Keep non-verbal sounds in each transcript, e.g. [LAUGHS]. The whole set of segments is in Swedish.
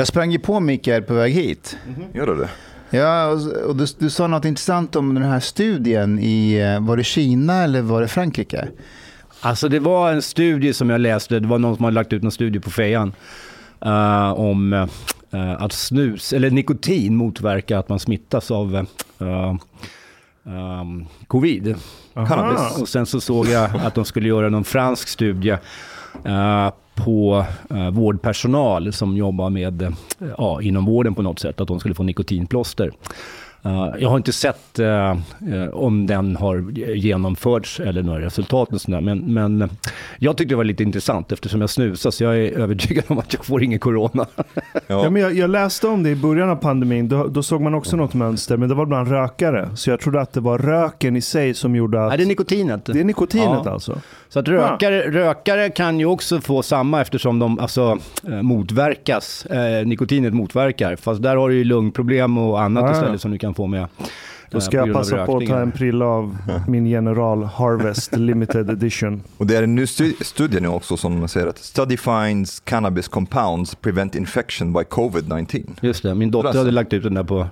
Jag sprang ju på Mikael på väg hit. Gör du det? Ja, och, du, du sa något intressant om den här studien i, eh, var det Kina eller var det Frankrike? Alltså det var en studie som jag läste, det var någon som hade lagt ut en studie på fejan. eh, om eh, att snus, eller nikotin motverkar att man smittas av eh, ehm, covid. Cannabis. Och sen så såg jag att de skulle göra någon fransk studie på eh, vårdpersonal som jobbar med, eh, ja, inom vården på något sätt, att de skulle få nikotinplåster. Eh, jag har inte sett eh, eh, om den har genomförts eller några resultat och sådär, men, men jag tyckte det var lite intressant eftersom jag snusar så jag är övertygad om att jag får ingen corona. Ja, men jag, jag läste om det i början av pandemin. Då, då såg man också något mönster, men det var bland rökare. Så jag trodde att det var röken i sig som gjorde att... Nej, det är nikotinet. Det är nikotinet Ja. alltså? Så att rökare, rökare kan ju också få samma eftersom de alltså, motverkas, eh, nikotinet motverkar. Fast där har du ju lungproblem och annat Ja, ja. istället som du kan få med. Då eh, ska jag passa på att ta en prilla av min General Harvest Limited Edition. Och det är en ny stu- studie nu också som säger att study finds cannabis compounds prevent infection by covid-19. Just det, min dotter hade lagt ut den där på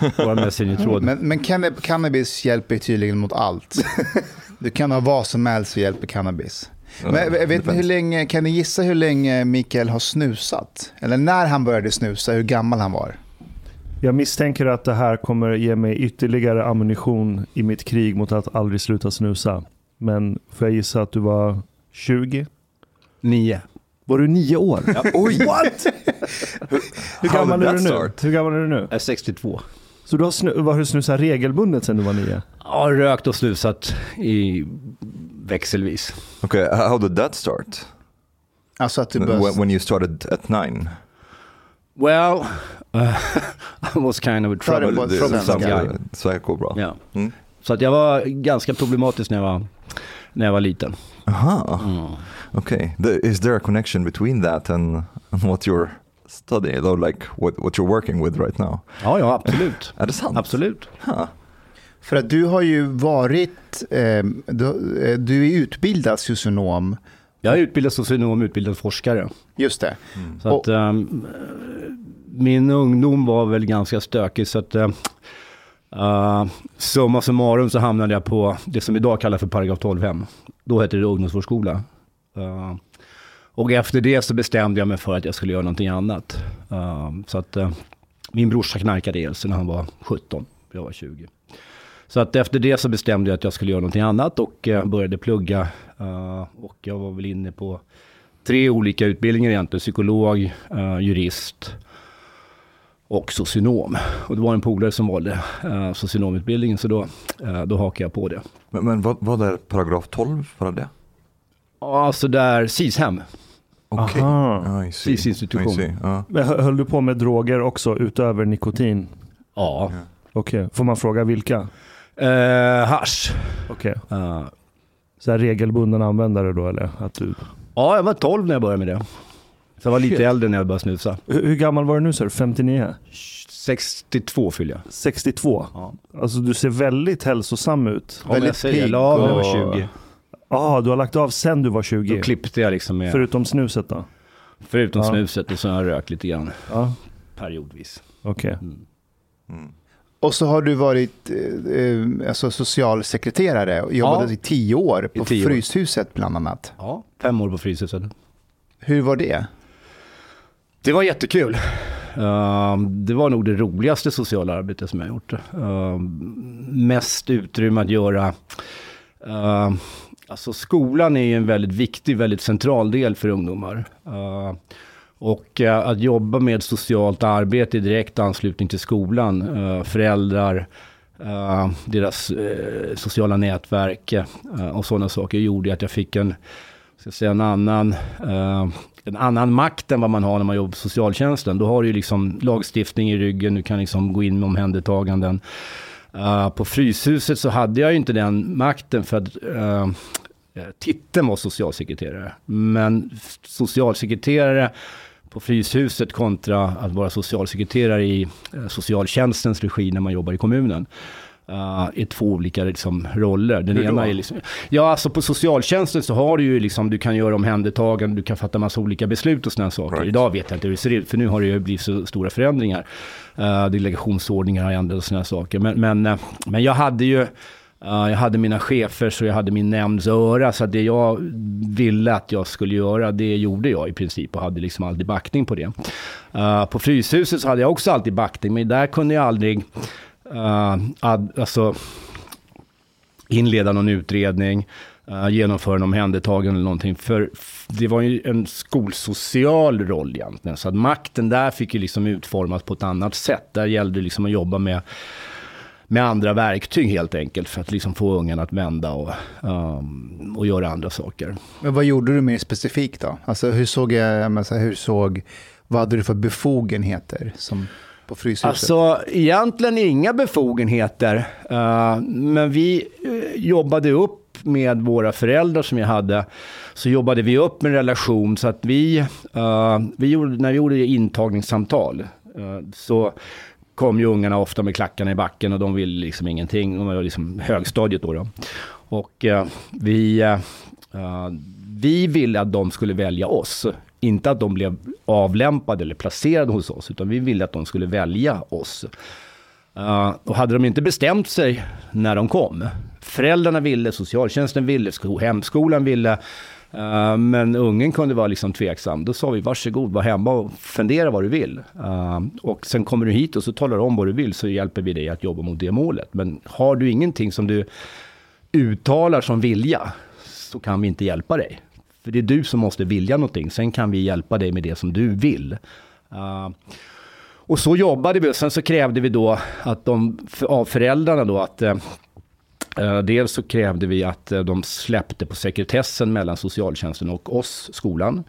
vår Messenger-tråd. Men, men canna- cannabis hjälper tydligen mot allt. [LAUGHS] Du kan ha vad som helst så hjälper cannabis. Men vet ni hur länge, kan ni gissa hur länge Mikael har snusat? Eller när han började snusa, hur gammal han var? Jag misstänker att det här kommer ge mig ytterligare ammunition i mitt krig mot att aldrig sluta snusa. Men får jag gissa att du var 20? Nio. Var du nio år? Oj! [LAUGHS] What? Hur gammal är du nu? Hur gammal är du nu? Jag är 62. Så du har, snu- har du snusat regelbundet sedan du var nio? Jag har rökt och snusat i växelvis. Okay, how did that start? Alltså att du började... When, you started at nine? Well, [LAUGHS] I was kind of a trouble, svenska. troublesome guy. Sverige går bra. Ja. Mm. Så att jag var ganska problematisk när jag var, när jag var liten. Aha, Mm. okay. The, is there a connection between that and, and what you're studying, though, like what, what you're working with right now? Ja, ja, absolut. [LAUGHS] Är det sant? Absolut. Huh. För att du har ju varit, eh, du, eh, du är utbildad socionom. Jag är utbildad socionom, utbildad forskare. Just det. Så att, ehm, min ungdom var väl ganska stökig. Så att, uh, summa summarum så hamnade jag på det som idag kallas för paragraf 12-hem. Då hette det ungdomsvårdsskola. Eh, och efter det så bestämde jag mig för att jag skulle göra någonting annat. Eh, så att min brorsa knarkade ihjäl sig när han var 17, jag var 20. Så att efter det så bestämde jag att jag skulle göra någonting annat och eh, började plugga. eh, och jag var väl inne på tre olika utbildningar egentligen. Psykolog, eh, jurist och socionom. Och det var en polare som valde socionomutbildningen så då, eh, då hakade jag på det. Men, men vad, vad är paragraf 12 för det? Ja, så där SIS-hem. Okej. See. SIS-institution. Men hö- höll du på med droger också utöver nikotin? Ja. Okej, får man fråga vilka? Eh, hasch. Okej, Eh, så här regelbunden användare då eller? Att du... ja, jag var 12 när jag började med det. Så jag var lite Shit. äldre när jag började snusa. hur, hur gammal var du nu sa du? 59? 62 fyllde jag. 62? Ja. Alltså du ser väldigt hälsosam ut. Men jag Väldigt säger, jag pigg la av när jag och- var 20. Ja, du har lagt av sen du var Då 20? klippte jag liksom med, Förutom snuset då? förutom Ja. snuset och så har jag rökt lite grann Ja, periodvis. okej. Mm. Och så har du varit eh, eh, alltså socialsekreterare och jobbade Ja. i tio år på tio år. Fryshuset bland annat. Ja, fem år på Fryshuset. Hur var det? Det var jättekul. Uh, det var nog det roligaste sociala arbetet som jag gjort. Uh, mest utrymme att göra. Uh, alltså skolan är ju en väldigt viktig, väldigt central del för ungdomar. Uh, och eh, att jobba med socialt arbete i direkt anslutning till skolan, eh, föräldrar, eh, deras sociala nätverk och sådana saker gjorde att jag fick en, ska jag säga, en annan en annan makt än vad man har när man jobbar på socialtjänsten. Då har du ju liksom lagstiftning i ryggen, du kan liksom gå in med omhändertaganden. Uh, på Fryshuset så hade jag ju inte den makten för att uh, titeln var socialsekreterare. Men socialsekreterare på Fryshuset kontra att vara socialsekreterare i uh, socialtjänstens regi när man jobbar i kommunen. uh, är två olika liksom, roller. Den Hur ena då? är liksom, ja, alltså på socialtjänsten så har du ju liksom, du kan göra omhändertagande, du kan fatta massa olika beslut och sådana saker. Right. Idag vet jag inte hur det ser ut, för nu har det ju blivit så stora förändringar. Uh, delegationsordningar har ändrats och sådana saker. Men, men, eh, men jag hade ju, jag hade mina chefer så jag hade min nämnds öra. Så att det jag ville att jag skulle göra, det gjorde jag i princip och hade liksom alltid backning på det. Uh, på Fryshuset så hade jag också alltid backning, men där kunde jag aldrig uh, ad, alltså, inleda någon utredning, uh, genomföra en omhändertagande eller någonting. För det var ju en skolsocial roll egentligen. Så att makten där fick ju liksom utformas på ett annat sätt. Där gällde det liksom att jobba med med andra verktyg helt enkelt för att liksom få ungen att vända och, um, och göra andra saker. Men vad gjorde du mer specifikt då? Alltså hur såg jag, men så här, hur såg, vad hade du för befogenheter som på Fryshuset? Alltså egentligen inga befogenheter, uh, men vi uh, jobbade upp med våra föräldrar som jag hade, så jobbade vi upp en relation så att vi, uh, vi gjorde, när vi gjorde intagningssamtal, så kom ju ungarna ofta med klackarna i backen och de ville liksom ingenting. De var liksom högstadiet då. då. Och eh, vi, eh, eh, vi ville att de skulle välja oss. Inte att de blev avlämpade eller placerade hos oss, utan vi ville att de skulle välja oss. Uh, och hade de inte bestämt sig när de kom, föräldrarna ville, socialtjänsten ville, hemskolan ville, Eh, men ungen kunde vara liksom tveksam. Då sa vi varsågod, var hemma och fundera vad du vill. Uh, och sen kommer du hit och så talar du om vad du vill så hjälper vi dig att jobba mot det målet. Men har du ingenting som du uttalar som vilja så kan vi inte hjälpa dig. För det är du som måste vilja någonting. Sen kan vi hjälpa dig med det som du vill. Uh, och så jobbade vi och sen så krävde vi då att de, av föräldrarna då att dels så krävde vi att eh, de släppte på sekretessen mellan socialtjänsten och oss, skolan.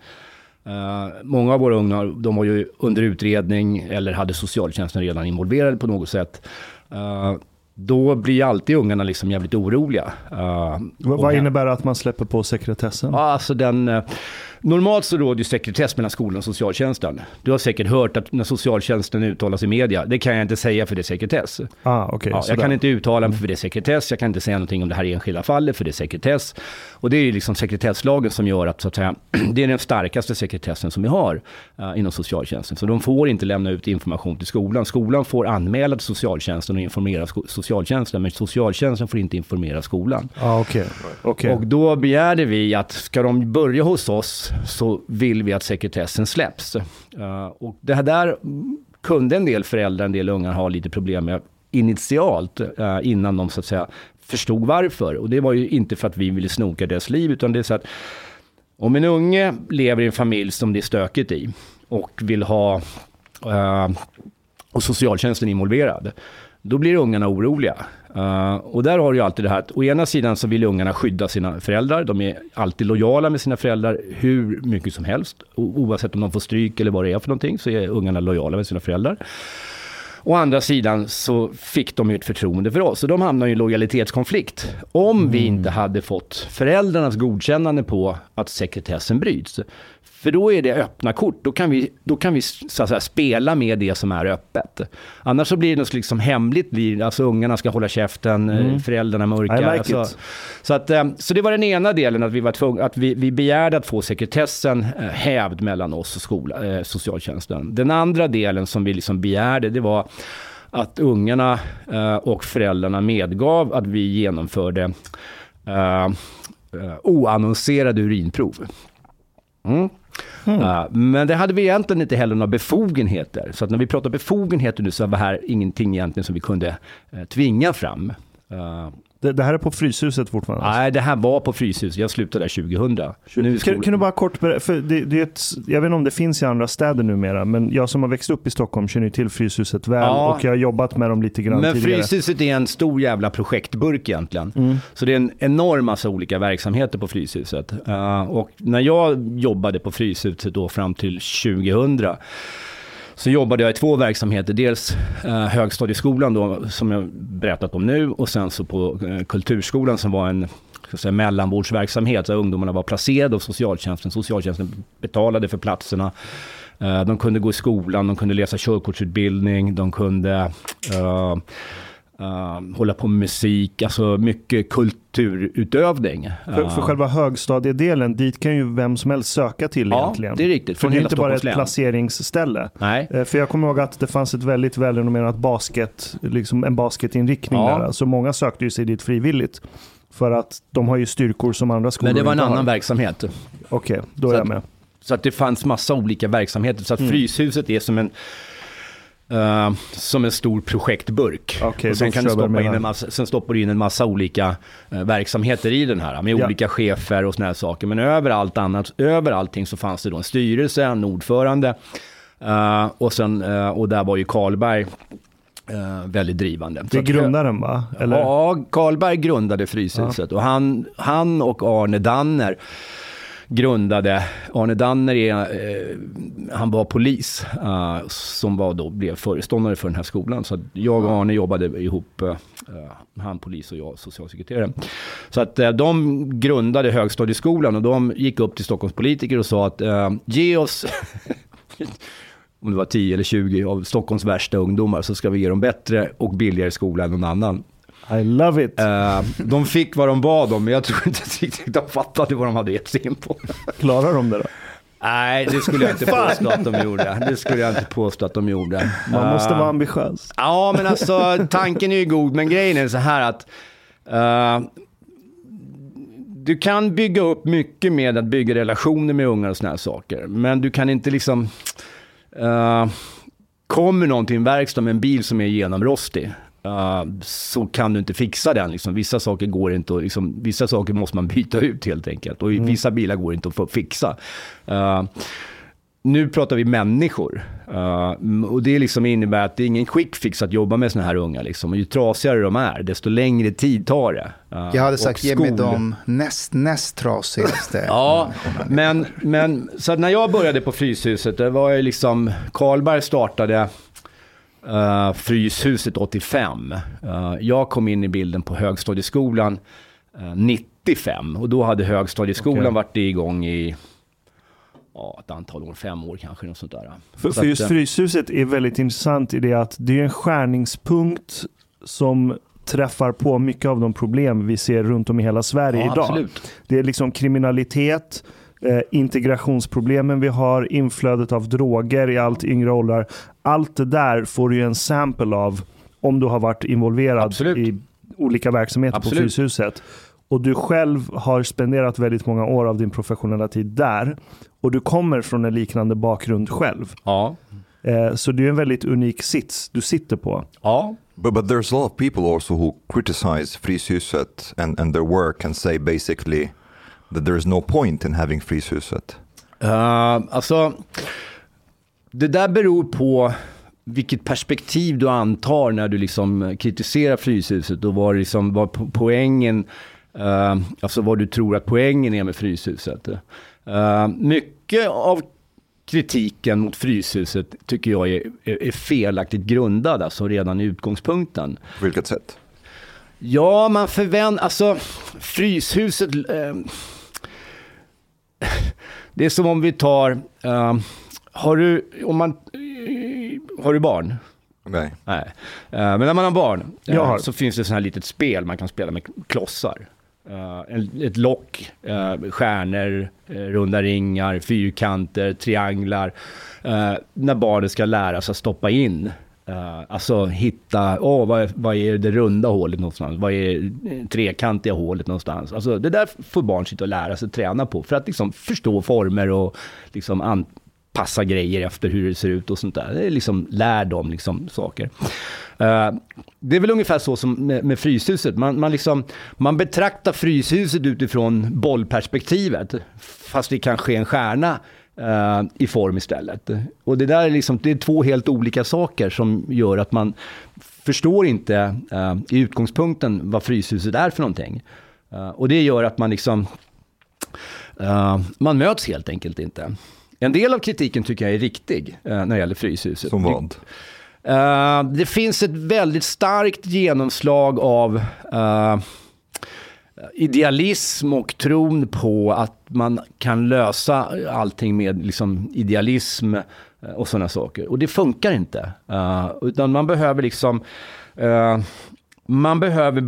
Eh, många av våra unga, de var ju under utredning eller hade socialtjänsten redan involverade på något sätt. Eh, då blir alltid ungarna liksom jävligt oroliga. Eh, Vad, innebär att man släpper på sekretessen? Alltså den, eh, normalt så råder ju sekretess mellan skolan och socialtjänsten. Du har säkert hört att när socialtjänsten uttalas i media, det kan jag inte säga för det är sekretess. Ah, okej. Ja, jag kan inte uttala mig för det är sekretess, jag kan inte säga någonting om det här enskilda fallet för det är sekretess. Och det är ju liksom sekretesslagen som gör att, så att säga, [CLEARS THROAT] det är den starkaste sekretessen som vi har eh, inom socialtjänsten. Så de får inte lämna ut information till skolan. Skolan får anmäla till socialtjänsten och informera socialtjänsten, men socialtjänsten får inte informera skolan. Ah, okej. Okej. Och då begärde vi att ska de börja hos oss så vill vi att sekretessen släpps. Eh, och det här där kunde en del föräldrar, en del ungar ha lite problem med initialt eh, innan de så att säga förstod varför. Och det var ju inte för att vi ville snoka deras liv utan det är så att om en unge lever i en familj som det är stökigt i och vill ha eh, och socialtjänsten involverad, då blir ungarna oroliga. Eh, och där har du ju alltid det här att å ena sidan så vill ungarna skydda sina föräldrar. De är alltid lojala med sina föräldrar hur mycket som helst. O- oavsett om de får stryk eller vad det är för någonting så är ungarna lojala med sina föräldrar. Å andra sidan så fick de ju ett förtroende för oss, så de hamnar i en lojalitetskonflikt. Om vi inte hade fått föräldrarnas godkännande på att sekretessen bryts. För då är det öppna kort, då kan vi, då kan vi så att säga, spela med det som är öppet. Annars så blir det något liksom hemligt, blir, alltså ungarna ska hålla käften, mm. föräldrarna mörka. I like alltså, så, att, eh, så det var den ena delen, att vi, var tvung, att vi, vi begärde att få sekretessen eh, hävd mellan oss och skola, eh, socialtjänsten. Den andra delen som vi liksom begärde, det var att ungarna eh, och föräldrarna medgav att vi genomförde eh, eh, oannonserade urinprov. Mm. Eh, men det hade vi egentligen inte heller några befogenheter. Så att när vi pratar befogenheter nu så var det här ingenting egentligen som vi kunde eh, tvinga fram. Eh, Det, det här är på Fryshuset fortfarande? alltså? Nej, det här var på Fryshuset. Jag slutade där 2000. Nu är Kan, skolan- kan du bara kort berätta, för det, det är ett, jag vet inte om det finns i andra städer numera, men jag som har växt upp i Stockholm känner ju till Fryshuset väl Ja. och jag har jobbat med dem lite grann Men tidigare. Fryshuset är en stor jävla projektburk egentligen. Mm. Så det är en enorm massa olika verksamheter på Fryshuset. Uh, och när jag jobbade på Fryshuset då fram till 2000 så jobbade jag i två verksamheter. Dels eh, högstadieskolan då, som jag berättat om nu och sen så på eh, kulturskolan som var en säga, mellanvårdsverksamhet. där ungdomarna var placerade av socialtjänsten. Socialtjänsten betalade för platserna. Eh, De kunde gå i skolan, de kunde läsa körkortsutbildning, de kunde eh, Uh, hålla på med musik, alltså mycket kulturutövning. För, för själva högstadiedelen, dit kan ju vem som helst söka till ja, egentligen. det är riktigt. För Från det är inte bara ett placeringsställe. Nej. Eh, För jag kommer ihåg att det fanns ett väldigt välrenommerat basket, liksom en basketinriktning Ja. där. Så många sökte ju sig dit frivilligt. För att de har ju styrkor som andra skolor Men det var en inte har. annan verksamhet. Okej, då är Så jag att- med. Så att det fanns massa olika verksamheter. Så att Mm. Fryshuset är som en, eh, som en stor projektburk. Okej, och sen kan du stoppa in en massa, sen stoppar du in en massa olika eh, verksamheter i den här. Med Ja. olika chefer och såna här saker. Men över allt annat, över allting så fanns det då en styrelse, en ordförande. eh, och, sen, och där var ju Karlberg väldigt drivande. Det är grundaren va? Eller? Ja, Karlberg grundade Fryshuset och han, han och Arne Danner grundade, Arne Danner är, eh, han var polis eh, som var då, blev föreståndare för den här skolan. Så att jag och Arne jobbade ihop, eh, eh han polis och jag socialsekreterare. Så att eh, de grundade högstadieskolan och de gick upp till Stockholms politiker och sa att eh, ge oss [LAUGHS] om det var 10 eller 20 av Stockholms värsta ungdomar så ska vi ge dem bättre och billigare skola än någon annan. I love it. Eh, de fick vad de bad om, men jag tror inte riktigt de fattade vad de hade gett sig in på. Klarar de det då? Nej, det skulle jag inte påstå att de gjorde. Det skulle jag inte påstå att de gjorde. Man måste Eh, vara ambitiös. Ja, men alltså tanken är ju god, men grejen är så här att eh, du kan bygga upp mycket med att bygga relationer med unga och såna här saker. Men du kan inte liksom... eh, kommer en verkstad med en bil som är genomrostig eh, så kan du inte fixa den. Liksom. Vissa saker går inte att, liksom, vissa saker måste man [LAUGHS] byta ut helt enkelt. Och i vissa bilar går inte att fixa. Eh, nu pratar vi människor. Uh, och det liksom innebär att det är ingen quick fix att jobba med såna här unga. Liksom. Och ju trasigare de är, desto längre tid tar det. Uh, Jag hade sagt ge mig de näst, näst trasigaste. [LAUGHS] Ja, men, men så när jag började på Fryshuset, det var ju liksom, Karlberg startade uh, Fryshuset 85. Uh, jag kom in i bilden på högstadieskolan uh, 95 och då hade högstadieskolan Okej. varit igång i ja, ett antal år, fem år kanske, något sånt där. För, Så för just eh, Fryshuset är väldigt intressant i det att det är en skärningspunkt som träffar på mycket av de problem vi ser runt om i hela Sverige ja, idag. absolut. Det är liksom kriminalitet, eh, integrationsproblemen vi har, inflödet av droger i allt yngre åldrar. Allt det där får du ju en sample av om du har varit involverad Absolut. i olika verksamheter på Absolut. Fryshuset. Och du själv har spenderat väldigt många år av din professionella tid där. Och du kommer från en liknande bakgrund själv. Ja, Eh, så det är en väldigt unik sits du sitter på. ja. But, but there's a lot of people also who criticize Fryshuset and, and their work and say basically that there is no point in having Fryshuset. Uh, alltså, det där beror på vilket perspektiv du antar när du liksom kritiserar Fryshuset och vad, liksom, vad po- poängen, uh, alltså vad du tror att poängen är med Fryshuset. Uh, mycket av kritiken mot Fryshuset tycker jag är, är, är felaktigt grundad, alltså redan i utgångspunkten. På vilket sätt? Ja, man förväntar... Alltså, Fryshuset... Eh, [LAUGHS] det är som om vi tar... Eh, har du... Om man, eh, har du barn? Nej. Nej. Eh, men när man har barn eh, har. så finns det sådana här litet spel man kan spela med klossar. En, ett lock, eh, stjärnor, eh, runda ringar, fyrkanter, trianglar. När barnet ska lära sig att stoppa in. Uh, alltså hitta, åh vad, är- vad är det runda hålet någonstans? Vad är det trekantiga hålet någonstans? Alltså det där får barn sitta och lära sig träna på för att liksom förstå former och liksom anpassa grejer efter hur det ser ut och sånt där. Det är liksom, lär dem liksom saker. Uh, det är väl ungefär så som med, med Fryshuset. Man, man, liksom, man betraktar Fryshuset utifrån bollperspektivet. Fast det kanske är en stjärna eh, i form istället. Och det där är, liksom, det är två helt olika saker som gör att man förstår inte eh, i utgångspunkten vad Fryshuset är för någonting. Eh, och det gör att man liksom man möts helt enkelt inte. En del av kritiken tycker jag är riktig när det gäller Fryshuset. Som vad? Det finns ett väldigt starkt genomslag av idealism och tron på att man kan lösa allting med liksom, idealism eh, och sådana saker. Och det funkar inte. Uh, utan man behöver liksom... uh, man behöver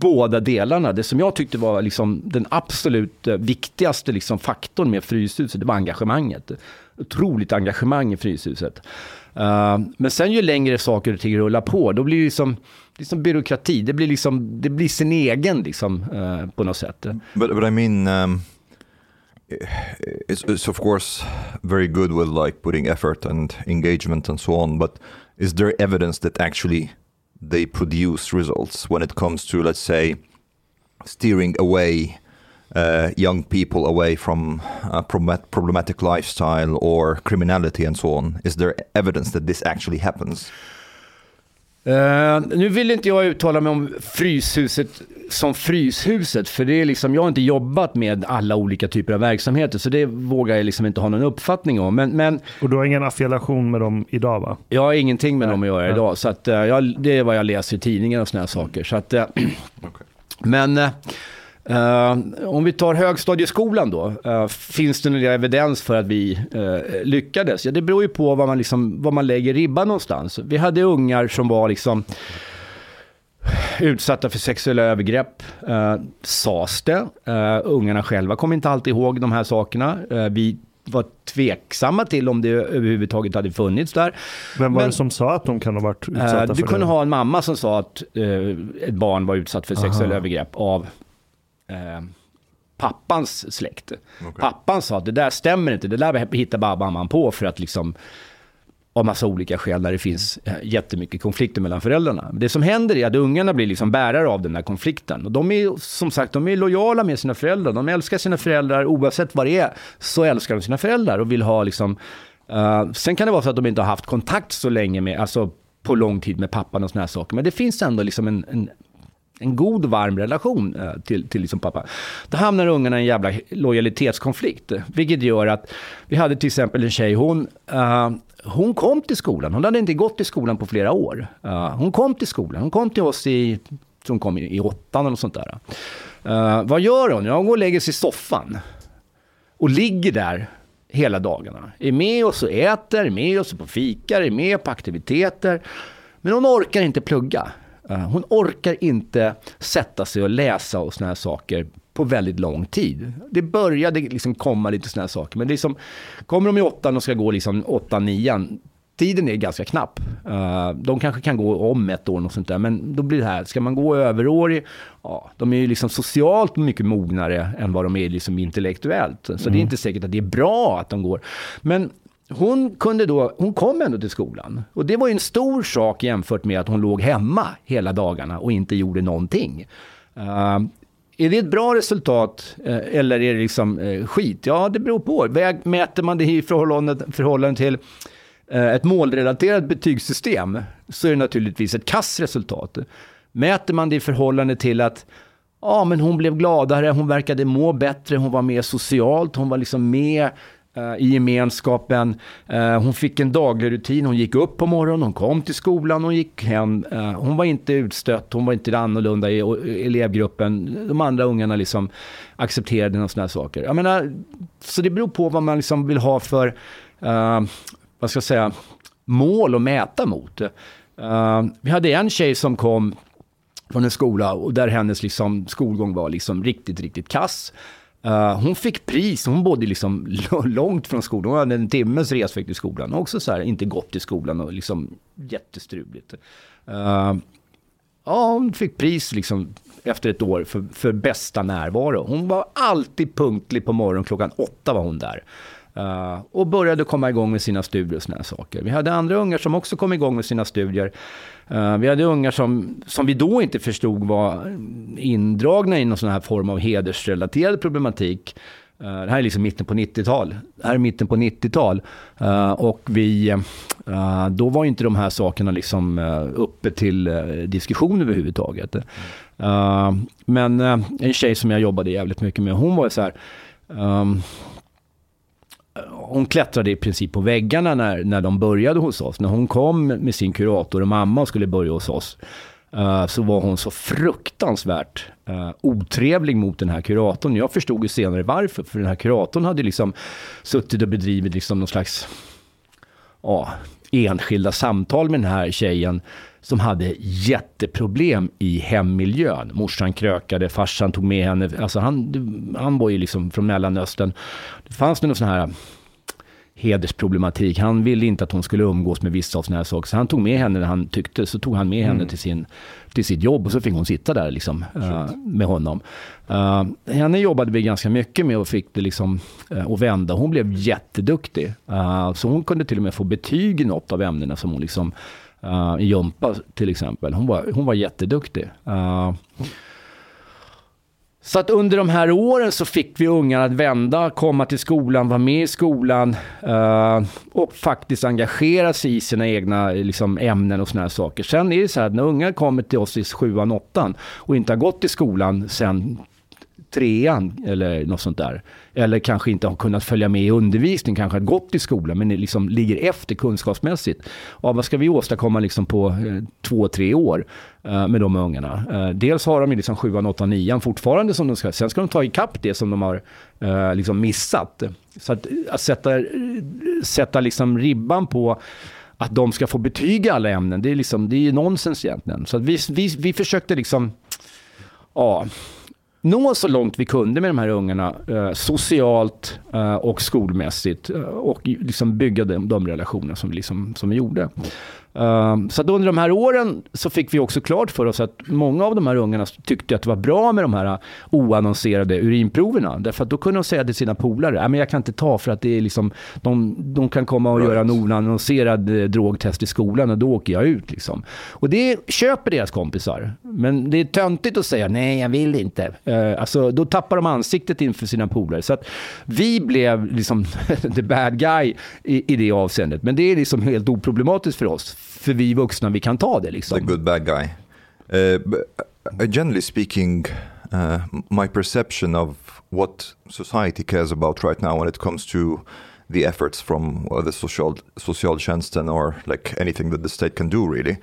båda delarna. Det som jag tyckte var liksom den absolut viktigaste liksom faktorn med Fryshuset, det var engagemanget. Otroligt engagemang i Fryshuset. Uh, men sen ju längre saker och ting rullar på, då blir det liksom, liksom byråkrati. Det blir, liksom, det blir sin egen liksom, uh, på något sätt. But, but I mean, um, it's, it's of course very good with like putting effort and engagement and so on, but is there evidence that actually they produce results when it comes to, let's say, steering away uh, young people away from uh, a problematic lifestyle or criminality and so on? Is there evidence that this actually happens? Uh, nu vill inte jag uttala mig om Fryshuset som Fryshuset, för det är liksom, jag har inte jobbat med alla olika typer av verksamheter, så det vågar jag liksom inte ha någon uppfattning om. Men, men, och du har ingen affiliation med dem idag va? Jag har ingenting med Nej. dem att göra idag, så att, uh, jag, det är vad jag läser i tidningen och sådana saker. Så att, [CLEARS THROAT] uh, okay. Men Uh, om vi tar högstadieskolan då, uh, finns det någon evidens för att vi uh, lyckades? Ja, det beror ju på var man, liksom, var man lägger ribban någonstans. Vi hade ungar som var liksom utsatta för sexuella övergrepp, uh, sades det. Ungarna själva kom inte alltid ihåg de här sakerna. vi var tveksamma till om det överhuvudtaget hade funnits där. Vem var Men, det som sa att de kan ha varit utsatta för det? Du kunde ha en mamma som sa att ett barn var utsatt för sexuella övergrepp av eh, pappans släkt. Okay. Pappan sa att det där stämmer inte, det där hittar bara mamman på för att liksom av massa olika skäl där det finns eh, jättemycket konflikter mellan föräldrarna. Det som händer är att ungarna blir liksom bärare av den här konflikten. Och de är som sagt de är lojala med sina föräldrar. De älskar sina föräldrar oavsett vad det är. Så älskar de sina föräldrar och vill ha liksom... Uh, sen kan det vara så att de inte har haft kontakt så länge med, alltså på lång tid med pappan och såna här saker. Men det finns ändå liksom en, en en god varm relation eh, till, till liksom pappa. Då hamnar ungarna i en jävla lojalitetskonflikt. Vilket gör att vi hade till exempel en tjej, hon, uh, hon kom till skolan. Hon hade inte gått till skolan på flera år. Uh, hon kom till skolan. Hon kom till oss i, hon kom i, i åttan eller sånt där. Uh, vad gör hon? Ja, hon går och lägger sig i soffan. Och ligger där hela dagarna. Är med oss och äter, är med oss på fika, är med på aktiviteter. Men hon orkar inte plugga. Eh, hon orkar inte sätta sig och läsa och såna här saker på väldigt lång tid. Det började liksom komma lite såna här saker, men liksom, kommer de i åttan och ska gå liksom åttan, nian, tiden är ganska knapp. Uh, de kanske kan gå om ett år och sånt där, men då blir det här, ska man gå överårig, ja, de är ju liksom socialt mycket mognare än vad de är liksom intellektuellt. Så mm. det är mm. inte säkert att det är bra att de går. Men hon, kunde då, hon kom ändå till skolan. Och det var ju en stor sak jämfört med att hon låg hemma hela dagarna och inte gjorde någonting. Uh, är det ett bra resultat eh, eller är det liksom eh, skit? Ja, det beror på. Väg, mäter man det i förhållande, förhållande till ett målrelaterat betygssystem så är det naturligtvis ett kassresultat. Mäter man det i förhållande till att ja, men hon blev gladare, hon verkade må bättre, hon var mer socialt, hon var liksom med Eh, i gemenskapen. Eh, hon fick en daglig rutin. Hon gick upp på morgonen, hon kom till skolan, hon gick hem. Eh, hon var inte utstött, hon var inte annorlunda i elevgruppen. De andra ungarna liksom accepterade några sådana saker. Jag menar, så det beror på vad man liksom vill ha för, uh, vad ska jag säga, mål att mäta mot. Uh, vi hade en tjej som kom från en skola och där hennes liksom skolgång var liksom riktigt, riktigt kass. Uh, hon fick pris, hon bodde liksom långt från skolan. Hon hade en timmes resväg till skolan. Också så här, inte gått till skolan och liksom jättestruligt. Uh, ja, hon fick pris liksom efter ett år för, för bästa närvaro. Hon var alltid punktlig på morgonen, klockan åtta var hon där. Uh, och började komma igång med sina studier och sådana saker. Vi hade andra ungar som också kom igång med sina studier. Uh, vi hade ungar som, som vi då inte förstod var indragna i någon sån här form av hedersrelaterad problematik. Uh, det här är liksom mitten på 90-tal. Det här är mitten på 90-tal. och vi, då var inte de här sakerna liksom uppe till diskussion överhuvudtaget. men en tjej som jag jobbade jävligt mycket med, hon var så här, um, hon klättrade i princip på väggarna när, när de började hos oss. När hon kom med sin kurator och mamma och skulle börja hos oss. Uh, så var hon så fruktansvärt uh, otrevlig mot den här kuratorn. Jag förstod ju senare varför. För den här kuratorn hade liksom suttit och bedrivit liksom någon slags uh, enskilda samtal med den här tjejen som hade jätteproblem i hemmiljön. Morsan krökade, farsan tog med henne. Alltså han, han var ju liksom från Mellanöstern. Det fanns någon sån här hedersproblematik. Han ville inte att hon skulle umgås med vissa av såna här saker. Så han tog med henne när han tyckte. Så tog han med henne till, sin, till sitt jobb och så fick hon sitta där liksom, uh, med honom. Uh, henne jobbade vi ganska mycket med och fick det liksom, uh, att vända. Hon blev jätteduktig. Uh, så hon kunde till och med få betyg i något av ämnena som hon liksom, Eh, uh, i jumpa till exempel. Hon var, hon var jätteduktig. Uh, så att under de här åren så fick vi ungarna att vända, komma till skolan, vara med i skolan uh, och faktiskt engagera sig i sina egna liksom, ämnen och såna här saker. Sen är det så här att när ungar kommer till oss i sjuan, åttan och inte har gått i skolan sen trean eller något sånt där. Eller kanske inte har kunnat följa med i undervisning, kanske har gått i skolan men liksom ligger efter kunskapsmässigt. Ja, vad ska vi åstadkomma liksom på eh, två, tre år eh, med de ungarna? Eh, dels har de liksom sjuan, åttan, nian fortfarande som de ska, sen ska de ta ikapp det som de har eh, liksom missat. Så att, eh, att sätta, eh, sätta liksom ribban på att de ska få betyg i alla ämnen, det är, liksom, det är nonsens egentligen. Så att vi, vi, vi försökte liksom, ja, nå så långt vi kunde med de här ungarna eh, socialt eh, och skolmässigt eh, och liksom bygga de, de relationer som vi, liksom, som vi gjorde. Uh, så under de här åren så fick vi också klart för oss att många av de här ungarna tyckte att det var bra med de här oannonserade urinproverna. Därför att då kunde de säga till sina polare, men jag kan inte ta för att det är liksom, de, de kan komma och right. göra en oannonserad eh, drogtest i skolan och då åker jag ut. Liksom. Och det köper deras kompisar. Men det är töntigt att säga, nej jag vill inte. Uh, alltså, då tappar de ansiktet inför sina polare. Så att vi blev liksom [LAUGHS] the bad guy i, i det avseendet. Men det är liksom helt oproblematiskt för oss för vi vuxna, vi kan ta det liksom. The good bad guy. Uh, generally speaking, uh, my perception of what society cares about right now when it comes to the efforts from uh, the social socialtjänsten or like anything that the state can do really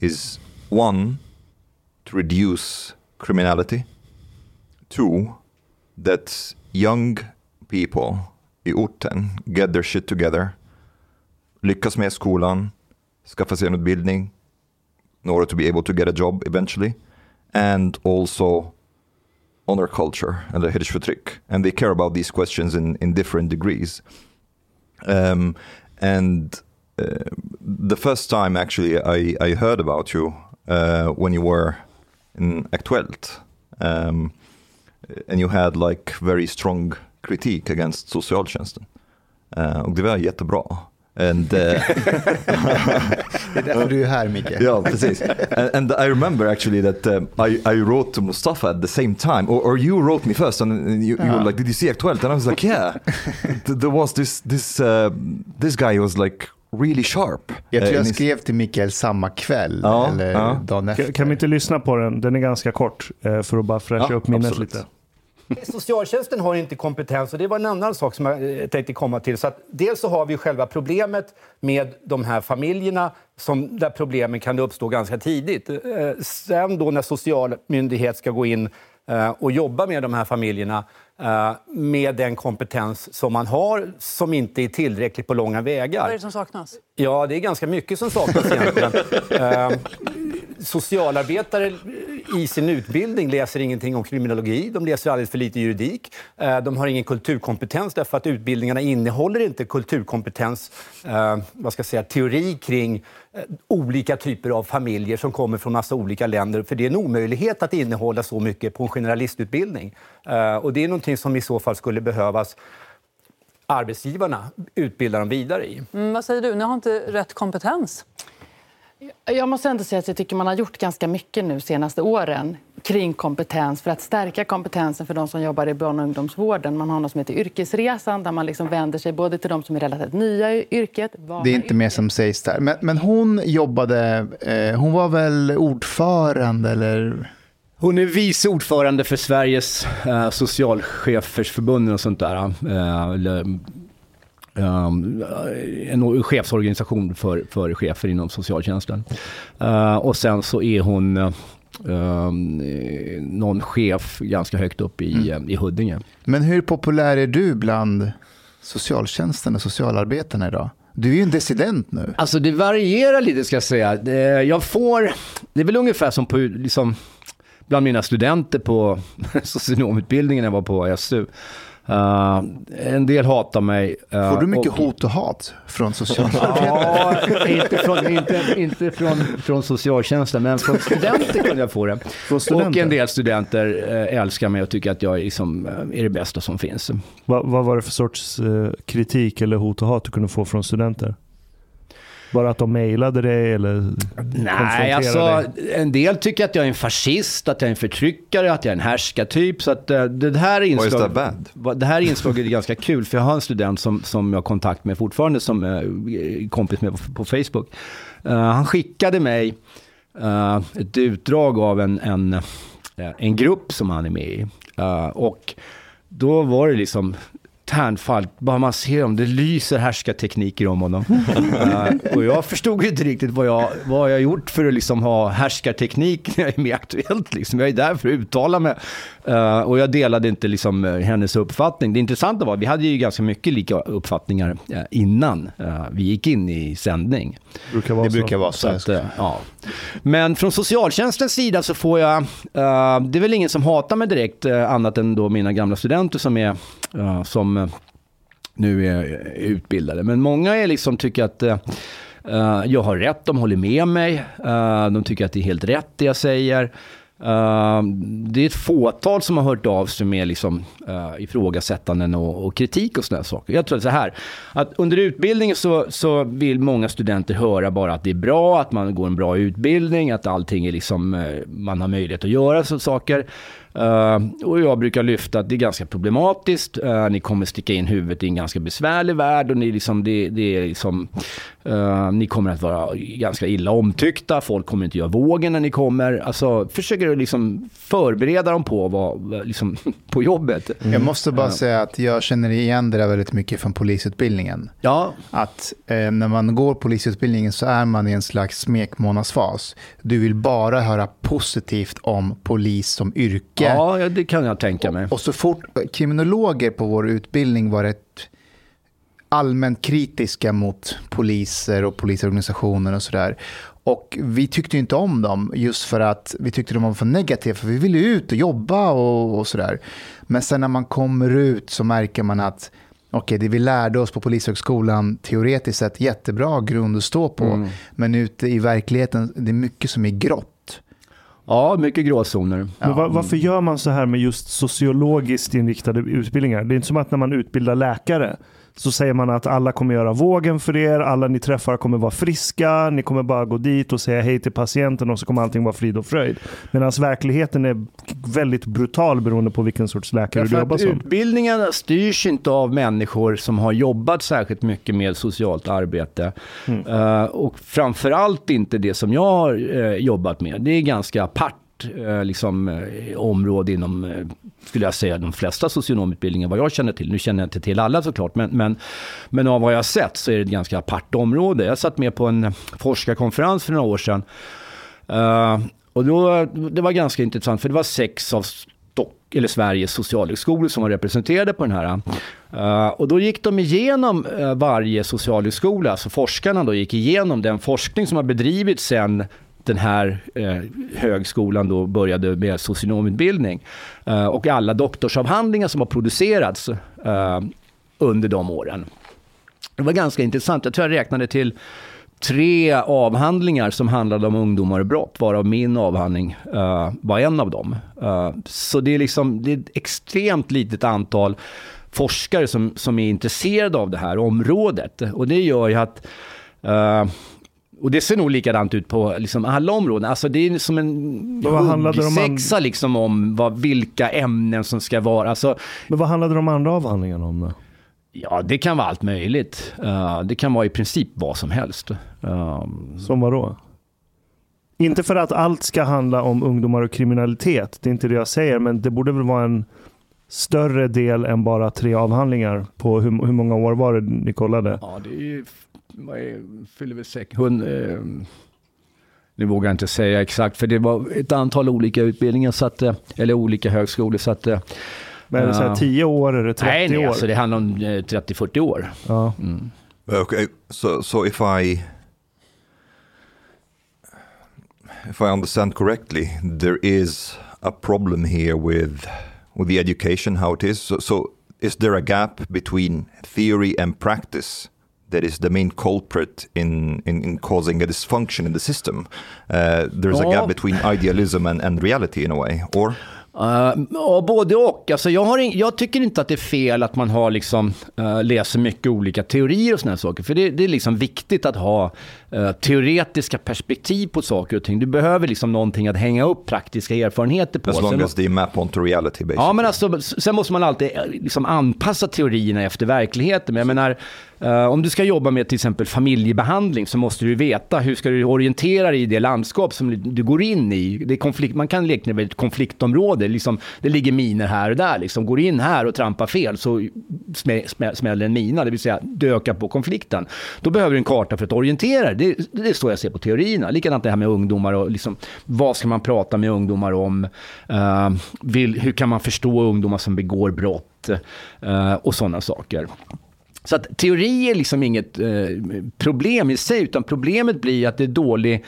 is one to reduce criminality two that young people i orten get their shit together lyckas med skolan skaffa sig en utbildning in order to be able to get a job eventually. And also honor culture, eller hedersförtryck. And they care about these questions in, in different degrees. Um, and uh, the first time actually I, I heard about you uh, when you were in Aktuellt. Um, and you had like very strong critique against socialtjänsten. Uh, och det var jättebra. And, uh, [LAUGHS] det är därför du är här Micke. ja, precis. And, and, I remember actually that um, I, I wrote to Mustafa at the same time, or, or you wrote me first and you, you were like, did you see 12? And I was like, yeah. [LAUGHS] There was this, this, uh, this guy was like really sharp. Jag tror jag skrev till Mikael samma kväll ja, eller ja. dagen efter. Kan vi inte lyssna på den? Den är ganska kort för att bara fräscha ja, upp minnet absolut. lite. Socialtjänsten har inte kompetens och det var en annan sak som jag eh, tänkte komma till. Så att dels så har vi själva problemet med de här familjerna som, där problemen kan uppstå ganska tidigt. Eh, sen då när social myndighet ska gå in eh, och jobba med de här familjerna med den kompetens som man har som inte är tillräcklig på långa vägar. Vad är det som saknas? Ja, det är ganska mycket som saknas egentligen. [LAUGHS] socialarbetare i sin utbildning läser ingenting om kriminologi, de läser alldeles för lite juridik. Eh, de har ingen kulturkompetens därför att utbildningarna innehåller inte kulturkompetens, eh, vad ska jag säga, teori kring eh, olika typer av familjer som kommer från massa olika länder. För det är en omöjlighet att innehålla så mycket på en generalistutbildning. Och det är någonting som i så fall skulle behövas arbetsgivarna utbilda dem vidare i. Mm, vad säger du? Ni har inte rätt kompetens. Jag måste ändå säga att jag tycker man har gjort ganska mycket nu senaste åren kring kompetens för att stärka kompetensen för de som jobbar i barn och ungdomsvården. Man har något som heter Yrkesresan där man liksom vänder sig både till de som är relativt nya i yrket. Det är inte mer som sägs där. Men, men hon jobbade, eh, hon var väl ordförande eller? Hon är vice ordförande för Sveriges eh, socialchefersförbund och sånt där. Eh, Um, en chefsorganisation för, för chefer inom socialtjänsten. Uh, och sen så är hon uh, någon chef ganska högt upp i, mm. i Huddinge. Men hur populär är du bland socialtjänsten och socialarbetarna idag? Du är ju en dissident nu. Alltså det varierar lite ska jag säga. Jag får, det är väl ungefär som på, liksom, bland mina studenter på [LAUGHS] socionomutbildningen jag var på SU. Uh, en del hatar mig. uh, Får du mycket och- hot och hat från socialarbetare? Ja, inte, från, inte, inte från, från socialtjänsten, men från studenter kunde jag få det. Och en del studenter eh, älskar mig och tycker att jag är, liksom, eh, är det bästa som finns. Vad, vad var det för sorts eh, kritik eller hot och hat du kunde få från studenter? Bara att de mejlade dig eller Nej, alltså dig? en del tycker att jag är en fascist, att jag är en förtryckare, att jag är en härskartyp. Så att eh, det här inslaget, det här inslaget är ganska kul, för jag har en student som, som jag har kontakt med fortfarande, som är kompis med på, på Facebook. Eh, han skickade mig eh, ett utdrag av en, en, eh, en grupp som han är med i. Eh, och då var det liksom Tärnfall, bara man ser dem, det lyser härskartekniker om honom. [LAUGHS] Eh, och jag förstod ju inte riktigt vad jag, vad jag gjort för att liksom ha härskarteknik när jag är med Aktuellt. Liksom. Jag är där för att uttala mig. Eh, och jag delade inte liksom, eh, hennes uppfattning. Det intressanta var att vi hade ju ganska mycket lika uppfattningar eh, innan vi gick in i sändning. brukar vara Det så. brukar vara Så så. att, ja. Men från socialtjänstens sida så får jag, det är väl ingen som hatar mig direkt, annat än då mina gamla studenter som är, eh, som nu är utbildade. Men många är liksom tycker att uh, jag har rätt, de håller med mig, Uh, de tycker att det är helt rätt det jag säger. Uh, det är ett fåtal som har hört av sig med liksom, uh, ifrågasättanden och, och kritik och sådana saker. Jag tror att så här, att under utbildningen så, så vill många studenter höra bara att det är bra, att man går en bra utbildning, att allting är liksom, uh, man har möjlighet att göra sådana saker. Eh, och jag brukar lyfta att det är ganska problematiskt. Eh, ni kommer sticka in huvudet i en ganska besvärlig värld och ni, liksom, det, det är liksom, eh, ni kommer att vara ganska illa omtyckta. Folk kommer inte göra vågen när ni kommer. Alltså, försöker liksom förbereda dem på, vad, liksom, [LAUGHS] på jobbet. Jag måste bara säga att jag känner igen det där väldigt mycket från polisutbildningen. Ja, Att eh, när man går polisutbildningen så är man i en slags smekmånadsfas. Du vill bara höra positivt om polis som yrke. Ja, ja, det kan jag tänka mig. Och så fort kriminologer på vår utbildning var rätt allmänt kritiska mot poliser och polisorganisationer och sådär. Och vi tyckte inte om dem just för att vi tyckte de var för negativa, för vi ville ut och jobba och, och sådär. Men sen när man kommer ut så märker man att okej, det vi lärde oss på Polishögskolan teoretiskt sett jättebra grund att stå på, men ute i verkligheten, det är mycket som är grått. Ja, mycket gråzoner. Men va- varför gör man så här med just sociologiskt inriktade utbildningar? Det är inte som att när man utbildar läkare så säger man att alla kommer göra vågen för er, alla ni träffar kommer vara friska, ni kommer bara gå dit och säga hej till patienten och så kommer allting vara frid och fröjd. Medan verkligheten är väldigt brutal beroende på vilken sorts läkare du jobbar som. utbildningarna styrs inte av människor som har jobbat särskilt mycket med socialt arbete. Mm. Eh, och framförallt inte det som jag har eh, jobbat med. Det är ganska apart eh, liksom, eh, område inom, eh, skulle jag säga, de flesta socionomutbildningar vad jag känner till. Nu känner jag inte till alla såklart, men, men, men av vad jag har sett så är det ett ganska apart område. Jag satt med på en forskarkonferens för några år sedan. Eh, och då, det var ganska intressant, för det var sex av Stock, eller Sveriges socialhögskolor som var representerade på den här. Uh, och då gick de igenom uh, varje socialhögskola, alltså forskarna då gick igenom den forskning som har bedrivits sedan den här eh, högskolan då började med socionomutbildning. Eh, och alla doktorsavhandlingar som har producerats eh, under de åren. Det var ganska intressant. Jag tror jag räknade till tre avhandlingar som handlade om ungdomar och brott, varav min avhandling eh, var en av dem. Eh, så det är, liksom, det är ett extremt litet antal forskare som, som är intresserade av det här området. Och det gör ju att eh, och det ser nog likadant ut på liksom alla områden. Alltså det är som en an- huggsexa liksom om vad, vilka ämnen som ska vara. Alltså, Men vad handlade de andra avhandlingarna om då? ja, det kan vara allt möjligt. Eh, det kan vara i princip vad som helst. Eh, Som var då? Inte för att allt ska handla om ungdomar och kriminalitet, det är inte det jag säger, men det borde väl vara en större del än bara tre avhandlingar på hur, hur många år var det ni kollade? Ja, det är ju, vad är, fyller väl säkert, hund, eh, nu vågar jag inte säga exakt, för det var ett antal olika utbildningar, så att, eh, eller olika högskolor. Så att, eh, Men är det så här Ja. 10 år, det 30 nej, nej, år? alltså det handlar om eh, 30-40 år. ja. Mm. Okay, so so if I if I understand correctly, there is a problem here with with the education how it is. So, so is there a gap between theory and practice that is the main culprit in in, in causing a dysfunction in the system? Uh, there's a Ja. gap between idealism and, and reality in a way, or Uh, både och. Alltså, jag, har in, jag tycker inte att det är fel att man har liksom, uh, läser mycket olika teorier och här saker. För det, det är liksom viktigt att ha uh, teoretiska perspektiv på saker och ting. Du behöver liksom någonting att hänga upp praktiska erfarenheter på. as long as they map onto reality, basically. Ja, men alltså, sen måste man alltid eh, liksom anpassa teorierna efter verkligheten. Men jag menar, eh, om du ska jobba med till exempel familjebehandling så måste du veta hur ska du orientera dig i det landskap som du- går in i. Det är konflikt, man kan likna det vid ett konfliktområde. Liksom, det ligger miner här och där. Liksom. Går in här och trampar fel så smä, smä, smäller en mina, det vill säga du ökar på konflikten. Då behöver du en karta för att orientera dig. Det, det är så jag ser på teorierna. Likadant det här med ungdomar och liksom, vad ska man prata med ungdomar om? Uh, vill, hur kan man förstå ungdomar som begår brott? Uh, och sådana saker. Så att teori är liksom inget eh, problem i sig, utan problemet blir att det är dålig eh,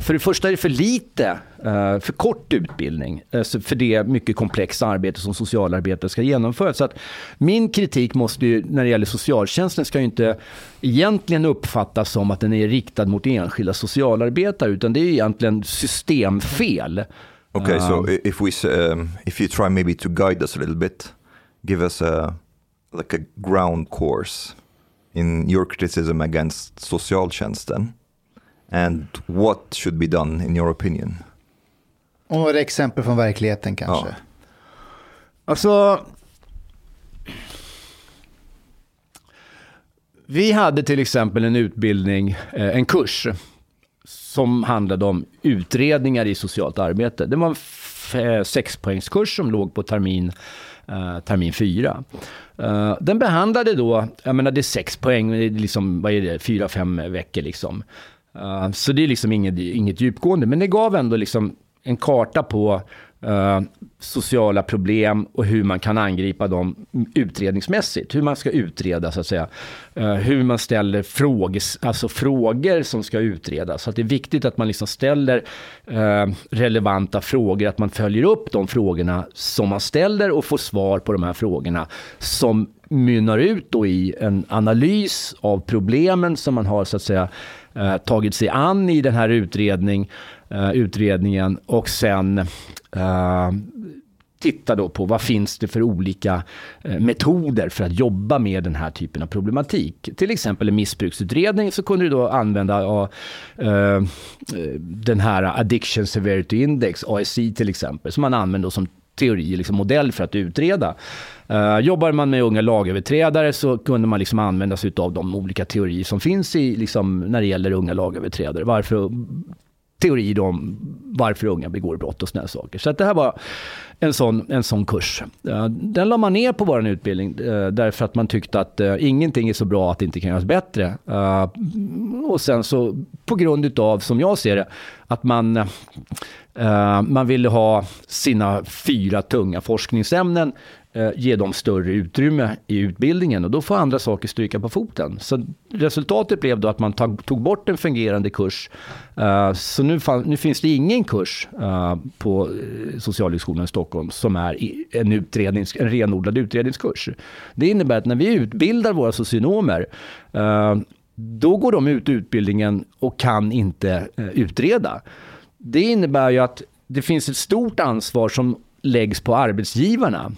för det första är det för lite, eh, för kort utbildning eh, så för det mycket komplexa arbete som socialarbetare ska genomföra. Så att min kritik måste ju, när det gäller socialtjänsten, ska ju inte egentligen uppfattas som att den är riktad mot enskilda socialarbetare, utan det är egentligen systemfel. Okay, so i- if we s- um, if you try maybe to guide us a little bit, give us a like a ground course in your criticism against socialtjänsten and what should be done in your opinion. Och några exempel från verkligheten kanske. Ja. Alltså... Vi hade till exempel en utbildning, eh, en kurs som handlade om utredningar i socialt arbete. Det var en eh, sexpoängskurs som låg på termin, eh, termin fyra. Den behandlade då, jag menar det är sex poäng, det är liksom, vad är det, fyra, fem veckor liksom. Eh, så det är liksom inget, inget djupgående, men det gav ändå liksom en karta på uh, sociala problem och hur man kan angripa dem utredningsmässigt. Hur man ska utreda så att säga. Uh, hur man ställer frågor, alltså frågor som ska utredas. Så att det är viktigt att man liksom ställer uh, relevanta frågor, att man följer upp de frågorna som man ställer och får svar på de här frågorna som mynnar ut då i en analys av problemen som man har så att säga eh, tagit sig an i den här utredning, eh, utredningen och sen eh, titta då på vad finns det för olika eh, metoder för att jobba med den här typen av problematik. Till exempel en missbruksutredning så kunde du då använda eh, den här Addiction Severity Index, ASI till exempel, som man använder som teori, liksom modell för att utreda. Uh, jobbar man med unga lagöverträdare så kunde man liksom använda sig av de olika teorier som finns i, liksom, när det gäller unga lagöverträdare. Varför, teorier om varför unga begår brott och sådana saker. Så att det här var en sån, en sån kurs. Eh, den la man ner på vår utbildning eh, därför att man tyckte att ingenting är så bra att det inte kan göras bättre. Och sen så på grund utav, som jag ser det, att man, man ville ha sina fyra tunga forskningsämnen Eh, ge dem större utrymme i utbildningen och då får andra saker stryka på foten. Så resultatet blev då att man tog, bort en fungerande kurs. Eh, så nu, nu finns det ingen kurs eh, på Socialhögskolan i Stockholm som är en, utrednings, en renodlad utredningskurs. Det innebär att när vi utbildar våra socionomer då går de ut utbildningen och kan inte utreda. Det innebär ju att det finns ett stort ansvar som läggs på arbetsgivarna.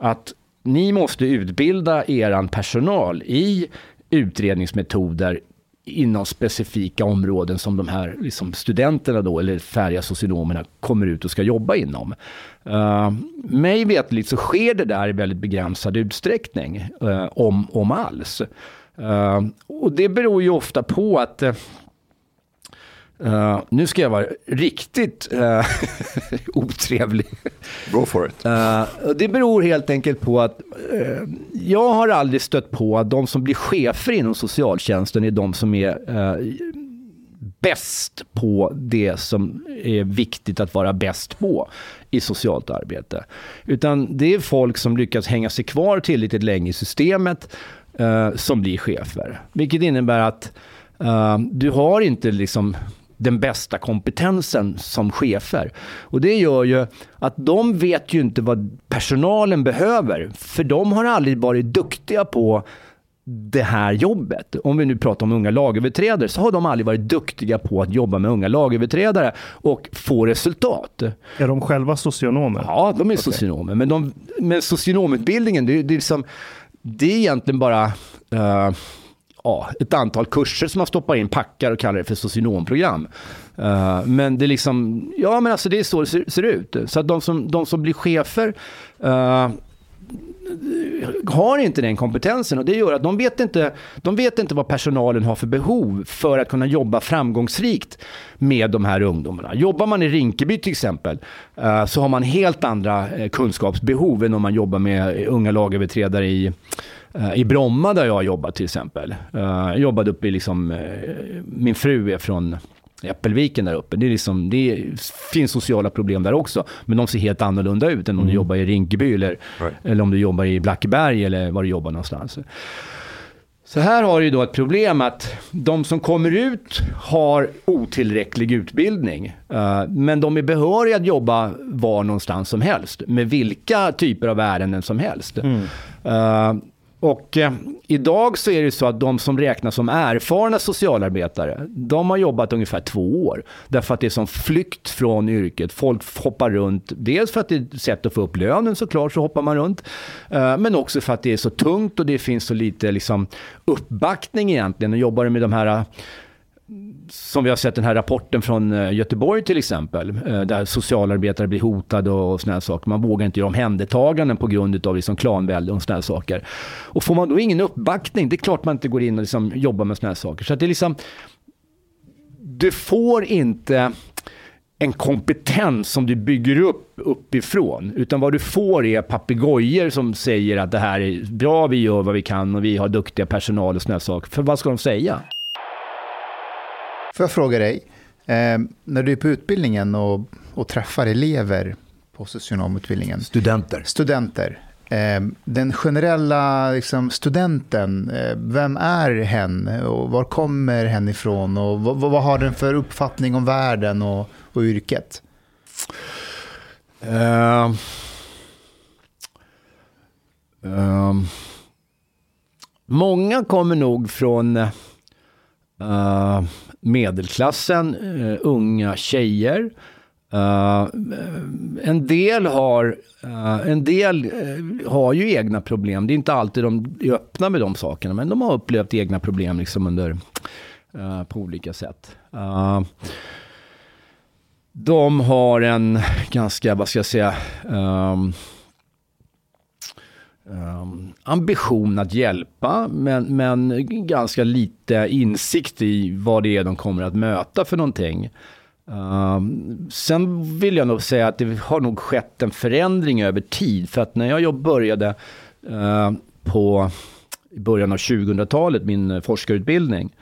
Att ni måste utbilda er personal i utredningsmetoder inom specifika områden som de här liksom studenterna då, eller färdiga socionomerna kommer ut och ska jobba inom. Uh, mig vetligt så sker det där i väldigt begränsad utsträckning, uh, om, om alls. Uh, och det beror ju ofta på att eh, nu ska jag vara riktigt uh, [LAUGHS] otrevlig. Go for it. Och det beror helt enkelt på att jag har aldrig stött på att de som blir chefer inom socialtjänsten är de som är uh, bäst på det som är viktigt att vara bäst på i socialt arbete. Utan det är folk som lyckas hänga sig kvar tillräckligt länge i systemet som blir chefer. Vilket innebär att du har inte liksom den bästa kompetensen som chefer. Och det gör ju att de vet ju inte vad personalen behöver. För de har aldrig varit duktiga på det här jobbet. Om vi nu pratar om unga lagöverträdare så har de aldrig varit duktiga på att jobba med unga lagöverträdare och få resultat. Är de själva socionomer? Ja, de är socionomer. Men, de, men socionomutbildningen, det, det, är liksom, det är egentligen bara uh, ja, ett antal kurser som man stoppar in, packar och kallar det för socionomprogram. Uh, men det är liksom, ja men alltså det är så det ser, ser ut. Så att de som, de som blir chefer uh, har inte den kompetensen och det gör att de vet, inte, de vet inte vad personalen har för behov för att kunna jobba framgångsrikt med de här ungdomarna. Jobbar man i Rinkeby till exempel uh, så har man helt andra kunskapsbehov än om man jobbar med unga lagöverträdare i i Bromma där jag har jobbat till exempel. Jag jobbade uppe i liksom, min fru är från Äppelviken där uppe. Det, är liksom, det finns sociala problem där också. Men de ser helt annorlunda ut än om mm. du jobbar i Rinkeby eller, right. eller om du jobbar i Blackeberg eller var du jobbar någonstans. Så här har du då ett problem att de som kommer ut har otillräcklig utbildning. Men de är behöriga att jobba var någonstans som helst. Med vilka typer av ärenden som helst. Mm. Och eh, idag så är det så att de som räknas som erfarna socialarbetare, de har jobbat ungefär två år. Därför att det är som flykt från yrket. Folk hoppar runt, dels för att det är ett sätt att få upp lönen såklart, så hoppar man runt. Eh, men också för att det är så tungt och det finns så lite liksom, uppbackning egentligen. Och jobbar med de här som vi har sett den här rapporten från eh, Göteborg till exempel, eh, där socialarbetare blir hotade och sådana saker. Man vågar inte göra omhändertaganden på grund av liksom klanvälde och sådana saker. Och får man då ingen uppbackning, det är klart man inte går in och liksom jobbar med sådana saker. Så det är liksom, du får inte en kompetens som du bygger upp uppifrån. Utan vad du får är papegojor som säger att det här är bra, vi gör vad vi kan och vi har duktiga personal och sådana saker. För vad ska de säga? Får jag fråga dig, eh, när du är på utbildningen och, och träffar elever på socionomutbildningen. Studenter. Studenter. Eh, den generella liksom, studenten, eh, vem är hen och var kommer hen ifrån och vad, vad har den för uppfattning om världen och, och yrket? Uh, uh, många kommer nog från uh, medelklassen, uh, unga tjejer. Uh, en del, har, uh, en del har ju egna problem. Det är inte alltid de är öppna med de sakerna, men de har upplevt egna problem liksom under, på olika sätt. de har en ganska, vad ska jag säga, um, um, ambition att hjälpa, men, men ganska lite insikt i vad det är de kommer att möta för någonting. Um, sen vill jag nog säga att det har nog skett en förändring över tid. För att när jag började uh, på i början av 2000-talet, min forskarutbildning,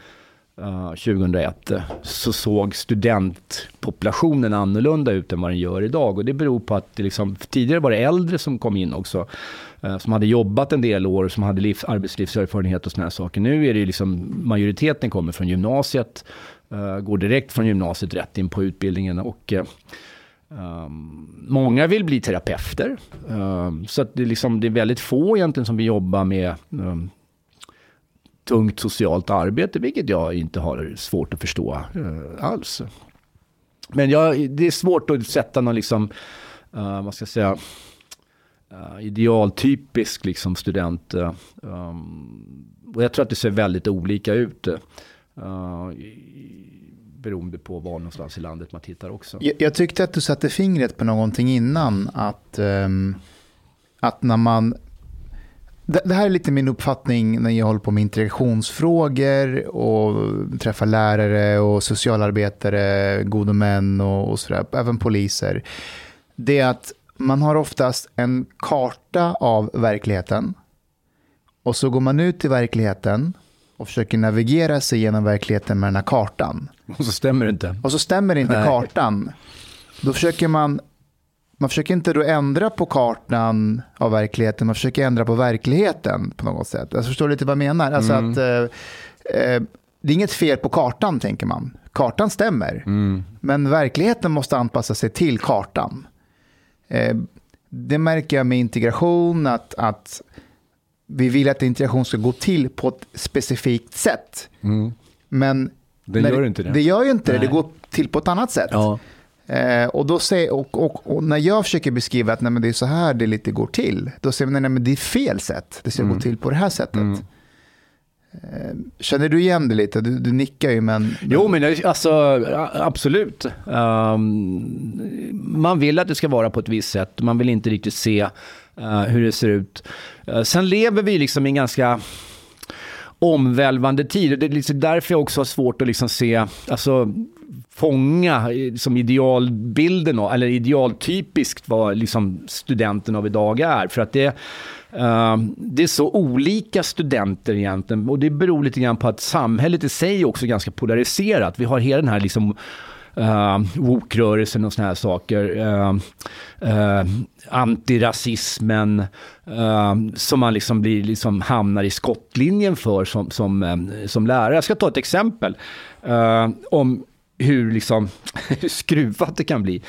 uh, 2001, så såg studentpopulationen annorlunda ut än vad den gör idag. Och det beror på att det liksom, tidigare var det äldre som kom in också. Eh, som hade jobbat en del år, som hade livs, arbetslivserfarenhet och sådana här saker. Nu är det ju liksom, majoriteten kommer från gymnasiet, uh, går direkt från gymnasiet rätt in på utbildningen. Och, Um, många vill bli terapeuter. Um, så att det, är liksom, det är väldigt få egentligen som vill jobba med um, tungt socialt arbete, vilket jag inte har svårt att förstå uh, alls. Men jag, det är svårt att sätta någon, liksom, uh, vad ska jag säga, uh, idealtypisk liksom student. Uh, um, och jag tror att det ser väldigt olika ut. Uh, beroende på var någonstans i landet man tittar också. Jag, jag tyckte att du satte fingret på någonting innan. Att, um, att när man... Det, det här är lite min uppfattning när jag håller på med integrationsfrågor och träffar lärare och socialarbetare, gode män och, och sådär, även poliser. Det är att man har oftast en karta av verkligheten. Och så går man ut i verkligheten och försöker navigera sig genom verkligheten med den här kartan. Och så stämmer det inte. Och så stämmer inte Nej. kartan. Då försöker man man försöker inte då ändra på kartan av verkligheten, man försöker ändra på verkligheten på något sätt. Alltså, förstår du lite vad jag menar? Alltså Mm. att, eh, eh, det är inget fel på kartan, tänker man. Kartan stämmer, Mm. men verkligheten måste anpassa sig till kartan. Eh, det märker jag med integration, att, att vi vill att integration ska gå till på ett specifikt sätt. Men Mm. Det när gör inte det. Det gör ju inte det, det Nej. går till på ett annat sätt. Ja. Eh, och, då säger, och, och, och när jag försöker beskriva att nej, men det är så här det lite går till, då säger man nej, men det är fel sätt. Det ska Mm. gå till på det här sättet. Eh, Eh, känner du igen det lite? Du, du nickar ju, men... Jo, men alltså absolut. Um, man vill att det ska vara på ett visst sätt. Man vill inte riktigt se uh, hur det ser ut. Uh, sen lever vi liksom i en ganska omvälvande tid. Det är liksom därför jag också har svårt att liksom se, alltså fånga som idealbilden, eller idealtypiskt vad liksom studenten av idag är. För att det, Ehm, det är så olika studenter egentligen och det beror lite grann på att samhället i sig också är ganska polariserat. Vi har hela den här liksom uh, woke-rörelsen och såna här saker. Uh, uh, antirasismen uh, som man liksom, blir, liksom hamnar i skottlinjen för som, som, um, som lärare. Jag ska ta ett exempel om hur, liksom, [LAUGHS] hur skruvat det kan bli.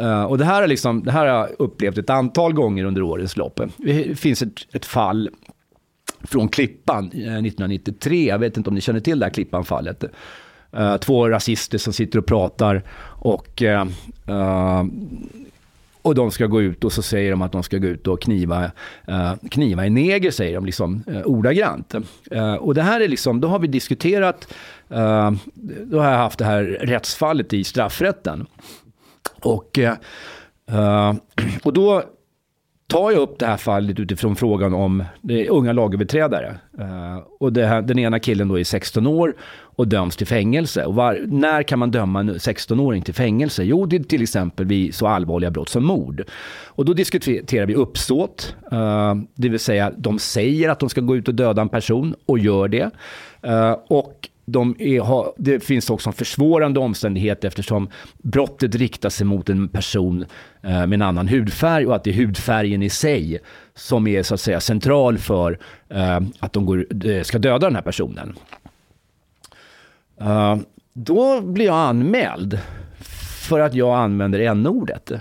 Uh, och det här, är liksom, det här har jag upplevt ett antal gånger under årens lopp. Det finns ett, ett fall från Klippan eh, 1993. Jag vet inte om ni känner till det här Klippan-fallet. Uh, två rasister som sitter och pratar och, uh, och de ska gå ut och så säger de att de ska gå ut och kniva, eh, kniva en neger, säger de liksom eh, ordagrant. Eh, och det här är liksom, då har vi diskuterat, eh, då har jag haft det här rättsfallet i straffrätten. Och, eh, eh och då tar jag upp det här fallet utifrån frågan om det unga lagöverträdare. Eh, och det här, den ena killen då är 16 år och döms till fängelse. Och var, när kan man döma en 16-åring till fängelse? Jo, det är till exempel vid så allvarliga brott som mord. Och då diskuterar vi uppsåt, eh, det vill säga de säger att de ska gå ut och döda en person och gör det. Eh, och de är, det finns också en försvårande omständighet eftersom brottet riktar sig mot en person eh, med en annan hudfärg och att det är hudfärgen i sig som är så att säga central för eh, att de går, eh, ska döda den här personen. Uh, då blir jag anmäld för att jag använder n-ordet.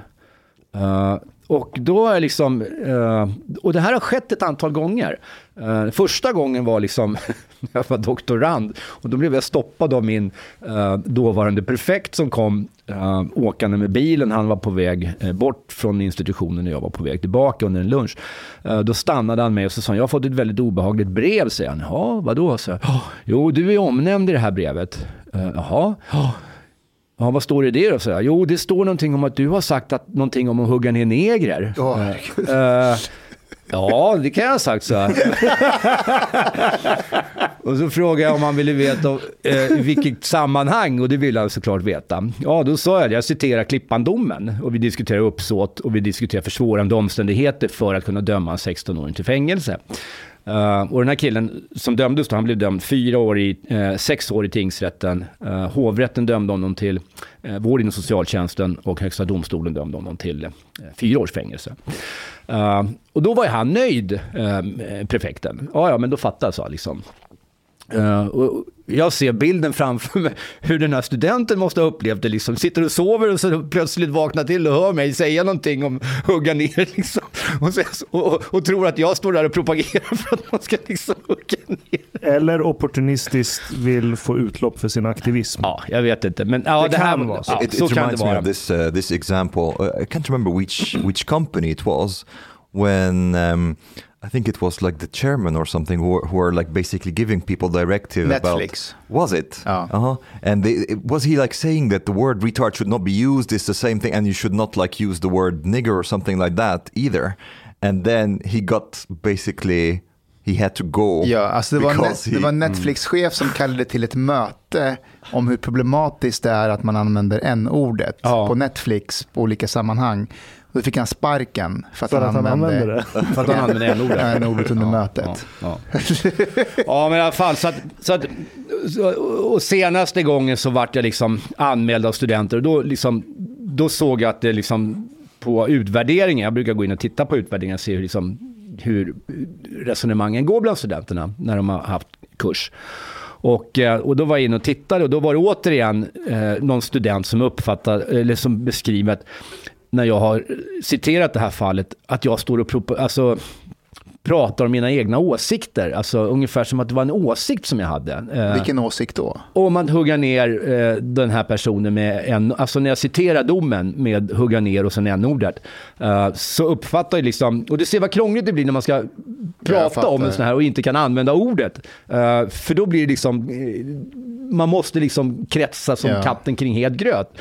Uh, och då är liksom, uh, och det här har skett ett antal gånger. Uh, första gången var liksom [LAUGHS] när jag var doktorand och då blev jag stoppad av min dåvarande prefekt som kom eh, åkande med bilen. Han var på väg eh, bort från institutionen och jag var på väg tillbaka under en lunch. Eh, då stannade han mig och så sa han, jag har fått ett väldigt obehagligt brev, säger han. Ja, vadå? Så, jag, jo, du är omnämnd i det här brevet. Jaha, ja. Ja, vad står det i det då? Så jag, jo, det står någonting om att du har sagt att, någonting om att hugga ner negrer. Eh, ja, det kan jag ha sagt så här. [LAUGHS] och så frågade jag om han ville veta eh, i vilket sammanhang och det ville han såklart veta. Ja, då sa jag, jag citerar Klippandomen och vi diskuterar uppsåt och vi diskuterar försvårande omständigheter för att kunna döma en 16-åring till fängelse. Uh, och den här killen som dömdes då, han blev dömd fyra år i, uh, sex år i tingsrätten. Uh, hovrätten dömde honom till uh, vård inom socialtjänsten och Högsta domstolen dömde honom till uh, fyra års fängelse. Uh, och då var ju han nöjd, uh, prefekten. Ja, ja, men då fattar jag, liksom. Uh, och jag ser bilden framför mig hur den här studenten måste ha upplevt det. Liksom. Sitter och sover och så plötsligt vaknar till och hör mig säga någonting om hugga ner. [LAUGHS] Liksom. Och, så, och, och, tror att jag står där och propagerar för att man ska liksom hugga ner. Eller opportunistiskt vill få utlopp för sin aktivism. Ja, jag vet inte. Men ja, Det det, här kan vara så. Ja, it, så it kan det vara. of this uh, this example. Uh, I can't remember which which company it was when um, I think it was like the chairman or something who, who are like basically giving people directive Netflix. about was it Oh. uh-huh and they, was he like saying that the word retard should not be used is the same thing and you should not like use the word nigger or something like that either and then he got basically he had to go Ja, alltså det, var, net, det he- var en Netflix-chef som kallade till ett möte om hur problematiskt det är att man använder n-ordet Ja. på Netflix på olika sammanhang. Då fick han sparken för att, För att han använder det. [LAUGHS] För att han använder n-ordet. n-ordet under mötet. Ja, ja. ja, men i alla fall. Så att, så att, och senaste gången så vart jag liksom anmäld av studenter. Och då, liksom, då såg jag att det liksom på utvärderingen. Jag brukar gå in och titta på utvärderingen och se hur, liksom, hur resonemangen går bland studenterna när de har haft kurs. Och, eh, och då var jag inne och tittade och då var det återigen eh, någon student som uppfattade, eller som beskriver att när jag har citerat det här fallet, att jag står och alltså, pratar om mina egna åsikter. Alltså ungefär som att det var en åsikt som jag hade. Eh, Vilken åsikt då? om man hugga ner eh, den här personen med en, alltså när jag citerar domen med hugga ner och sen n-ordet, eh, så uppfattar jag liksom, och du ser vad krångligt det blir när man ska prata om en sån här och inte kan använda ordet. Eh, för då blir det liksom, eh, man måste liksom kretsa som Ja. katten kring het gröt.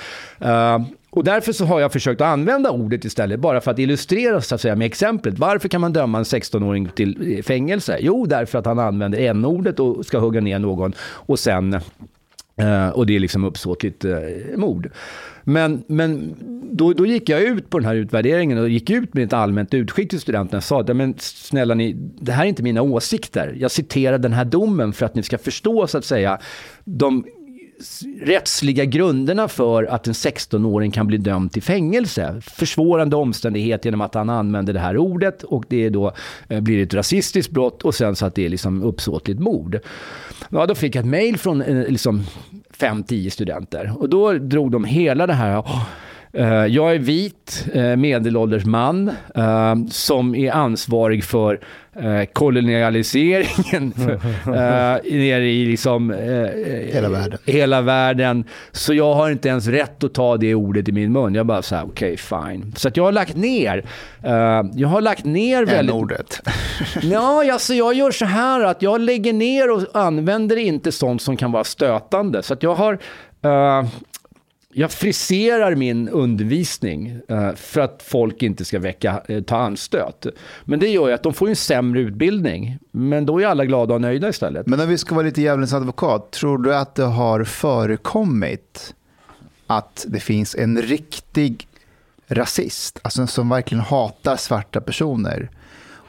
Och därför så har jag försökt att använda ordet istället, bara för att illustrera så att säga, med exemplet. Varför kan man döma en 16-åring till eh, fängelse? Jo, därför att han använder n-ordet och ska hugga ner någon och sen Eh, och det är liksom uppsåtligt eh, mord. Men, men då, då gick jag ut på den här utvärderingen och gick ut med ett allmänt utskick till studenterna och sa att men snälla ni, det här är inte mina åsikter. Jag citerar den här domen för att ni ska förstå så att säga de rättsliga grunderna för att en 16-åring kan bli dömd till fängelse. Försvårande omständighet genom att han använder det här ordet och det är då eh, blir ett rasistiskt brott och sen så att det är liksom uppsåtligt mord. Ja, då fick jag ett mejl från eh, liksom 5-10 studenter och då drog de hela det här Oh, jag är vit, eh, medelålders man eh, som är ansvarig för eh, kolonialiseringen [LAUGHS] eh, nere i liksom, eh, Hela världen. hela världen. Så jag har inte ens rätt att ta det ordet i min mun. Jag bara så här, okej fine. Så jag har lagt ner, eh, jag har lagt ner väldigt... N-ordet. [LAUGHS] Ja, alltså jag gör så här att jag lägger ner och använder inte sånt som kan vara stötande. Så jag har... eh, jag friserar min undervisning eh, för att folk inte ska väcka, eh, ta anstöt. Men det gör ju att de får en sämre utbildning. Men då är alla glada och nöjda istället. Men om vi ska vara lite djävulens advokat, tror du att det har förekommit att det finns en riktig rasist, alltså som verkligen hatar svarta personer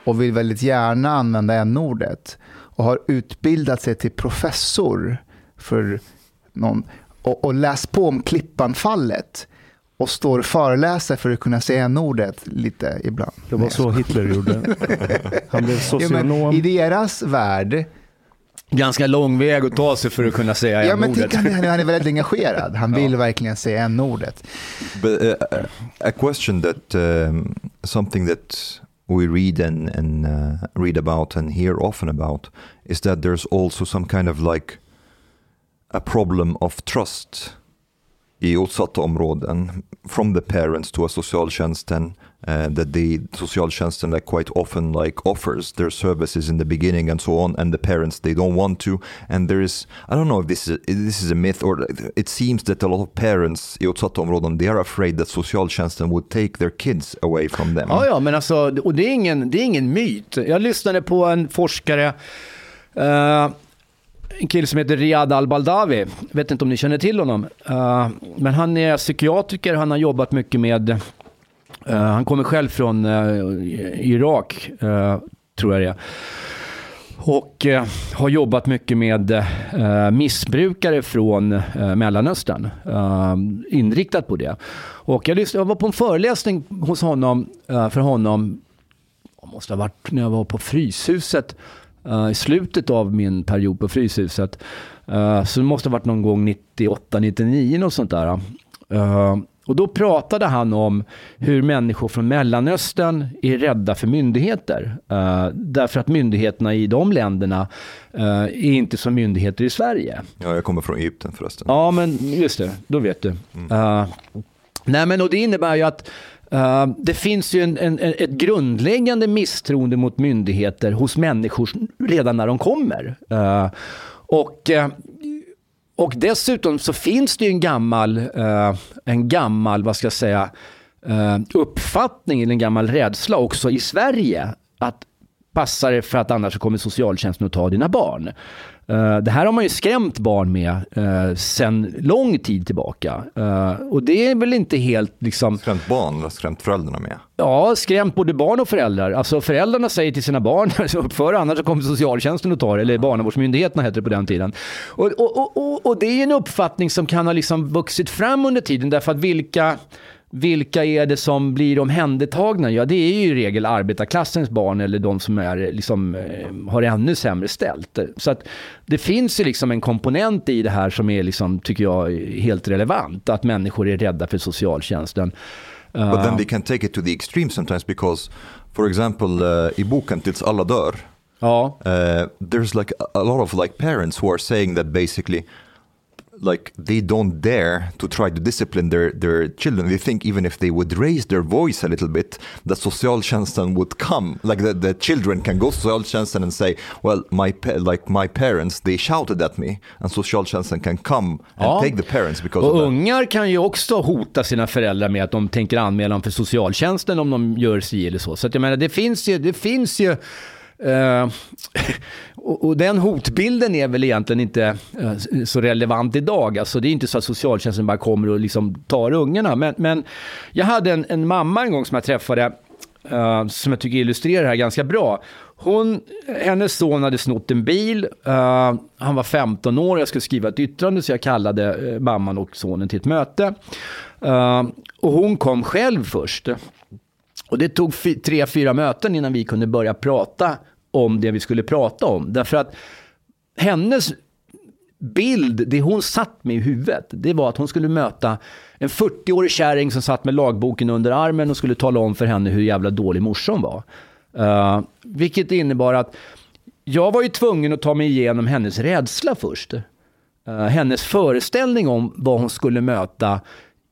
och vill väldigt gärna använda n-ordet och har utbildat sig till professor för någon och, och läst på om Klippanfallet och står och föreläser för att kunna säga n-ordet lite ibland. Det var så Hitler gjorde. [LAUGHS] Han blev Ja, socionom. I deras värld Ganska lång väg att ta sig för att kunna säga Ja, men n-ordet. han, han är väldigt [LAUGHS] engagerad. Han vill verkligen säga n-ordet. But uh, a question that um, something that we read and, and uh, read about and hear often about is that there's also some kind of like a problem of trust i utsatta områden from the parents to a socialtjänsten uh, that the socialtjänsten like quite often like offers their services in the beginning and so on and the parents they don't want to and there is I don't know if this is if this is a myth or it seems that a lot of parents i utsatta områden they are afraid that socialtjänsten would take their kids away from them. Ja, ja, men alltså, och det är ingen, det är ingen myt. Jag lyssnade på en forskare, Uh, en kille som heter Riyad Al-Baldawi. Vet inte om ni känner till honom. Uh, men han är psykiatriker, han har jobbat mycket med, Uh, han kommer själv från uh, Irak, tror jag det är. Och har jobbat mycket med missbrukare från Mellanöstern. Inriktat på det. Och jag, lyssnade, jag var på en föreläsning hos honom, för honom, det måste ha varit när jag var på Fryshuset, eh, i slutet av min period på Fryshuset. Eh, så det måste ha varit någon gång 98, 99 något sånt där. Eh, och då pratade han om hur människor från Mellanöstern är rädda för myndigheter. Eh, därför att myndigheterna i de länderna eh, är inte som myndigheter i Sverige. Ja, jag kommer från Egypten förresten. Ja, men just det, då vet du. Eh, nej, men och det innebär ju att Eh, det finns ju en, en, ett grundläggande misstroende mot myndigheter hos människor redan när de kommer. Eh, och, eh, och dessutom så finns det ju en gammal, en gammal vad ska jag säga, uppfattning eller en gammal rädsla också i Sverige att passa dig för att annars kommer socialtjänsten att ta dina barn. Eh, det här har man ju skrämt barn med uh, sen lång tid tillbaka. Eh, och det är väl inte helt liksom, Skrämt barn eller skrämt föräldrarna med? ja, skrämt både barn och föräldrar. Alltså föräldrarna säger till sina barn, [LAUGHS] uppför annars så kommer socialtjänsten att ta det, eller barnavårdsmyndigheterna hette det på den tiden. Och, och, och, och, och det är en uppfattning som kan ha liksom vuxit fram under tiden, därför att vilka vilka är det som blir omhändertagna? Ja, det är ju i regel arbetarklassens barn eller de som är, liksom, eh, har ännu sämre ställt. Så att det finns ju liksom en komponent i det här som är, liksom, tycker jag, helt relevant. Att människor är rädda för socialtjänsten. But then they can take it to the extreme sometimes because, for example, uh, i boken Tills alla dör, Ja, uh, there's like a lot of like parents who are saying that basically like they don't dare to try to discipline their, their children. They think even if they would raise their voice a little bit, that socialtjänsten would come. Like the, the children can go to socialtjänsten and say, well, my like my parents, they shouted at me. And socialtjänsten can come and Ja. take the parents because och ungar kan ju också hota sina föräldrar med att de tänker anmäla dem för socialtjänsten om de gör si eller så. Så att jag menar, det finns ju, det finns ju eh, [LAUGHS] och, och den hotbilden är väl egentligen inte eh, så relevant idag. Alltså det är inte så att socialtjänsten bara kommer och liksom tar ungarna. Men, men jag hade en, en mamma en gång som jag träffade eh, som jag tycker illustrerar det här ganska bra. Hon, hennes son hade snott en bil. uh, han var 15 år. Jag skulle skriva ett yttrande så jag kallade uh, mamman och sonen till ett möte. Eh, och hon kom själv först. Och det tog tre, fyra möten innan vi kunde börja prata om det vi skulle prata om. Därför att hennes bild, det hon satt med i huvudet, det var att hon skulle möta en 40-årig kärring som satt med lagboken under armen och skulle tala om för henne hur jävla dålig morsan var. Uh, vilket innebar att jag var ju tvungen att ta mig igenom hennes rädsla först. Uh, hennes föreställning om vad hon skulle möta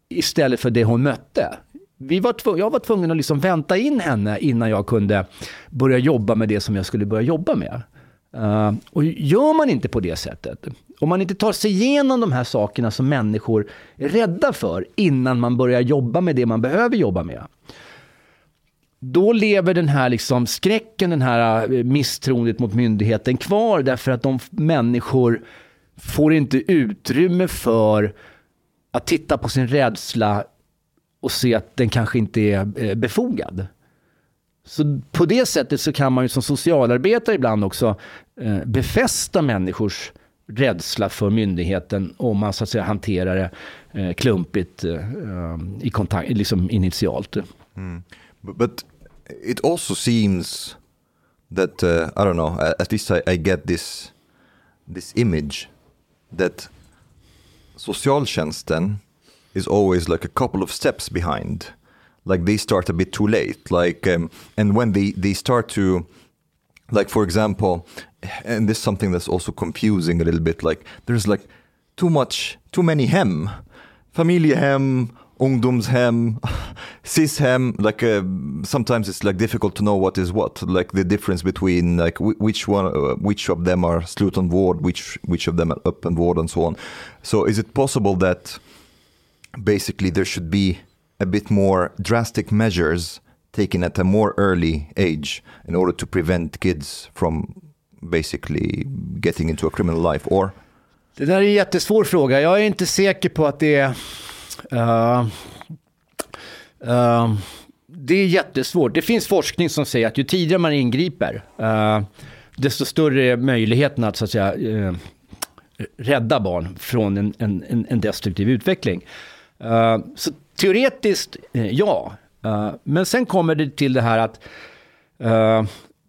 istället för det hon mötte. Vi var tvung, jag var tvungen att liksom vänta in henne innan jag kunde börja jobba med det som jag skulle börja jobba med. Uh, och gör man inte på det sättet, om man inte tar sig igenom de här sakerna som människor är rädda för innan man börjar jobba med det man behöver jobba med, då lever den här liksom skräcken, den här eh, misstroendet mot myndigheten kvar därför att de människor får inte utrymme för att titta på sin rädsla och se att den kanske inte är eh, befogad. Så på det sättet så kan man ju som socialarbetare ibland också eh, befästa människors rädsla för myndigheten om man så att säga hanterar det eh, klumpigt eh, eh i kontakt, liksom initialt. Mm. But, but it also seems that uh, I don't know. At least I, I get this this image that socialtjänsten is always like a couple of steps behind. Like they start a bit too late. Like um, and when they they start to like for example and this is something that's also confusing a little bit like there's like too much too many hem familjehem ungdomshem [LAUGHS] cishem like uh, sometimes it's like difficult to know what is what like the difference between like wh- which one uh, which of them are slutenvård which which of them are up and ward, and so on so is it possible that basically there should be a bit more drastic measures taken at a more early age in order to prevent kids from basically getting into a criminal life or Det där är en jättesvår fråga. Jag är inte säker på att det är... Uh, uh, det är jättesvårt. Det finns forskning som säger att ju tidigare man ingriper, uh, desto större är möjligheten att, så att säga, rädda barn från en, en, en- en destruktiv utveckling. Eh, så teoretiskt, eh, ja. Eh, men sen kommer det till det här att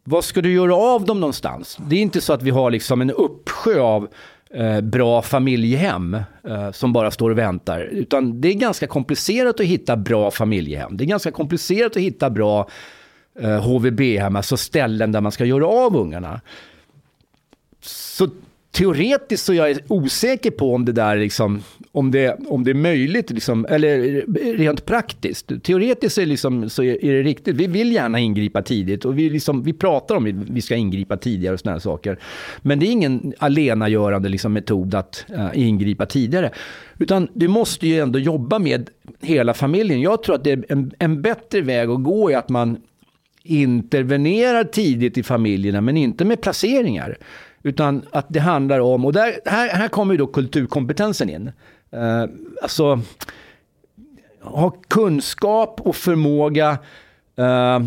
vad ska du göra av dem någonstans? Det är inte så att vi har liksom en uppsjö av eh, bra familjehem eh, som bara står och väntar. Utan det är ganska komplicerat att hitta bra familjehem. Det är ganska komplicerat att hitta bra eh, HVB-hem, alltså ställen där man ska göra av ungarna. Så teoretiskt så jag är osäker på om det där liksom, om det, om det är möjligt, liksom, eller rent praktiskt. Teoretiskt är, liksom, så är är det riktigt. Vi vill gärna ingripa tidigt och vi, liksom, vi pratar om att vi ska ingripa tidigare och sådana saker. Men det är ingen alenagörande liksom, metod att uh, ingripa tidigare. Utan du måste ju ändå jobba med hela familjen. Jag tror att det är en, en bättre väg att gå är att man intervenerar tidigt i familjerna, men inte med placeringar. Utan att det handlar om, och där, här, här kommer ju då kulturkompetensen in. Eh, alltså, ha kunskap och förmåga, eh,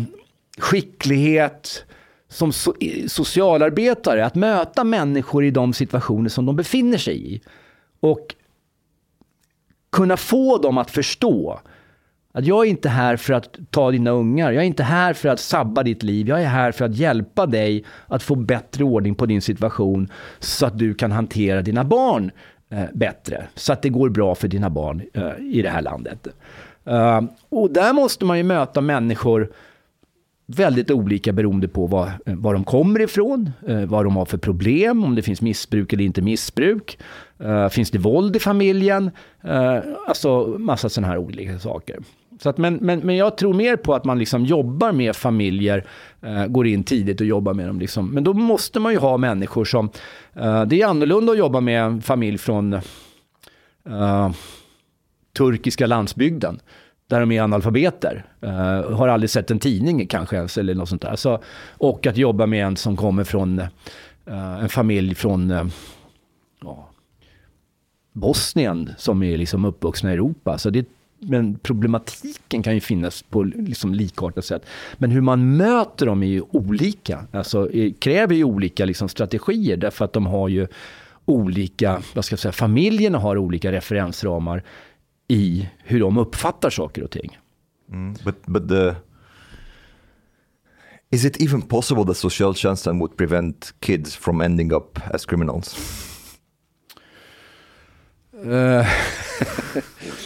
skicklighet som so socialarbetare att möta människor i de situationer som de befinner sig i. Och kunna få dem att förstå Att jag är inte här för att ta dina ungar. Jag är inte här för att sabba ditt liv. Jag är här för att hjälpa dig att få bättre ordning på din situation så att du kan hantera dina barn eh, Eh, bättre. Så att det går bra för dina barn eh, i det här landet. Eh, och där måste man ju möta människor väldigt olika beroende på var, var de kommer ifrån, vad de har för problem, om det finns missbruk eller inte missbruk. Finns det våld i familjen? Alltså massa sådana här olika saker. Så att, men, men, men jag tror mer på att man liksom jobbar med familjer, eh, går in tidigt och jobbar med dem. Liksom. Men då måste man ju ha människor som... Eh, det är annorlunda att jobba med en familj från eh, turkiska landsbygden där de är analfabeter. Eh, har aldrig sett en tidning kanske ens eller något sånt där. Så, och att jobba med en som kommer från eh, en familj från uh, Bosnien som är liksom uppvuxna i Europa. Så det, men problematiken kan ju finnas på liksom likartat sätt. Men hur man möter dem är ju olika. Alltså kräver ju olika liksom strategier därför att de har ju olika, vad ska jag säga, familjerna har olika referensramar i hur de uppfattar saker och ting. Mm, but, but the, is it even possible that socialtjänsten would prevent kids from ending up as criminals? Uh, [LAUGHS] [LAUGHS]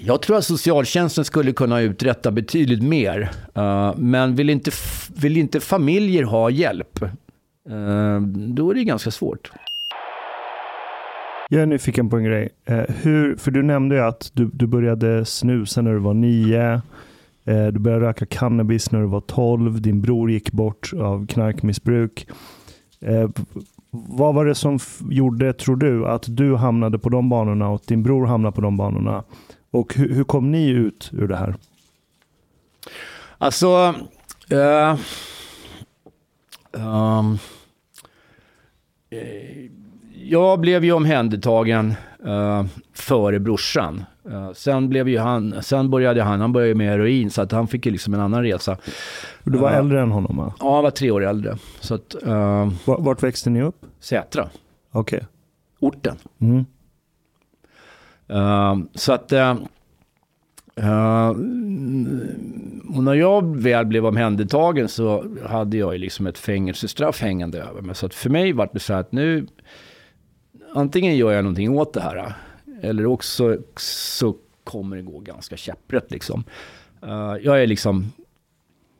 jag tror att socialtjänsten skulle kunna uträtta betydligt mer. Uh, men vill inte, vill inte familjer ha hjälp, uh, då är det ganska svårt. Jag är nyfiken på en grej. Uh, hur, för du nämnde ju att du, du började snusa när du var nio. Du började röka cannabis när du var tolv. Din bror gick bort av knarkmissbruk. Eh, vad var det som gjorde, tror du, att du hamnade på de banorna och din bror hamnade på de banorna? Och hur, hur kom ni ut ur det här? Alltså... Uh, um, jag blev ju omhändertagen uh, före brorsan. Uh, sen, blev ju han, sen började han, han började med heroin så att han fick ju liksom en annan resa. Du var äldre än honom va? Ja, han var tre år äldre. Så att, uh, Vart växte ni upp? Sätra. Okej. Okay. Orten. Mm. Ehm, så att... Eh, eh, och när jag väl blev omhändertagen så hade jag ju liksom ett fängelsestraff hängande över mig. Så att för mig var det så att nu antingen gör jag någonting åt det här eller också så kommer det gå ganska käpprätt liksom. Uh, jag är liksom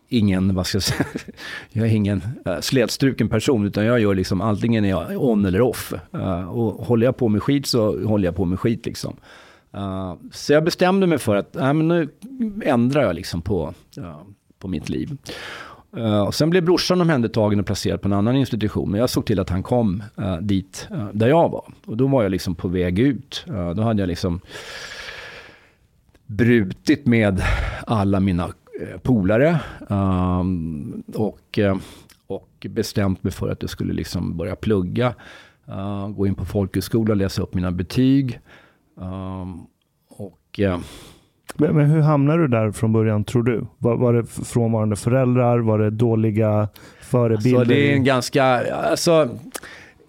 ingen, vad ska jag säga, [LAUGHS] jag är ingen uh, slätstruken person utan jag gör liksom antingen är jag on eller off. Uh, och håller jag på med skit så håller jag på med skit liksom. Uh, så jag bestämde mig för att äh, men nu ändrar jag liksom på, på mitt liv. Och sen blev brorsan omhändertagen och placerad på en annan institution. Men jag såg till att han kom dit där jag var. Och då var jag liksom på väg ut. då hade jag liksom brutit med alla mina polare. Um, och, och bestämt mig för att jag skulle liksom börja plugga. gå in på folkhögskola, läsa upp mina betyg. Um, och men, men, hur hamnade du där från början tror du? Var, var det frånvarande föräldrar? Var det dåliga förebilder? Alltså, det är en ganska, alltså,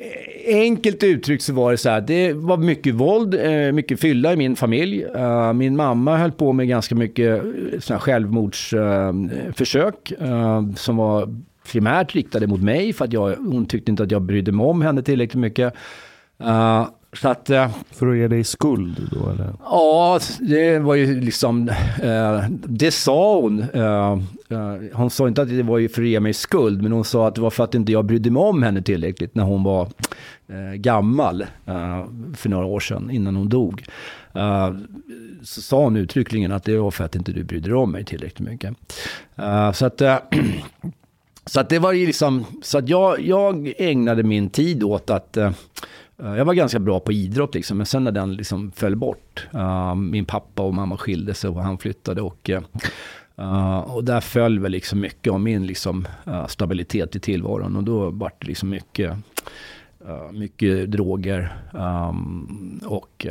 Eh, enkelt uttryckt så var det så här, det var mycket våld, eh, mycket fylla i min familj. Eh, min mamma höll på med ganska mycket såna självmordsförsök som var primärt riktade mot mig för att jag, hon tyckte inte att jag brydde mig om henne tillräckligt mycket. Så att, eh, För att ge dig skuld då eller? Ja, det var ju liksom, eh, det sa hon. Eh, hon sa inte att det var för att ge mig skuld, men hon sa att det var för att inte jag brydde mig om henne tillräckligt när hon var gammal för några år sedan, innan hon dog. Så sa hon uttryckligen att det var för att inte du brydde dig om mig tillräckligt mycket. Så att [CLEARS THROAT] så att det var ju liksom, så att jag, jag ägnade min tid åt att Eh, Eh, jag var ganska bra på idrott liksom, men sen när den liksom föll bort. Uh, min pappa och mamma skilde sig och han flyttade och, uh, och där föll väl liksom mycket av min liksom, uh, stabilitet i tillvaron och då var det liksom mycket, mycket droger um, och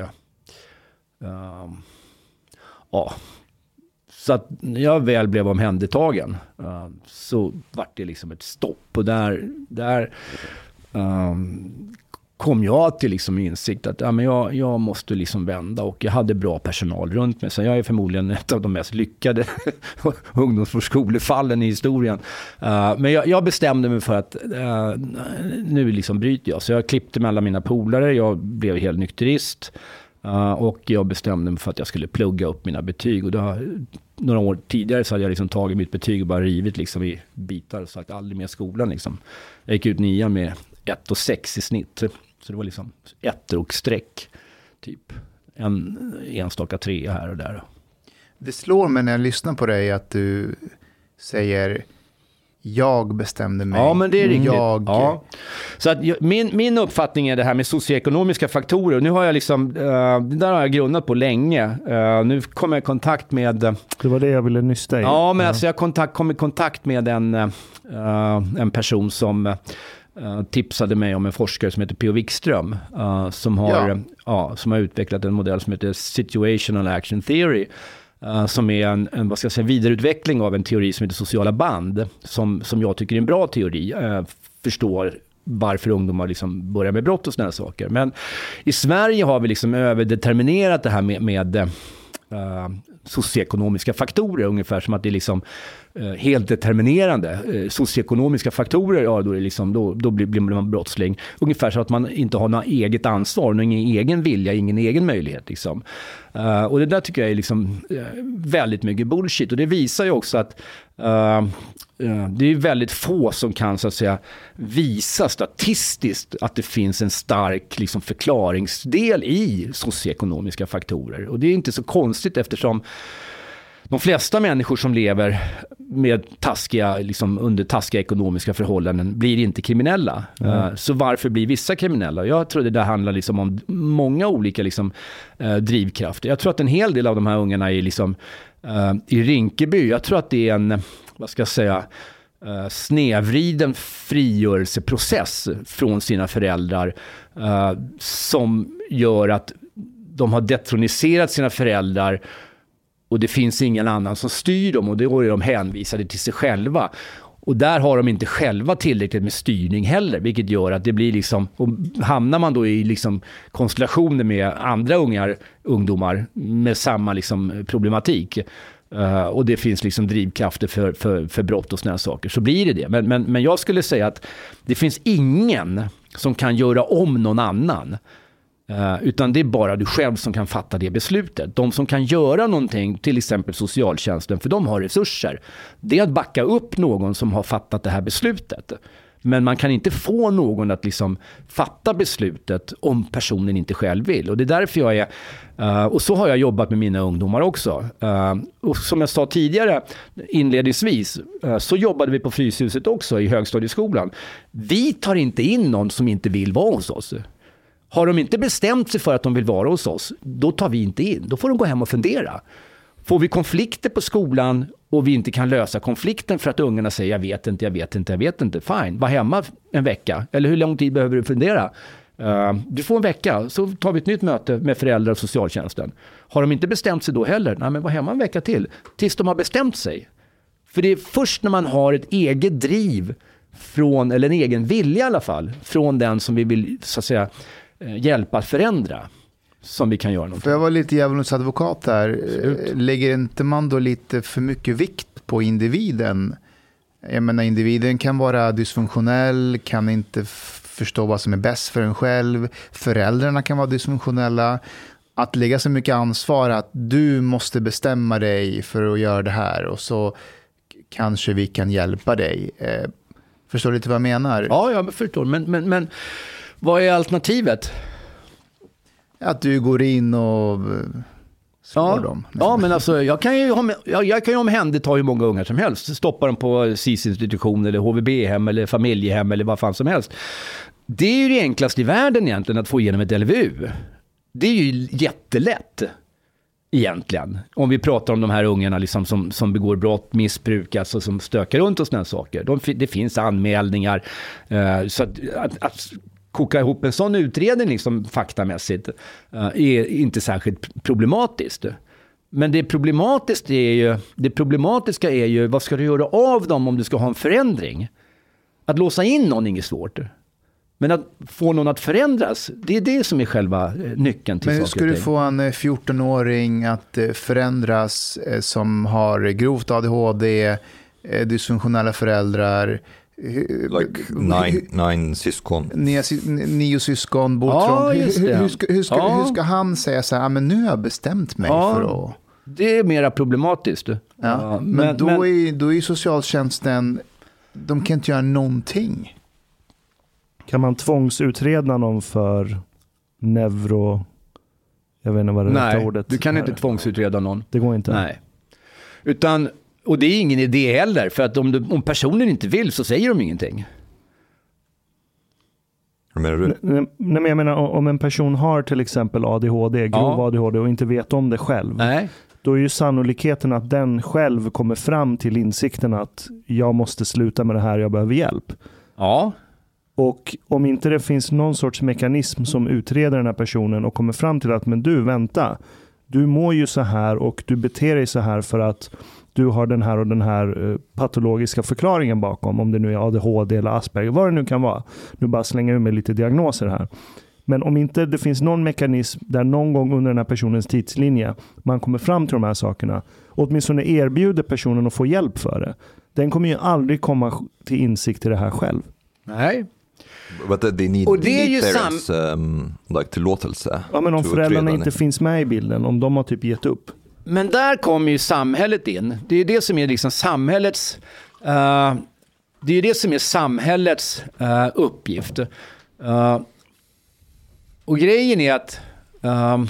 ja. Så att när jag väl blev omhändertagen så vart det liksom ett stopp och där, där um, kom jag till liksom insikt att ja, men jag, jag måste liksom vända och jag hade bra personal runt mig. Så jag är förmodligen ett av de mest lyckade [LAUGHS] ungdomsvårdsskolefallen i historien. Uh, men jag, jag, bestämde mig för att uh, nu liksom bryter jag. Så jag klippte med alla mina polare, jag blev helt nykterist. Uh, och jag bestämde mig för att jag skulle plugga upp mina betyg. Och då, några år tidigare så hade jag liksom tagit mitt betyg och bara rivit liksom i bitar och sagt aldrig mer skolan. Liksom. Jag gick ut nian med 1 och 6 i snitt. Så det var liksom ettor och streck. Typ en enstaka trea här och där. Det slår mig när jag lyssnar på dig att du säger jag bestämde mig. Ja, men det är riktigt. Jag... Ja. Så att min, min uppfattning är det här med socioekonomiska faktorer. Nu har jag liksom, uh, det där har jag grundat på länge. Uh, nu kommer jag i kontakt med... Uh, det var det jag ville nysta i. Ja, men ja. Alltså jag kontakt, kom i kontakt med en, en person som Uh, tipsade mig om en forskare som heter P.O. Wikström. Uh, som, har, ja. Uh, som har utvecklat en modell som heter Situational Action Theory. Uh, som är en, en vad ska jag säga, vidareutveckling av en teori som heter sociala band. Som, som jag tycker är en bra teori. Förstår varför ungdomar liksom börjar med brott och sådana saker. Men i Sverige har vi liksom överdeterminerat det här med, med uh, socioekonomiska faktorer. Ungefär som att det är liksom eh, helt determinerande. Eh, socioekonomiska faktorer, ja då, är liksom, då, då blir, blir, man brottsling. Ungefär så att man inte har något eget ansvar, ingen egen vilja, ingen egen möjlighet. Liksom. Uh, och det där tycker jag är liksom, uh, väldigt mycket bullshit. Och det visar ju också att uh, det är väldigt få som kan så att säga, visa statistiskt att det finns en stark liksom, förklaringsdel i socioekonomiska faktorer. Och det är inte så konstigt eftersom de flesta människor som lever med taskiga, liksom under taskiga ekonomiska förhållanden blir inte kriminella. Mm. Så varför blir vissa kriminella? Jag tror det där handlar liksom om många olika liksom, uh, drivkrafter. Jag tror att en hel del av de här ungarna är liksom, uh, i Rinkeby. Jag tror att det är en, vad ska jag säga, uh, snevriden frigörelseprocess från sina föräldrar som gör att de har detroniserat sina föräldrar och det finns ingen annan som styr dem och då är de hänvisade till sig själva. Och där har de inte själva tillräckligt med styrning heller, vilket gör att det blir liksom, och hamnar man då i liksom konstellationer med andra ungar, ungdomar med samma liksom problematik, Uh, och det finns liksom drivkrafter för, för, för brott och sådana saker, så blir det det. Men, men, men jag skulle säga att det finns ingen som kan göra om någon annan. Uh, utan det är bara du själv som kan fatta det beslutet. De som kan göra någonting, till exempel socialtjänsten, för de har resurser, det är att backa upp någon som har fattat det här beslutet. Men man kan inte få någon att liksom fatta beslutet om personen inte själv vill. Och det är därför jag är... Uh, och så har jag jobbat med mina ungdomar också. Uh, och som jag sa tidigare inledningsvis uh, så jobbade vi på Fryshuset också i högstadieskolan. Vi tar inte in någon som inte vill vara hos oss. Har de inte bestämt sig för att de vill vara hos oss, då tar vi inte in. Då får de gå hem och fundera. Får vi konflikter på skolan och vi inte kan lösa konflikten för att ungarna säger jag vet inte, jag vet inte, jag vet inte. Fine, var hemma en vecka. Eller hur lång tid behöver du fundera? Uh, du får en vecka, så tar vi ett nytt möte med föräldrar och socialtjänsten. Har de inte bestämt sig då heller, nej men var hemma en vecka till. Tills de har bestämt sig. För det är först när man har ett eget driv från, eller en egen vilja i alla fall, från den som vi vill så att säga hjälpa att förändra som vi kan göra någonting. För jag var lite djävulens advokat där. Lägger inte man då lite för mycket vikt på individen? Jag menar, individen kan vara dysfunktionell, kan inte förstå vad som är bäst för en själv. Föräldrarna kan vara dysfunktionella. Att lägga så mycket ansvar att du måste bestämma dig för att göra det här och så kanske vi kan hjälpa dig. Eh, förstår du lite vad jag menar? Ja, jag förstår. Men, men, men vad är alternativet? Att du går in och eh, slår ja, dem. Ja, men alltså, jag kan ju, jag, jag kan ju omhänderta hur många ungar som helst. Stoppa dem på SIS-institution eller HVB-hem eller familjehem eller vad fan som helst. Det är ju det enklaste i världen egentligen att få igenom ett LVU. Det är ju jättelätt egentligen. Om vi pratar om de här ungarna liksom som, som begår brott, missbruk, alltså som stökar runt och sådana saker. De, det finns anmälningar. Uh, så att, att, att, koka ihop en sån utredning liksom, faktamässigt uh, är inte särskilt problematiskt. Men det, problematiskt är ju, det problematiska är ju vad ska du göra av dem om du ska ha en förändring? Att låsa in någon är inget svårt. Men att få någon att förändras, det är det som är själva eh, nyckeln till Men hur ska du få en eh, 14-åring att eh, förändras eh, som har grovt ADHD, eh, dysfunktionella föräldrar, eh, Like nine, nine syskon. nio, nio syskon, bor Ja, trångt. Hur- hur, hur, ska, hur, ska, Ja. hur ska han säga så här, "Ah, men nu har jag bestämt mig Ja. för att... Det är mera problematiskt. Ja. Ja, men, då, Är, då är ju socialtjänsten, de kan inte göra någonting. Kan man tvångsutreda någon för neuro... Jag vet inte vad det rätta nej, ordet du kan inte tvångsutreda någon. Det går inte. Nej. Utan, och det är ingen idé heller, för att om, du, om personen inte vill så säger de ingenting. Hur menar du? Nej, nej, men jag menar om en person har till exempel ADHD, grov Ja. ADHD och inte vet om det själv. Nej. Då är ju sannolikheten att den själv kommer fram till insikten att jag måste sluta med det här, jag behöver hjälp. Ja, Och om inte det finns någon sorts mekanism som utreder den här personen och kommer fram till att men du, vänta. Du mår ju så här och du beter dig så här för att du har den här och den här eh, patologiska förklaringen bakom. Om det nu är ADHD eller Asperger, vad det nu kan vara. Nu bara slänger jag med lite diagnoser här. Men om inte det finns någon mekanism där någon gång under den här personens tidslinje man kommer fram till de här sakerna, åtminstone erbjuder personen att få hjälp för det. Den kommer ju aldrig komma till insikt i det här själv. nej. But they need, Och det är ju parents um, like tillåtelse. Ja, men om föräldrarna inte finns med i bilden, om de har typ gett upp. Men där kommer ju samhället in. Det är det som är liksom samhällets... uh, det är det som är samhällets uh, uppgift. Uh, och grejen är att... Ehm,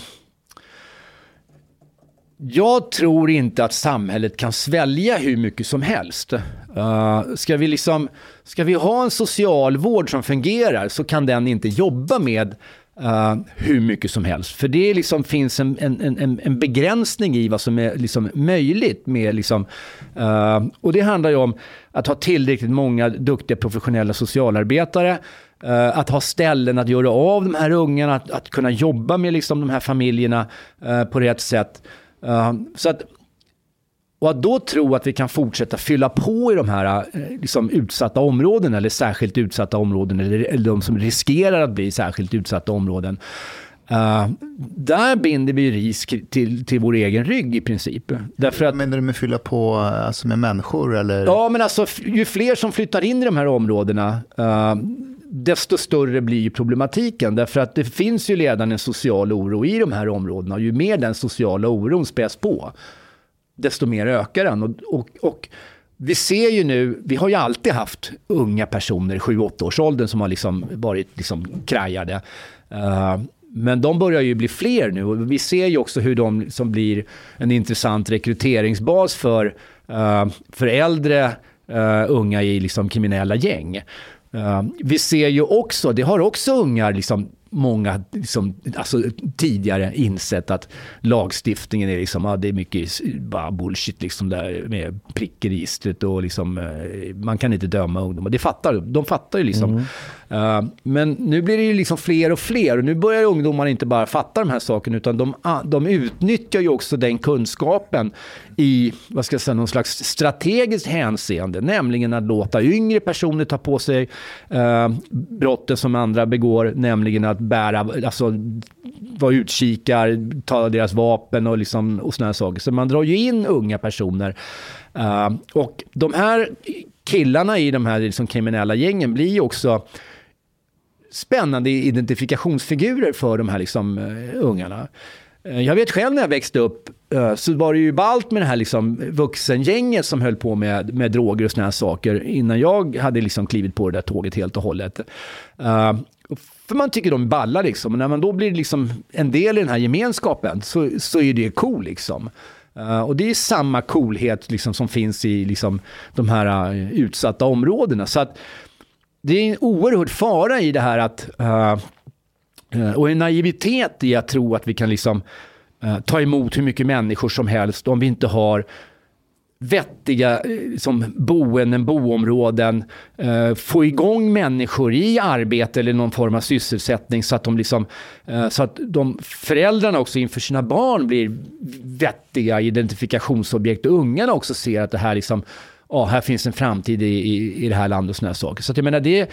jag tror inte att samhället kan svälja hur mycket som helst. Uh, ska, vi liksom, ska vi ha en socialvård som fungerar så kan den inte jobba med Uh, hur mycket som helst. För det liksom finns en, en, en, en begränsning i vad som är liksom möjligt. Med liksom, uh, och det handlar ju om att ha tillräckligt många duktiga professionella socialarbetare. Uh, att ha ställen att göra av de här ungarna, att, att kunna jobba med liksom de här familjerna på rätt sätt. Så att, och att då tro att vi kan fortsätta fylla på i de här eh, liksom, utsatta områdena eller särskilt utsatta områden eller, eller de som riskerar att bli särskilt utsatta områden. eh, där binder vi risk till, till vår egen rygg i princip. Därför att, menar du med fylla på alltså med människor? Eller? ja, men alltså, ju fler som flyttar in i de här områdena, eh, desto större blir ju problematiken. Därför att det finns ju redan en social oro i de här områdena. Och ju mer den sociala oron späs på, desto mer ökar den. Och, och, och vi ser ju nu, vi har ju alltid haft unga personer i 7-8-årsåldern som har liksom varit liksom krajade. Uh, men de börjar ju bli fler nu och vi ser ju också hur de som blir en intressant rekryteringsbas för, uh, för äldre uh, unga i liksom kriminella gäng. Vi ser ju också, det har också ungar liksom många liksom, alltså, tidigare insett att lagstiftningen är liksom, ja, det är mycket bara bullshit liksom där med prick i registret och liksom, eh, man kan inte döma ungdomar. Det fattar, de fattar ju liksom. Eh, men nu blir det ju liksom fler och fler och nu börjar ungdomarna inte bara fatta de här sakerna utan de, de utnyttjar ju också den kunskapen i, vad ska jag säga, någon slags strategiskt hänseende, nämligen att låta yngre personer ta på sig eh, brotten som andra begår, nämligen att bära, alltså vara utkikar, ta deras vapen och, liksom, och såna saker. Så man drar ju in unga personer. Eh, och de här killarna i de här liksom kriminella gängen blir ju också spännande identifikationsfigurer för de här liksom, eh, ungarna. Eh, jag vet själv när jag växte upp Eh, så var det ju ballt med det här liksom vuxengänget som höll på med, med droger och såna här saker innan jag hade liksom klivit på det där tåget helt och hållet. Uh, för man tycker de är balla liksom. Och när man då blir liksom en del i den här gemenskapen så, så är det cool liksom. Uh, och det är samma coolhet liksom som finns i liksom de här uh, utsatta områdena. Så att det är en oerhörd fara i det här att Och en naivitet i att tro att vi kan liksom Eh, ta emot hur mycket människor som helst om vi inte har vettiga eh, som boenden, boområden, eh, få igång människor i arbete eller någon form av sysselsättning så att de liksom, eh, så att de föräldrarna också inför sina barn blir vettiga identifikationsobjekt och ungarna också ser att det här liksom, ja, här finns en framtid i, i, i det här landet och sådana saker. Så att jag menar det,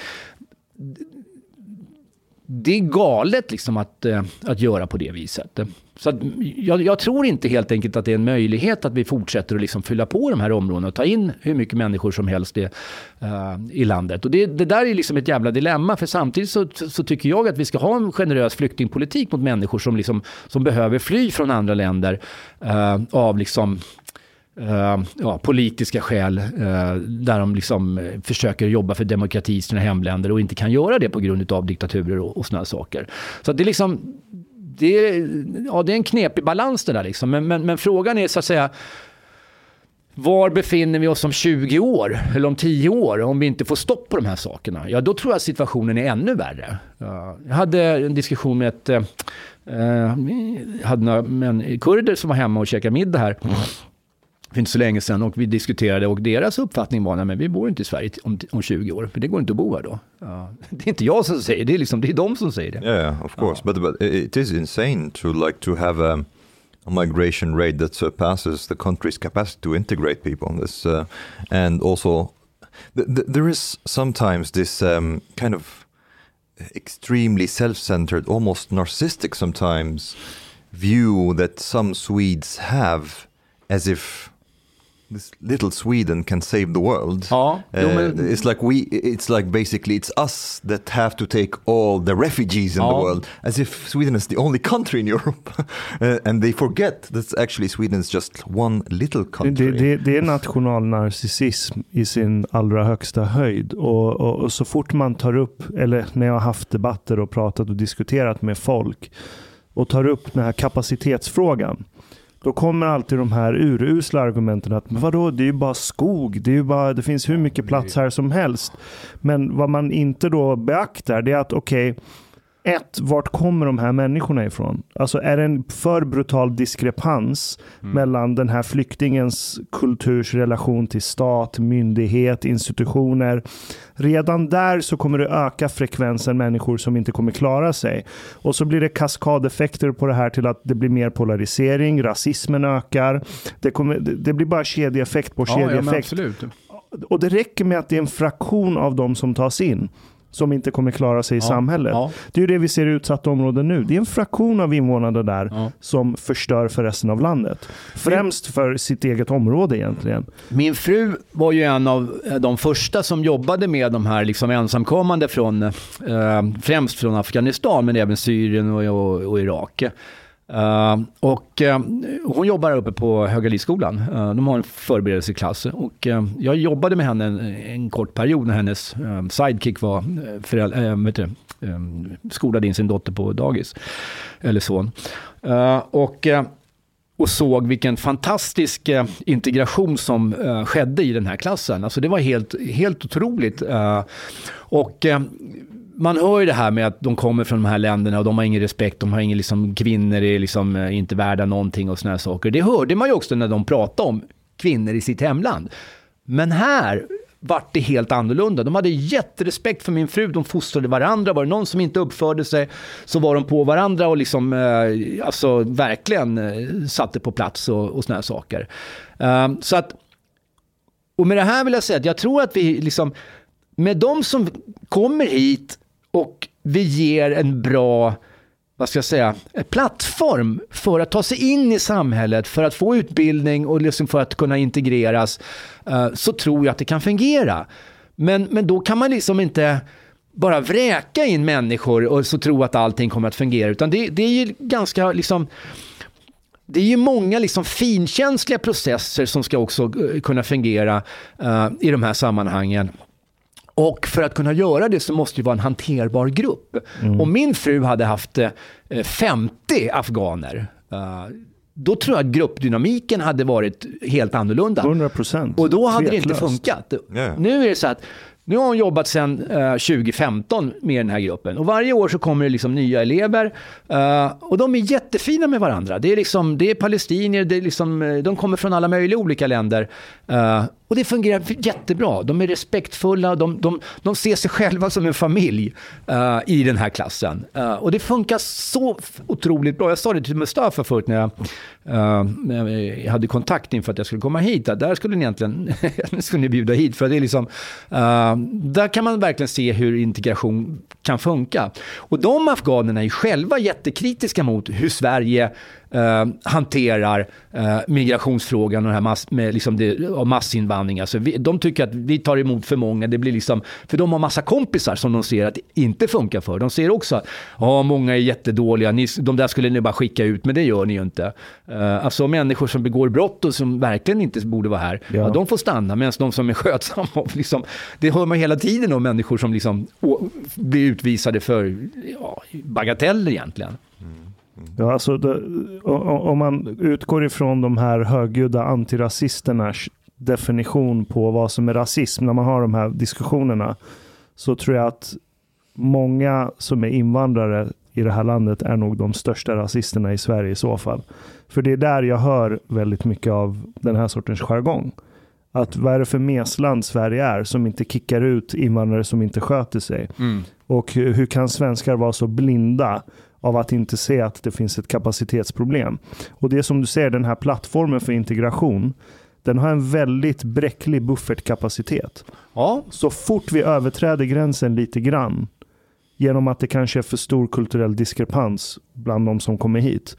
det är galet liksom att, eh, att göra på det viset. Så att jag, jag, tror inte helt enkelt att det är en möjlighet att vi fortsätter att liksom fylla på de här områdena och ta in hur mycket människor som helst är, uh, eh, i landet. Och det, det, där är liksom ett jävla dilemma för samtidigt så, så, tycker jag att vi ska ha en generös flyktingpolitik mot människor som, liksom, som behöver fly från andra länder uh, av liksom Uh, ja, politiska skäl uh, där de liksom eh, försöker jobba för demokrati i sina hemländer och inte kan göra det på grund av diktaturer och, och sådana saker. Så det är liksom det är, ja, det är en knepig balans det där liksom. Men, men, men, frågan är så att säga var befinner vi oss om 20 år eller om 10 år om vi inte får stopp på de här sakerna? Ja, då tror jag att situationen är ännu värre. Jag hade en diskussion med ett, eh, hade några men, kurder som var hemma och käkade middag här för inte så länge sedan och vi diskuterade och deras uppfattning var att vi bor inte i Sverige om, om 20 år, för det går inte att bo här då. Uh, [LAUGHS] det är inte jag som säger det, är, liksom, det är de som säger det. Yeah, of course, uh. but, but it is insane to like to have a, a migration rate that surpasses the country's capacity to integrate people. This, uh, and also, th th there is sometimes this um, kind of extremely self-centered, almost narcissistic sometimes view that some Swedes have as if this little Sweden can save the world. Ja, jo, men... uh, it's like we, it's like basically it's us that have to take all the refugees in ja. the world, as if Sweden is the only country in [LAUGHS] Europe, uh, and they forget that actually Sweden is just one little country. Det, det, det är nationalnarcissism i sin allra högsta höjd, och, och, och så fort man tar upp, eller när jag har haft debatter och pratat och diskuterat med folk och tar upp den här kapacitetsfrågan då kommer alltid de här urusla argumenten att men vadå, det är ju bara skog, det, är ju bara, det finns hur mycket plats här som helst. Men vad man inte då beaktar det är att okej, okay, ett, vart kommer de här människorna ifrån? Alltså är det en för brutal diskrepans mm. mellan den här flyktingens kulturs relation till stat, myndighet, institutioner. Redan där så kommer det öka frekvensen människor som inte kommer klara sig. Och så blir det kaskadeffekter på det här till att det blir mer polarisering, rasismen ökar. Det, kommer, det blir bara kedjeeffekt på kedjeeffekt. Ja, och det räcker med att det är en fraktion av de som tas in som inte kommer klara sig i ja, samhället. Ja. Det är ju det vi ser i utsatta områden nu. Det är en fraktion av invånarna där ja. som förstör för resten av landet. Främst för sitt eget område egentligen. Min fru var ju en av de första som jobbade med de här liksom ensamkommande från, eh, främst från Afghanistan, men även Syrien och, och, och Irak. Uh, och uh, hon jobbar uppe på Högalidsskolan. Uh, ehm, de har en förberedelseklass. Och jag jobbade med henne en, en kort period när hennes sidekick var eh, föräldrar, eh, skolade in sin dotter på dagis. Eller son. och, eh, och såg vilken fantastisk integration som skedde i den här klassen. Alltså det var helt, helt otroligt. och man hör ju det här med att de kommer från de här länderna och de har ingen respekt, de har ingen liksom, kvinnor är liksom eh, inte värda någonting och sådana saker. Det hörde man ju också när de pratade om kvinnor i sitt hemland. Men här vart det helt annorlunda. De hade jätterespekt för min fru, de fostrade varandra. Var det någon som inte uppförde sig så var de på varandra och liksom, eh, alltså verkligen eh, satte på plats och, och såna här saker. Um, så att, och med det här vill jag säga att jag tror att vi liksom, med de som kommer hit och vi ger en bra vad ska jag säga, plattform för att ta sig in i samhället, för att få utbildning och liksom för att kunna integreras, eh, så tror jag att det kan fungera. Men, men då kan man liksom inte bara vräka in människor och så tro att allting kommer att fungera, utan det, det är ju ganska liksom det är ju många liksom finkänsliga processer som ska också eh, kunna fungera uh, i de här sammanhangen. Och för att kunna göra det så måste det vara en hanterbar grupp. Mm. Om min fru hade haft 50 eh, afghaner, eh, då tror jag att gruppdynamiken hade varit helt annorlunda. 100 procent. Och då hade Tveklöst. det inte funkat. Yeah. Nu är det så att nu har hon jobbat sedan uh, 2015 med den här gruppen. Och varje år så kommer det liksom nya elever. Och de är jättefina med varandra. Det är, liksom, det är palestinier, det är liksom, de kommer från alla möjliga olika länder. Och det fungerar jättebra. De är respektfulla, de, de, de ser sig själva som en familj uh, i den här klassen. Uh, och det funkar så otroligt bra. Jag sa det till Mustafa förut när jag, eh, uh, jag hade kontakt inför att jag skulle komma hit. Där skulle ni egentligen [LAUGHS] skulle ni bjuda hit. För det är liksom, där kan man verkligen se hur integration kan funka. Och de afghanerna är själva jättekritiska mot hur Sverige eh, hanterar eh, migrationsfrågan och här mass, med liksom det, och massinvandring. Alltså vi, de tycker att vi tar emot för många. Det blir liksom, för de har massa kompisar som de ser att det inte funkar för. De ser också att ja, många är jättedåliga, ni, de där skulle ni bara skicka ut, men det gör ni ju inte. Eh, alltså människor som begår brott och som verkligen inte borde vara här, ja. Ja. de får stanna. Medan de som är [LAUGHS] skötsamma, liksom, det hör man hela tiden om människor som liksom, å, blir utvisade för ja, bagateller egentligen. Ja, alltså det, om man utgår ifrån de här högljudda antirasisternas definition på vad som är rasism när man har de här diskussionerna så tror jag att många som är invandrare i det här landet är nog de största rasisterna i Sverige i så fall. För det är där jag hör väldigt mycket av den här sortens jargong. Att vad är det för mesland Sverige är som inte kickar ut invandrare som inte sköter sig? Och hur, hur kan svenskar vara så blinda av att inte se att det finns ett kapacitetsproblem? Och det är som du säger, den här plattformen för integration, den har en väldigt bräcklig buffertkapacitet. Ja, Så fort vi överträder gränsen lite grann, genom att det kanske är för stor kulturell diskrepans bland de som kommer hit,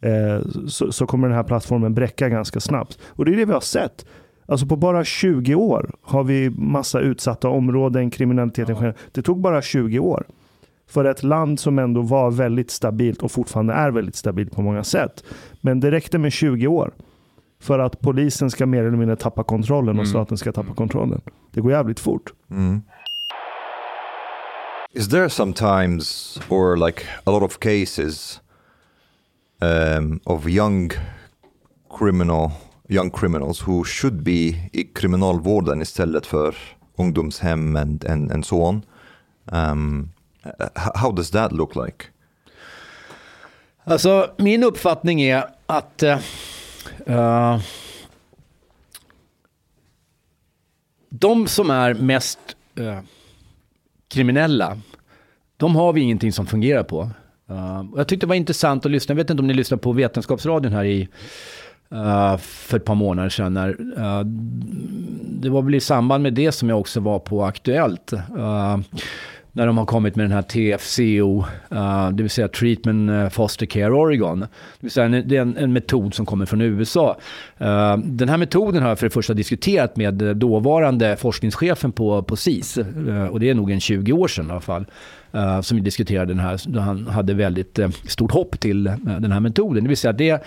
eh, så, så kommer den här plattformen bräcka ganska snabbt. Och det är det vi har sett. Alltså på bara 20 år har vi massa utsatta områden, kriminaliteten generellt. Det tog bara 20 år. För ett land som ändå var väldigt stabilt och fortfarande är väldigt stabilt på många sätt. Men det räckte med 20 år för att polisen ska mer eller mindre tappa kontrollen och staten ska tappa kontrollen. Det går jävligt fort. Is there sometimes, or like a lot of cases, um, of young criminal, young criminals who should be i kriminalvården istället för ungdomshem and, and, and so on? Um, how does that look like? Alltså, min uppfattning är att uh, de som är mest uh, kriminella, de har vi ingenting som fungerar på. Uh, och jag tyckte det var intressant att lyssna, jag vet inte om ni lyssnade på Vetenskapsradion här i Uh, för ett par månader sedan. När, uh, det var väl i samband med det som jag också var på Aktuellt. Uh, när de har kommit med den här TFCO, uh, eh, det vill säga Treatment eh, Foster Care Oregon. Det vill säga en, det är en, en metod som kommer från USA. Uh, den här metoden har jag för det första diskuterat med dåvarande forskningschefen på, på SIS. Uh, och det är nog en 20 år sedan i alla fall. Uh, som vi diskuterade den här, då han hade väldigt uh, stort hopp till uh, den här metoden. Det vill säga det är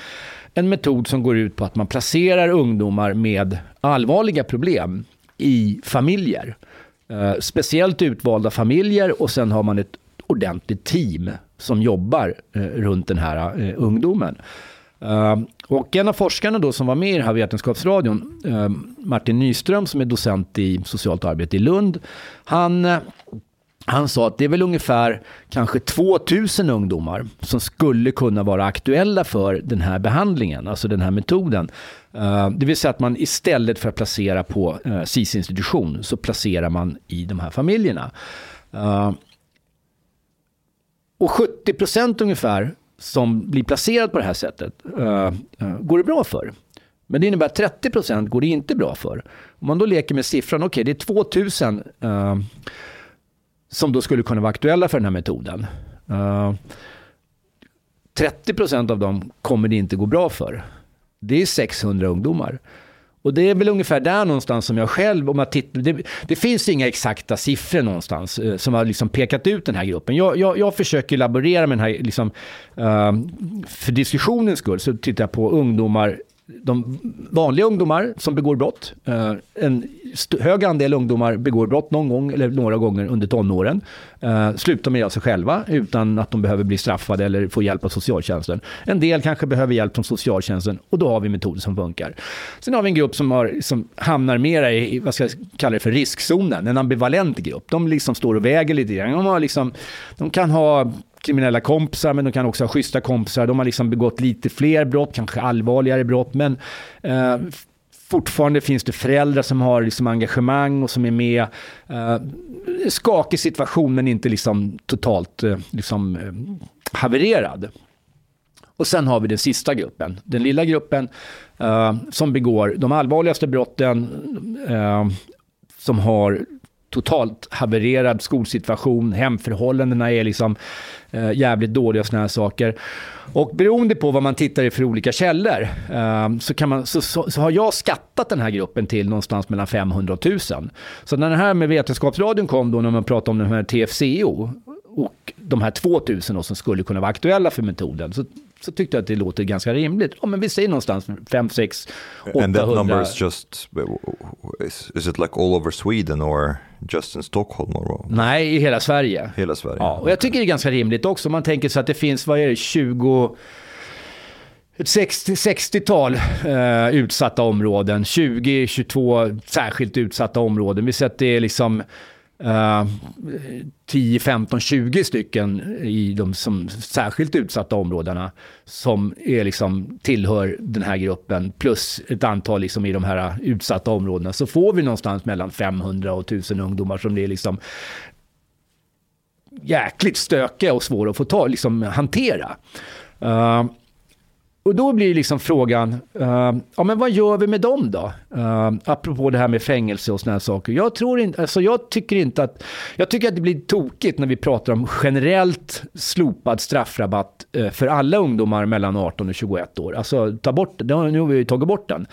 en metod som går ut på att man placerar ungdomar med allvarliga problem i familjer. Eh, speciellt utvalda familjer och sen har man ett ordentligt team som jobbar eh, runt den här eh, ungdomen. Eh, och en av forskarna då som var med i den här vetenskapsradion, eh, Martin Nyström som är docent i socialt arbete i Lund, han eh, han sa att det är väl ungefär kanske 2000 ungdomar som skulle kunna vara aktuella för den här behandlingen, alltså den här metoden. Eh, det vill säga att man istället för att placera på eh, SIS-institution så placerar man i de här familjerna. Eh, och 70 procent ungefär som blir placerad på det här sättet går det bra för. Men det innebär att 30 procent går det inte bra för. Om man då leker med siffran, okej det är 2000 eh, som då skulle kunna vara aktuella för den här metoden. Eh, uh, 30 procent av dem kommer det inte gå bra för. Det är 600 ungdomar. Och det är väl ungefär där någonstans som jag själv, om jag tittar, det, det finns inga exakta siffror någonstans eh, som har liksom pekat ut den här gruppen. Jag, jag, jag försöker laborera med den här, liksom, eh, för diskussionens skull så tittar jag på ungdomar de vanliga ungdomar som begår brott. Eh, en hög andel ungdomar begår brott någon gång eller några gånger under tonåren. Eh, slutar med av sig själva utan att de behöver bli straffade eller få hjälp av socialtjänsten. En del kanske behöver hjälp från socialtjänsten och då har vi metoder som funkar. Sen har vi en grupp som, har, som hamnar mera i, vad ska jag kalla det för, riskzonen. En ambivalent grupp. De liksom står och väger lite grann. De, har liksom, de kan ha kriminella kompisar, men de kan också ha schyssta kompisar. De har liksom begått lite fler brott, kanske allvarligare brott, men eh, fortfarande finns det föräldrar som har liksom engagemang och som är med. Eh, skakig situation, men inte liksom totalt eh, liksom, eh, havererad. Och sen har vi den sista gruppen, den lilla gruppen eh, som begår de allvarligaste brotten, eh, som har totalt havererad skolsituation, hemförhållandena är liksom eh, jävligt dåliga och sådana här saker. Och beroende på vad man tittar i för olika källor eh, så, kan man, så, så, så, har jag skattat den här gruppen till någonstans mellan 500 och 1000. Så när det här med Vetenskapsradion kom då när man pratade om den här TFCO och de här 2000 då, som skulle kunna vara aktuella för metoden så, så tyckte jag att det låter ganska rimligt. Ja, men vi säger någonstans 5, 6, 800. And that number is just, is, it like all over Sweden or just in Stockholm? Or? Nej, i hela Sverige. Hela Sverige. Ja, och jag tycker det är ganska rimligt också. Man tänker sig att det finns, vad är det, 20 ett 60-tal eh, utsatta områden, 20-22 särskilt utsatta områden. Vi ser att det är liksom Uh, 10, 15, 20 stycken i de som särskilt utsatta områdena som är liksom, tillhör den här gruppen plus ett antal liksom i de här utsatta områdena så får vi någonstans mellan 500 och 1000 ungdomar som det är liksom jäkligt stökiga och svåra att få ta, liksom, hantera. Uh, och då blir liksom frågan, uh, ja men vad gör vi med dem då? Uh, apropå det här med fängelse och sådana här saker. Jag, tror in, alltså jag tycker inte att, jag tycker att det blir tokigt när vi pratar om generellt slopad straffrabatt uh, för alla ungdomar mellan 18 och 21 år. Alltså ta bort, nu har vi ju tagit bort den.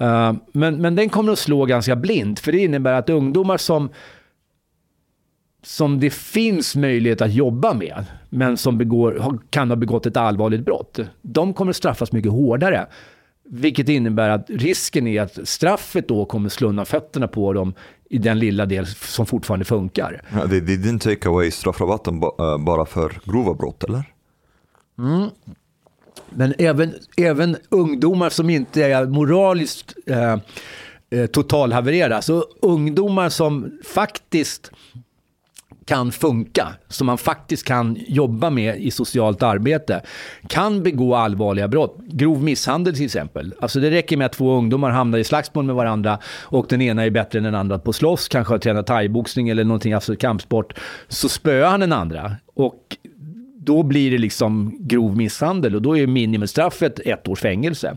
Uh, men, men den kommer att slå ganska blint, för det innebär att ungdomar som som det finns möjlighet att jobba med, men som begår, kan ha begått ett allvarligt brott, de kommer straffas mycket hårdare. Vilket innebär att risken är att straffet då kommer slå undan fötterna på dem i den lilla del som fortfarande funkar. Ja, they, they didn't take away straffrabatten eh, bara för grova brott, eller? Mm. Men även, även ungdomar som inte är moraliskt eh, eh totalhavererade, alltså ungdomar som faktiskt kan funka, som man faktiskt kan jobba med i socialt arbete, kan begå allvarliga brott. Grov misshandel till exempel. Alltså det räcker med att två ungdomar hamnar i slagsmål med varandra och den ena är bättre än den andra på slåss, kanske har tränat thaiboxning eller någonting, alltså kampsport, så spöar han den andra. Och då blir det liksom grov misshandel och då är minimistraffet ett års fängelse.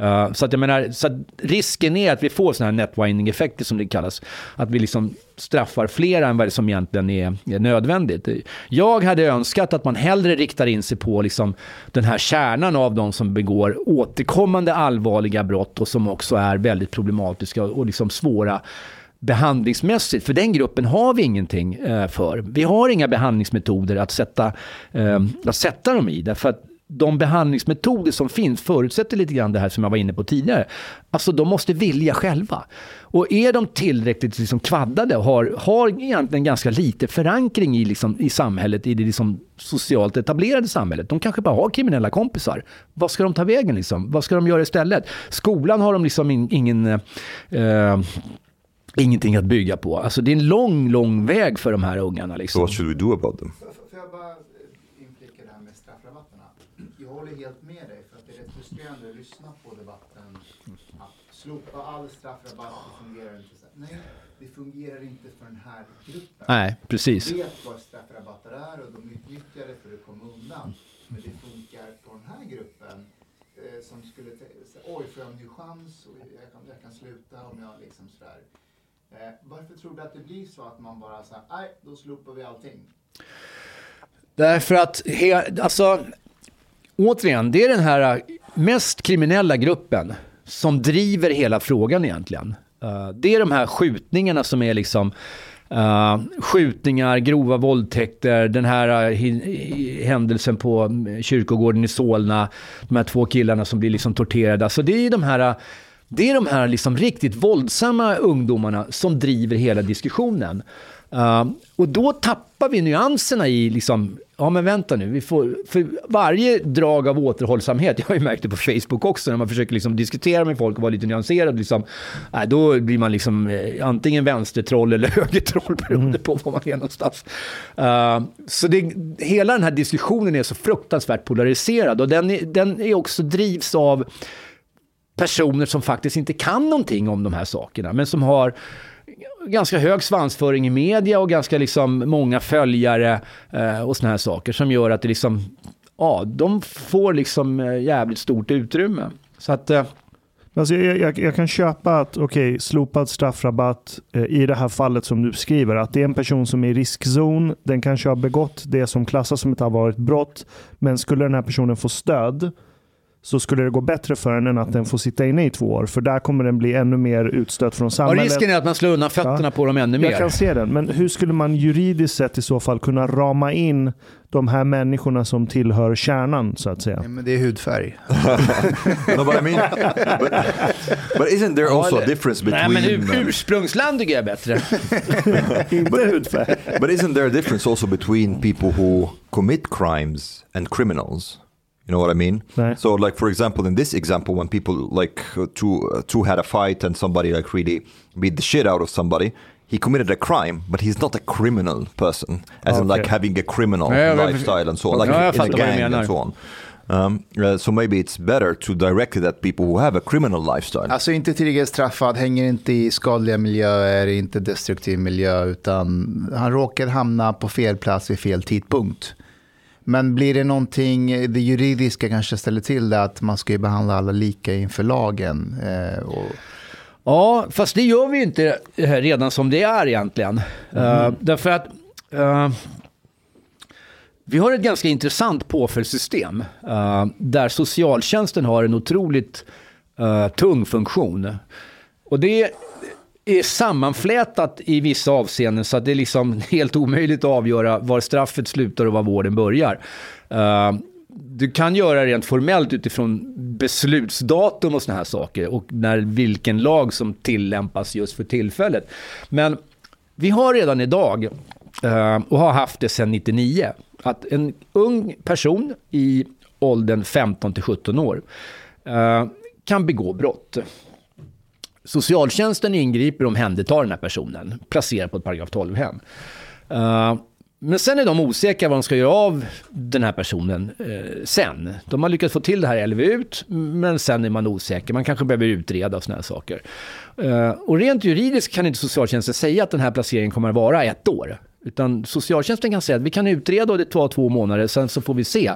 Uh, så att jag menar, så att risken är att vi får sådana här netwinding-effekter som det kallas. Att vi liksom straffar fler än vad som egentligen är, är, nödvändigt. Jag hade önskat att man hellre riktar in sig på liksom den här kärnan av de som begår återkommande allvarliga brott och som också är väldigt problematiska och liksom svåra behandlingsmässigt, för den gruppen har vi ingenting eh, för. Vi har inga behandlingsmetoder att sätta, eh, att sätta dem i, därför att de behandlingsmetoder som finns förutsätter lite grann det här som jag var inne på tidigare. Alltså de måste vilja själva. Och är de tillräckligt liksom kvaddade och har, har egentligen ganska lite förankring i, liksom, i samhället, i det liksom socialt etablerade samhället. De kanske bara har kriminella kompisar. Vad ska de ta vägen liksom? Vad ska de göra istället? Skolan har de liksom in, ingen... Eh, ingenting att bygga på. Alltså det är en lång, lång väg för de här ungarna. Liksom. So what should we do about them? Slopa all straffrabatt, det fungerar inte. Så. Nej, det fungerar inte för den här gruppen. Nej, precis. De vet vad straffrabatter är och de utnyttjar det för att komma undan. Men det funkar på den här gruppen eh, som skulle säga, oj, får jag en ny chans och jag kan, jag kan sluta om jag liksom sådär. Eh, varför tror du att det blir så att man bara säger, nej, då slopar vi allting? Därför att, he, alltså, återigen, det är den här mest kriminella gruppen som driver hela frågan egentligen. Uh, det är de här skjutningarna som är liksom uh, skjutningar, grova våldtäkter, den här uh, händelsen på mm, kyrkogården i Solna, de här två killarna som blir liksom torterade. Alltså det är de här det är de här liksom riktigt våldsamma ungdomarna som driver hela diskussionen. Uh, och då tappar vi nyanserna i, liksom, ja men vänta nu, vi får, för varje drag av återhållsamhet, [LAUGHS] jag har ju märkt det på Facebook också, när man försöker liksom diskutera med folk och vara lite nyanserad, liksom, äh, då blir man liksom eh, antingen vänstertroll eller [LAUGHS] högertroll beroende mm. på var man är någonstans. Uh, så det, hela den här diskussionen är så fruktansvärt polariserad och den är, den är också drivs av personer som faktiskt inte kan någonting om de här sakerna, men som har ganska hög svansföring i media och ganska liksom många följare eh, och såna här saker som gör att det liksom, ja, de får liksom eh, jävligt stort utrymme. Så att, eh, Alltså jag, jag, jag kan köpa att okay, slopad straffrabatt eh, i det här fallet som du beskriver, att det är en person som är i riskzon, den kanske har begått det som klassas som ett allvarligt brott, men skulle den här personen få stöd så skulle det gå bättre för den än att den får sitta inne i två år, för där kommer den bli ännu mer utstött från Och samhället. risken är att man slår undan fötterna Ja. på dem ännu Jag mer. kan se den, men hur skulle man juridiskt sett i så fall kunna rama in de här människorna som tillhör kärnan, så att säga? Ja, men det är hudfärg. [LAUGHS] [LAUGHS] no, but I mean, but, but isn't there also a difference Nej, between? men ur, um, ursprungsland tycker jag är bättre. [LAUGHS] Inte hudfärg. but isn't there a difference also between people who commit crimes and criminals? You know what I mean? Right. So, like for example, in this example, when people like uh, two uh, two had a fight and somebody like really beat the shit out of somebody, he committed a crime, but he's not a criminal person, as in like Okay. having a criminal Ja, jag- lifestyle and so on, like Ja, jag in a gang and so on. Um, uh, so maybe it's better to direct it at people who have a criminal lifestyle. Alltså inte tillräckligt straffad, hänger inte i skadliga miljöer, inte destruktiv miljö, utan han råkade hamna på fel plats vid fel tidpunkt. Men blir det någonting, det juridiska kanske ställer till det, att man ska ju behandla alla lika inför lagen. Eh, och, Ja, fast det gör vi ju inte redan som det är egentligen. Eh, därför att eh, vi har ett ganska intressant påföljdssystem eh, där socialtjänsten har en otroligt tung funktion. Och det är sammanflätat i vissa avseenden så att det är liksom [LAUGHS] helt omöjligt att avgöra var straffet slutar och var vården börjar. Uh, du kan göra rent formellt utifrån beslutsdatum och såna här saker och när, vilken lag som tillämpas just för tillfället. Men vi har redan idag eh, och har haft det sedan 99 att en ung person i åldern 15 till 17 år eh, kan begå brott. Socialtjänsten ingriper och omhändertar den här personen, placerar på ett paragraf 12-hem. Uh, eh, men sen är de osäkra vad de ska göra av den här personen eh, sen. De har lyckats få till det här LVU, men sen är man osäker. Man kanske behöver utreda och såna här saker. Eh, och rent juridiskt kan inte socialtjänsten säga att den här placeringen kommer att vara ett år. Utan socialtjänsten kan säga att vi kan utreda och det tar två månader, sen så får vi se.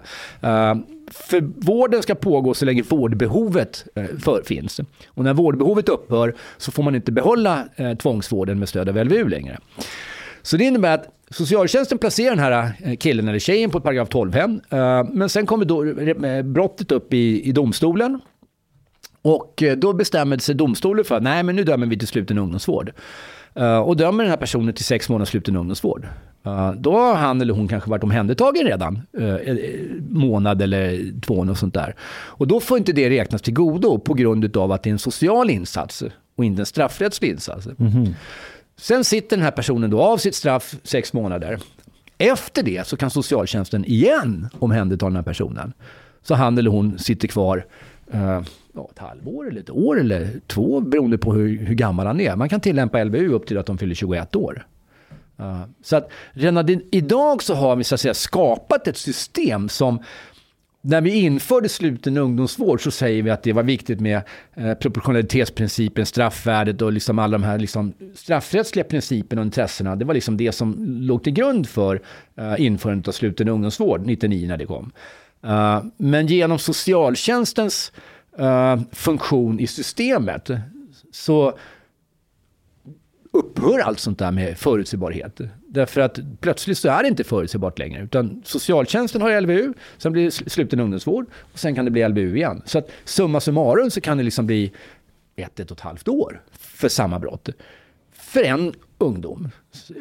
Eh, för vården ska pågå så länge vårdbehovet eh, för, finns. Och när vårdbehovet upphör så får man inte behålla eh, tvångsvården med stöd av LVU längre. Så det innebär att socialtjänsten placerar den här eh, killen eller tjejen på ett paragraf 12-hem. eh, Men sen kommer då eh, brottet upp i, i domstolen. Och då bestämmer sig domstolen för att nej, men nu dömer vi till sluten ungdomsvård. Eh, Och dömer den här personen till sex månaders sluten ungdomsvård. Eh, Då har han eller hon kanske varit omhändertagen redan, eh, en månad eller två och sånt där. Och då får inte det räknas till godo på grund av att det är en social insats och inte en straffrättslig insats. Sen sitter den här personen då av sitt straff sex månader. Efter det så kan socialtjänsten igen omhänderta den här personen. Så han eller hon sitter kvar eh, ja, ett halvår eller ett år eller två beroende på hur, hur gammal han är. Man kan tillämpa LVU upp till att de fyller 21 år. Uh, så att redan idag så har vi så att säga skapat ett system som när vi införde sluten ungdomsvård så säger vi att det var viktigt med eh, proportionalitetsprincipen, straffvärdet och liksom alla de här liksom straffrättsliga principerna och intressena. Det var liksom det som låg till grund för eh, införandet av sluten ungdomsvård 99 när det kom. Eh, men genom socialtjänstens eh, funktion i systemet så upphör allt sånt där med förutsägbarhet. Därför att plötsligt så är det inte förutsägbart längre. Utan socialtjänsten har LVU, sen blir det sluten ungdomsvård och sen kan det bli LVU igen. Så att summa summarum så kan det liksom bli ett, ett och ett halvt år för samma brott. För en ungdom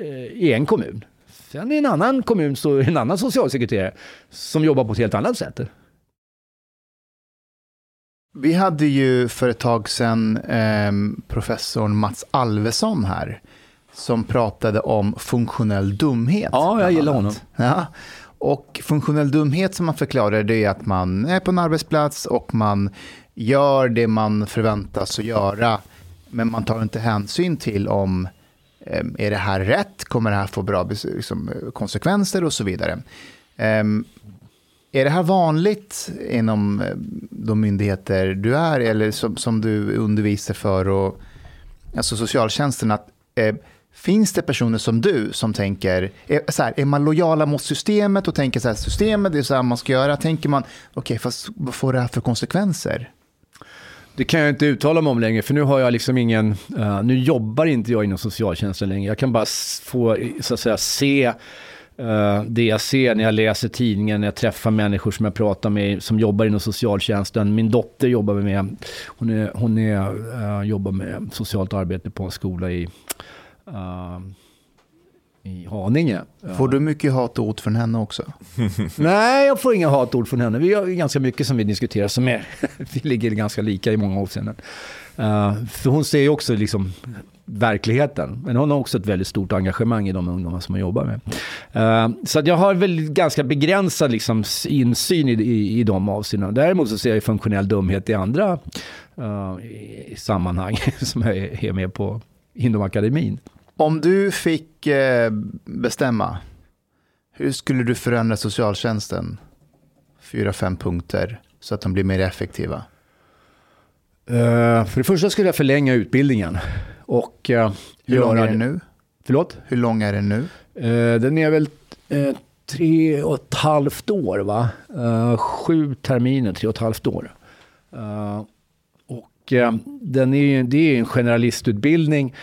eh, i en kommun. Sen i en annan kommun så är det en annan socialsekreterare som jobbar på ett helt annat sätt. Vi hade ju för ett tag sedan eh, professorn Mats Alvesson här, som pratade om funktionell dumhet. Ja, jag gillar honom. Ja. Och funktionell dumhet som man förklarar det är att man är på en arbetsplats och man gör det man förväntas att göra, men man tar inte hänsyn till om eh, är det här rätt, kommer det här få bra liksom, konsekvenser och så vidare. Ehm, är det här vanligt inom eh, de myndigheter du är eller som, som du undervisar för, och, alltså socialtjänsten, att eh, finns det personer som du som tänker, är, så här, är man lojala mot systemet och tänker så här, systemet det är så här man ska göra, tänker man, okej, fast vad får det här för konsekvenser? Det kan jag inte uttala mig om längre, för nu har jag liksom ingen... Uh, nu jobbar inte jag inom socialtjänsten längre. Jag kan bara få, så att säga, se det jag ser när jag läser tidningen, när jag träffar människor som jag pratar med, som jobbar inom socialtjänsten. Min dotter jobbar med, hon, är, hon är, uh, jobbar med socialt arbete på en skola i i Haninge. Får du mycket hatord från henne också? [LAUGHS] Nej, jag får inga hatord från henne. Vi har ganska mycket som vi diskuterar som är, [LAUGHS] vi ligger ganska lika i många avseenden. Uh, för hon ser ju också liksom verkligheten. Men hon har också ett väldigt stort engagemang i de ungdomar som hon jobbar med. Uh, så jag har väl ganska begränsad liksom, insyn i, i, i de avseendena. Däremot så ser jag funktionell dumhet i andra uh, i sammanhang [LAUGHS] som jag är med på inom akademin. Om du fick eh, bestämma, hur skulle du förändra socialtjänsten? Fyra, fem punkter så att de blir mer effektiva. Uh, för det första skulle jag förlänga utbildningen. Och, uh, hur lång är den nu? Förlåt? Hur lång är den nu? Uh, den är väl tre och ett halvt år, va? sju terminer, tre och ett halvt år. och den är, det är en generalistutbildning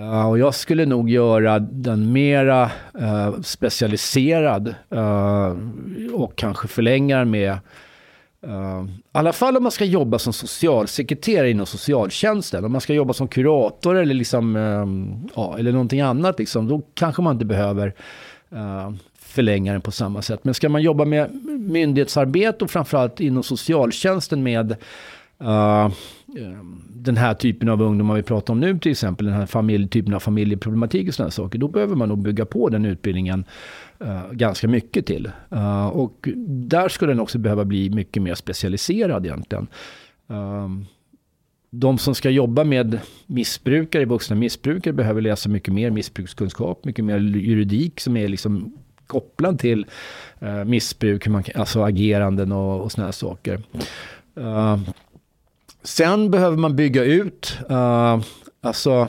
Uh, och jag skulle nog göra den mera uh, specialiserad uh, och kanske förlänga den Uh, I alla fall om man ska jobba som socialsekreterare inom socialtjänsten. Om man ska jobba som kurator eller, liksom, uh, ja, eller någonting annat. Liksom, då kanske man inte behöver uh, förlänga den på samma sätt. Men ska man jobba med myndighetsarbete och framförallt inom socialtjänsten med Ehm, den här typen av ungdomar vi pratar om nu till exempel, den här familj, typen av familjeproblematik och sådana saker, då behöver man nog bygga på den utbildningen uh, ganska mycket till. Uh, och där skulle den också behöva bli mycket mer specialiserad egentligen. Uh, de som ska jobba med missbrukare, vuxna missbrukare, behöver läsa mycket mer missbrukskunskap, mycket mer juridik som är liksom kopplad till uh, missbruk, man, alltså ageranden och, och sådana saker. Ehm, Sen behöver man bygga ut, uh, alltså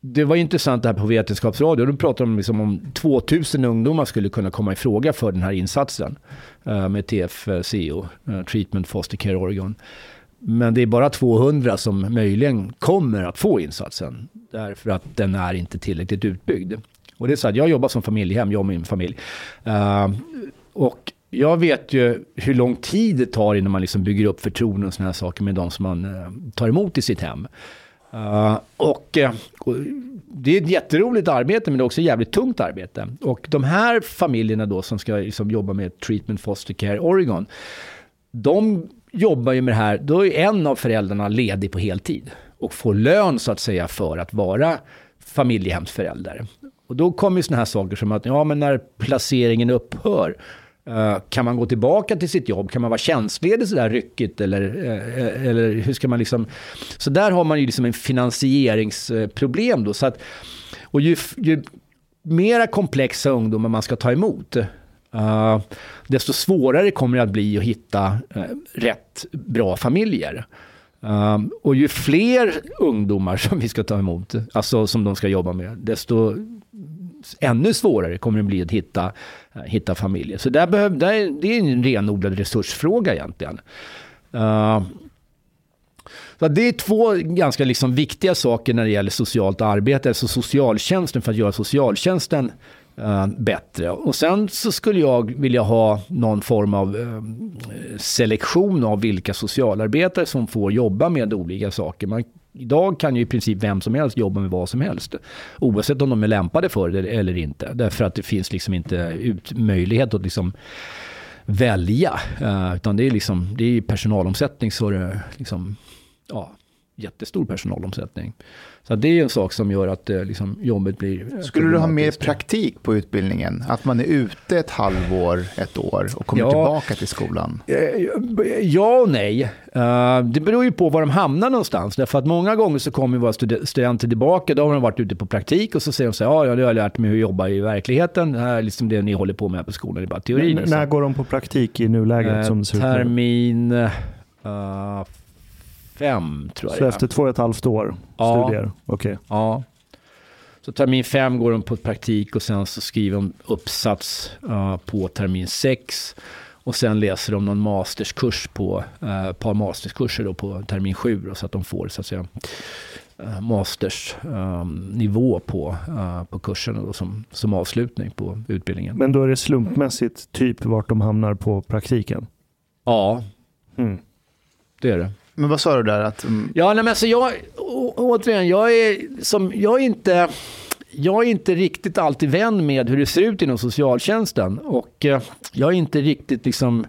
det var intressant det här på Vetenskapsradio. Då pratade de liksom om 2000 ungdomar skulle kunna komma i fråga för den här insatsen uh, med TFCO, uh, eh, Treatment Foster Care Oregon. Men det är bara 200 som möjligen kommer att få insatsen därför att den är inte tillräckligt utbyggd. Och det är så att jag jobbar som familjehem, jag och min familj. Uh, och jag vet ju hur lång tid det tar innan man liksom bygger upp förtroende och sådana här saker med de som man eh, tar emot i sitt hem. Uh, och, eh, och, det är ett jätteroligt arbete men det är också ett jävligt tungt arbete. Och de här familjerna då som ska liksom jobba med Treatment Foster Care Oregon. De jobbar ju med det här, då är en av föräldrarna ledig på heltid. Och får lön så att säga för att vara familjehemsförälder. Och då kommer ju sådana här saker som att ja, men när placeringen upphör Eh, kan man gå tillbaka till sitt jobb? Kan man vara tjänstledig sådär ryckigt? Eller, eh, eller hur ska man liksom... Så där har man ju liksom en finansieringsproblem då. Så att, och ju, ju mera komplexa ungdomar man ska ta emot, uh, desto svårare kommer det att bli att hitta rätt bra familjer. och ju fler ungdomar som vi ska ta emot, alltså som de ska jobba med, desto ännu svårare kommer det bli att hitta, eh, hitta familjer. Så där behöv, där, det är en renodlad resursfråga egentligen. Uh, så det är två ganska liksom viktiga saker när det gäller socialt arbete, alltså socialtjänsten, för att göra socialtjänsten uh, bättre. Och sen så skulle jag vilja ha någon form av uh, selektion av vilka socialarbetare som får jobba med olika saker. Man Idag kan ju i princip vem som helst jobba med vad som helst. Oavsett om de är lämpade för det eller inte. Därför att det finns liksom inte ut möjlighet att liksom välja. Eh, utan det är, liksom, det är personalomsättning så är det liksom, ja, jättestor personalomsättning. Så det är en sak som gör att eh, liksom, jobbet blir... Skulle du ha mer praktik på utbildningen? Att man är ute ett halvår, ett år och kommer ja, tillbaka till skolan? Eh, ja och nej. Uh, det beror ju på var de hamnar någonstans. Därför att många gånger så kommer våra studenter tillbaka, då har de varit ute på praktik och så säger de så här, ja, jag har lärt mig hur jag jobbar i verkligheten. Det här är liksom det ni håller på med på skolan, det är bara teori. Men, när går de på praktik i nuläget? Som termin... Uh, fem tror jag Så efter två och ett halvt år ja. studier? Okej. Okay. Ja. Så termin fem går de på praktik och sen så skriver de uppsats uh, på termin sex. Och sen läser de någon masterskurs på, eh, ett par masterskurser då på termin 7 så att de får så att säga eh, mastersnivå på, eh, på kursen då, som, som avslutning på utbildningen. Men då är det slumpmässigt typ vart de hamnar på praktiken? Ja, Mm. det är det. Men vad sa du där? Att, mm, Ja, nej, men alltså jag, å, återigen, jag är, som, jag, är inte, jag är inte riktigt alltid vän med hur det ser ut inom socialtjänsten. Och eh, jag är inte riktigt liksom,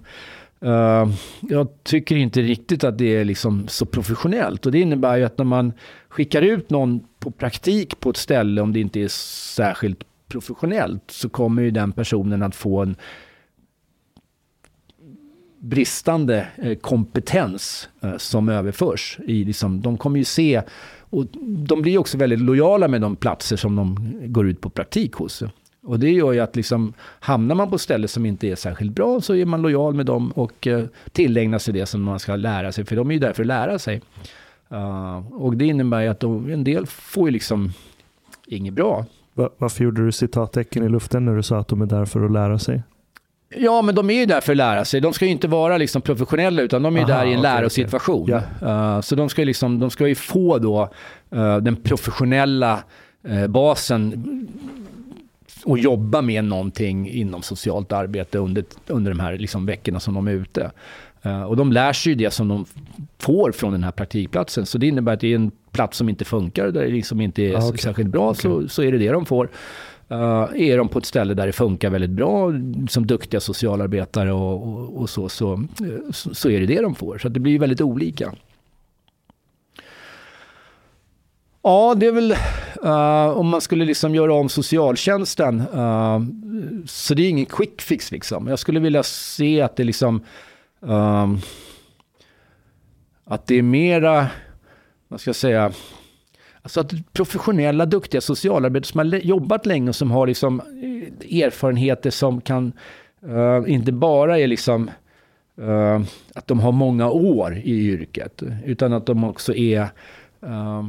Uh, jag tycker inte riktigt att det är liksom så professionellt. Och det innebär ju att när man skickar ut någon på praktik på ett ställe, om det inte är särskilt professionellt, så kommer ju den personen att få en bristande eh, kompetens eh, som överförs. I, liksom, de kommer ju se, och de blir också väldigt lojala med de platser som de går ut på praktik hos. Och det gör ju att liksom, hamnar man på ställen som inte är särskilt bra så är man lojal med dem och eh, tillägnar sig det som man ska lära sig, för de är ju där för att lära sig. Uh, och det innebär ju att de, en del får ju liksom inget bra. Varför gjorde du citattecken i luften när du sa att de är där för att lära sig? Ja, men de är ju där för att lära sig. De ska ju inte vara liksom professionella, utan de är Aha, där i en okej, lärosituation. okej. Uh, så de ska, liksom, de ska ju få då uh, den professionella uh, basen och jobba med någonting inom socialt arbete under, under de här liksom veckorna som de är ute. Uh, och de lär sig ju det som de får från den här praktikplatsen. Så det innebär att det är en plats som inte funkar, där det liksom inte är Ah, okej. särskilt bra, så, så är det det de får. Uh, är de på ett ställe där det funkar väldigt bra, som duktiga socialarbetare och, och, och så, så, eh, så, så är det det de får. Så att det blir ju väldigt olika. Ja, det är väl uh, om man skulle liksom göra om socialtjänsten. Uh, så det är ingen quick fix liksom. Jag skulle vilja se att det liksom uh, att det är mera, vad ska jag säga, Alltså att professionella, duktiga socialarbetare som har jobbat länge och som har liksom eh, erfarenheter som kan, eh, inte bara är liksom eh, att de har många år i yrket, utan att de också är eh,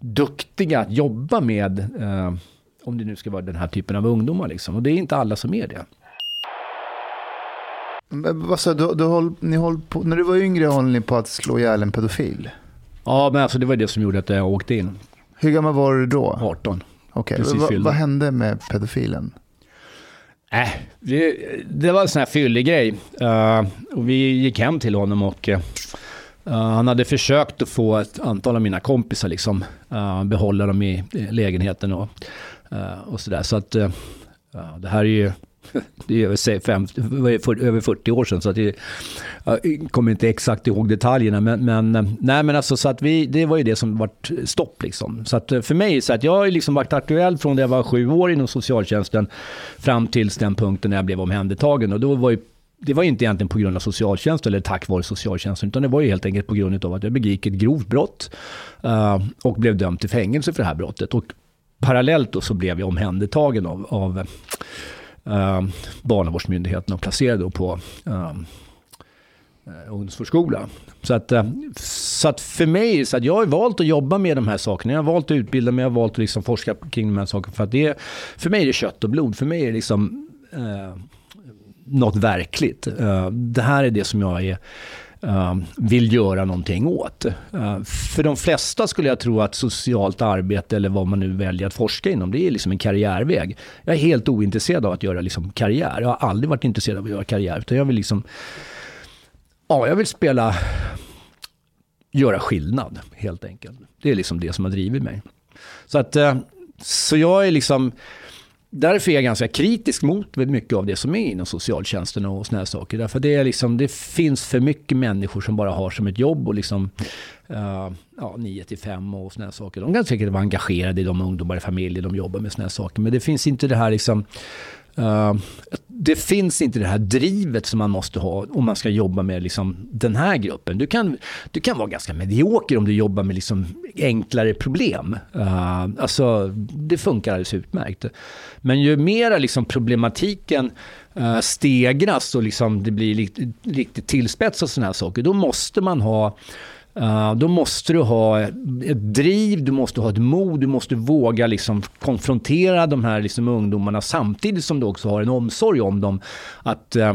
duktiga att jobba med, om det nu ska vara den här typen av ungdomar. Liksom. Och det är inte alla som är det. sa du, du håll, ni håll på, när du var yngre höll ni på att slå ihjäl en pedofil. Ja, men alltså det var det som gjorde att jag åkte in, Hur gammal var du då? 18. Okej, precis vad- vad hände med pedofilen? Äh, det, det var en sån här fyllig grej. Uh, och vi gick hem till honom och uh, han hade försökt att få ett antal av mina kompisar liksom, uh, behålla dem i lägenheten och, och sådär. Så att det här är ju det är över, se- fem, vad är det, för, över 40 år sedan så att det, jag kommer inte exakt ihåg detaljerna. Men, men, eh, nej, men alltså, så att vi, det var ju det som var stopp. Liksom. Så att eh, för mig, så att jag har liksom varit aktuell från det jag var sju år inom socialtjänsten fram tills den punkten när jag blev omhändertagen. Och då var ju det var inte egentligen på grund av socialtjänsten eller tack vare socialtjänsten, utan det var ju helt enkelt på grund av att jag begick ett grovt brott eh, och blev dömd till fängelse för det här brottet. Och parallellt då så blev jag omhändertagen av, av eh, Barnavårdsmyndigheten och placerade då på ehm, eh, ungdomsförskola. ungdomsvårdsskola. Så att, eh, så att för mig, så att jag har valt att jobba med de här sakerna. Jag har valt att utbilda mig, jag har valt att liksom forska kring de här sakerna. För, att det, är- för mig är det kött och blod. För mig är det liksom eh, något verkligt. Eh, det här är det som jag är, Ehm, vill göra någonting åt. Ehm, för de flesta skulle jag tro att socialt arbete eller vad man nu väljer att forska inom, det är liksom en karriärväg. Jag är helt ointresserad av att göra liksom karriär. Jag har aldrig varit intresserad av att göra karriär, utan jag vill liksom Ja, jag vill spela, göra skillnad helt enkelt. Det är liksom det som har drivit mig. Så att, ehm, så jag är liksom, därför är jag ganska kritisk mot mycket av det som är inom socialtjänsten och såna här saker. Därför det, är liksom, det finns för mycket människor som bara har som ett jobb och liksom, uh, ja, 9 till 5 och såna här saker. De kan säkert vara engagerade i de ungdomar i familjer de jobbar med såna här saker. Men det finns inte det här liksom, Uh, det finns inte det här drivet som man måste ha om man ska jobba med liksom den här gruppen. Du kan, du kan vara ganska medioker om du jobbar med liksom enklare problem. Uh, alltså, det funkar alldeles utmärkt. Men ju mer liksom problematiken uh, stegras och liksom det blir riktigt, riktigt tillspetsat och sådana här saker, då måste man ha Uh, då måste du ha ett driv, du måste ha ett mod, du måste våga liksom konfrontera de här liksom ungdomarna samtidigt som du också har en omsorg om dem. Att, uh,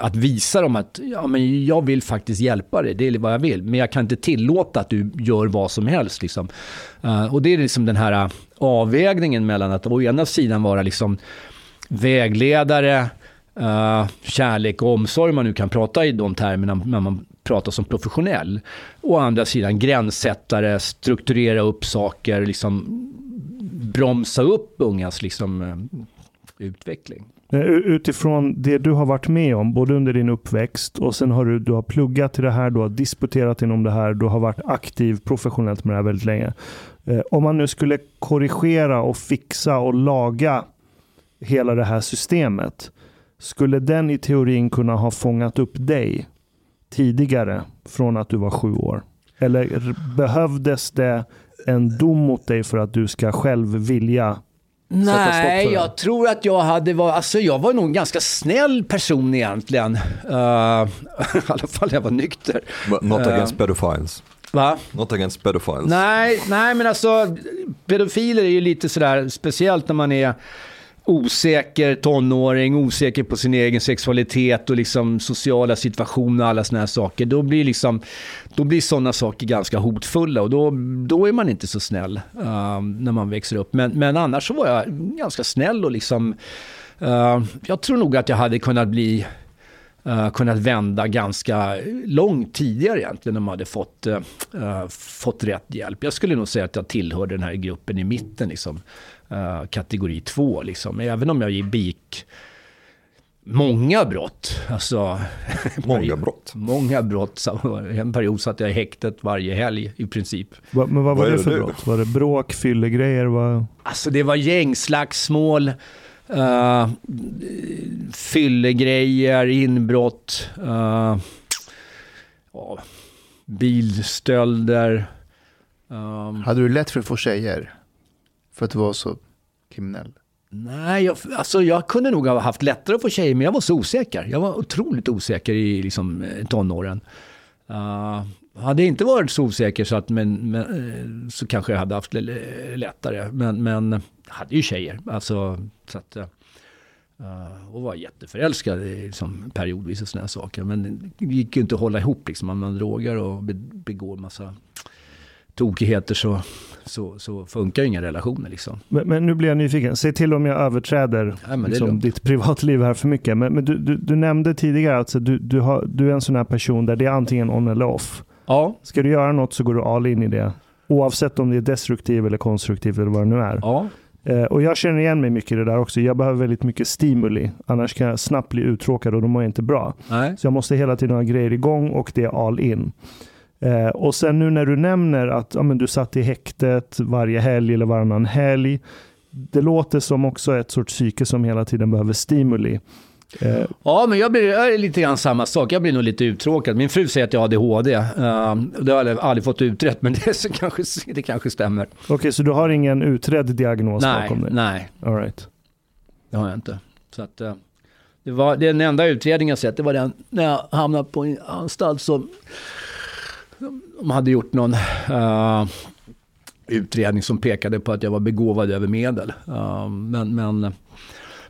att visa dem att ja, men jag vill faktiskt hjälpa dig, det är vad jag vill. Men jag kan inte tillåta att du gör vad som helst. Liksom. Uh, och det är liksom den här avvägningen mellan att å ena sidan vara liksom vägledare, kärlek och omsorg, om man nu kan prata i de termerna när man prata som professionell. Å andra sidan gränssättare, strukturera upp saker, liksom bromsa upp ungas liksom, eh, utveckling. Eh, utifrån det du har varit med om, både under din uppväxt och sen har du, du har pluggat till det här, du har disputerat inom det här, du har varit aktiv professionellt med det här väldigt länge. Eh, om man nu skulle korrigera och fixa och laga hela det här systemet, skulle den i teorin kunna ha fångat upp dig tidigare från att du var sju år? Eller behövdes det en dom mot dig för att du ska själv vilja Nej, jag tror att jag hade varit, alltså jag var nog en ganska snäll person egentligen. Uh, [LAUGHS] I alla fall jag var nykter. But not against uh, pedophiles. Va? Not against pedophiles. Nej, nej men alltså pedofiler är ju lite sådär speciellt när man är osäker tonåring, osäker på sin egen sexualitet och liksom sociala situationer och alla sådana här saker. Då blir, liksom, då blir sådana saker ganska hotfulla och då, då är man inte så snäll uh, när man växer upp. Men, men annars så var jag ganska snäll och liksom, uh, jag tror nog att jag hade kunnat bli Uh, kunnat vända ganska långt tidigare egentligen om man hade fått, uh, fått rätt hjälp. Jag skulle nog säga att jag tillhörde den här gruppen i mitten. Liksom uh, kategori 2. Liksom. Även om jag begick många brott. Alltså, [LAUGHS] många brott? många brott. En period satt jag i häktet varje helg i princip. Va, men vad var vad det för det? brott? Var det bråk, fyllegrejer? Var... Alltså det var gängslagsmål. Uh, fyllegrejer, inbrott, uh, uh, bilstölder. Um, Hade du lätt för att få tjejer? För att du var så kriminell? Nej, jag, alltså jag kunde nog ha haft lättare att få tjejer, men jag var så osäker. Jag var otroligt osäker i liksom, eh, tonåren. Uh, hade jag inte varit så osäker så, att, men, men, eh, så kanske jag hade haft lättare. Men, men jag hade ju tjejer. Alltså, så att, uh, och var jätteförälskad liksom, periodvis och sådana saker. Men det gick ju inte att hålla ihop liksom. Man drogar och begår massa tokigheter så, så, så funkar inga relationer. Liksom. Men, men, nu blir jag nyfiken. Säg till om jag överträder ja, liksom, ditt privatliv här för mycket. Men, men du, du, du, nämnde tidigare att alltså, du, du, har, du är en sån här person där det är antingen on eller off. Ja. Ska du göra något så går du all in i det. Oavsett om det är destruktivt eller konstruktivt eller vad det nu är. Ja. Eh, och jag känner igen mig mycket i det där också. Jag behöver väldigt mycket stimuli. Annars kan jag snabbt bli uttråkad och då mår jag inte bra. Nej. Så jag måste hela tiden ha grejer igång och det är all in. Eh, och sen nu när du nämner att ja, men du satt i häktet varje helg eller varannan helg. Det låter som också ett sorts psyke som hela tiden behöver stimuli. Eh. Ja, men jag, blir, jag är lite grann samma sak. Jag blir nog lite uttråkad. Min fru säger att jag har ADHD. Uh, det har jag aldrig fått utrett, men [LAUGHS] det, så kanske, det kanske stämmer. Okej, okay, så du har ingen utredd diagnos nej, bakom dig? Nej, All right. det har jag inte. Så att, uh, det var den enda utredningen jag sett, det var den när jag hamnade på en anstalt. Så de hade gjort någon uh, utredning som pekade på att jag var begåvad över medel. Uh, men, men,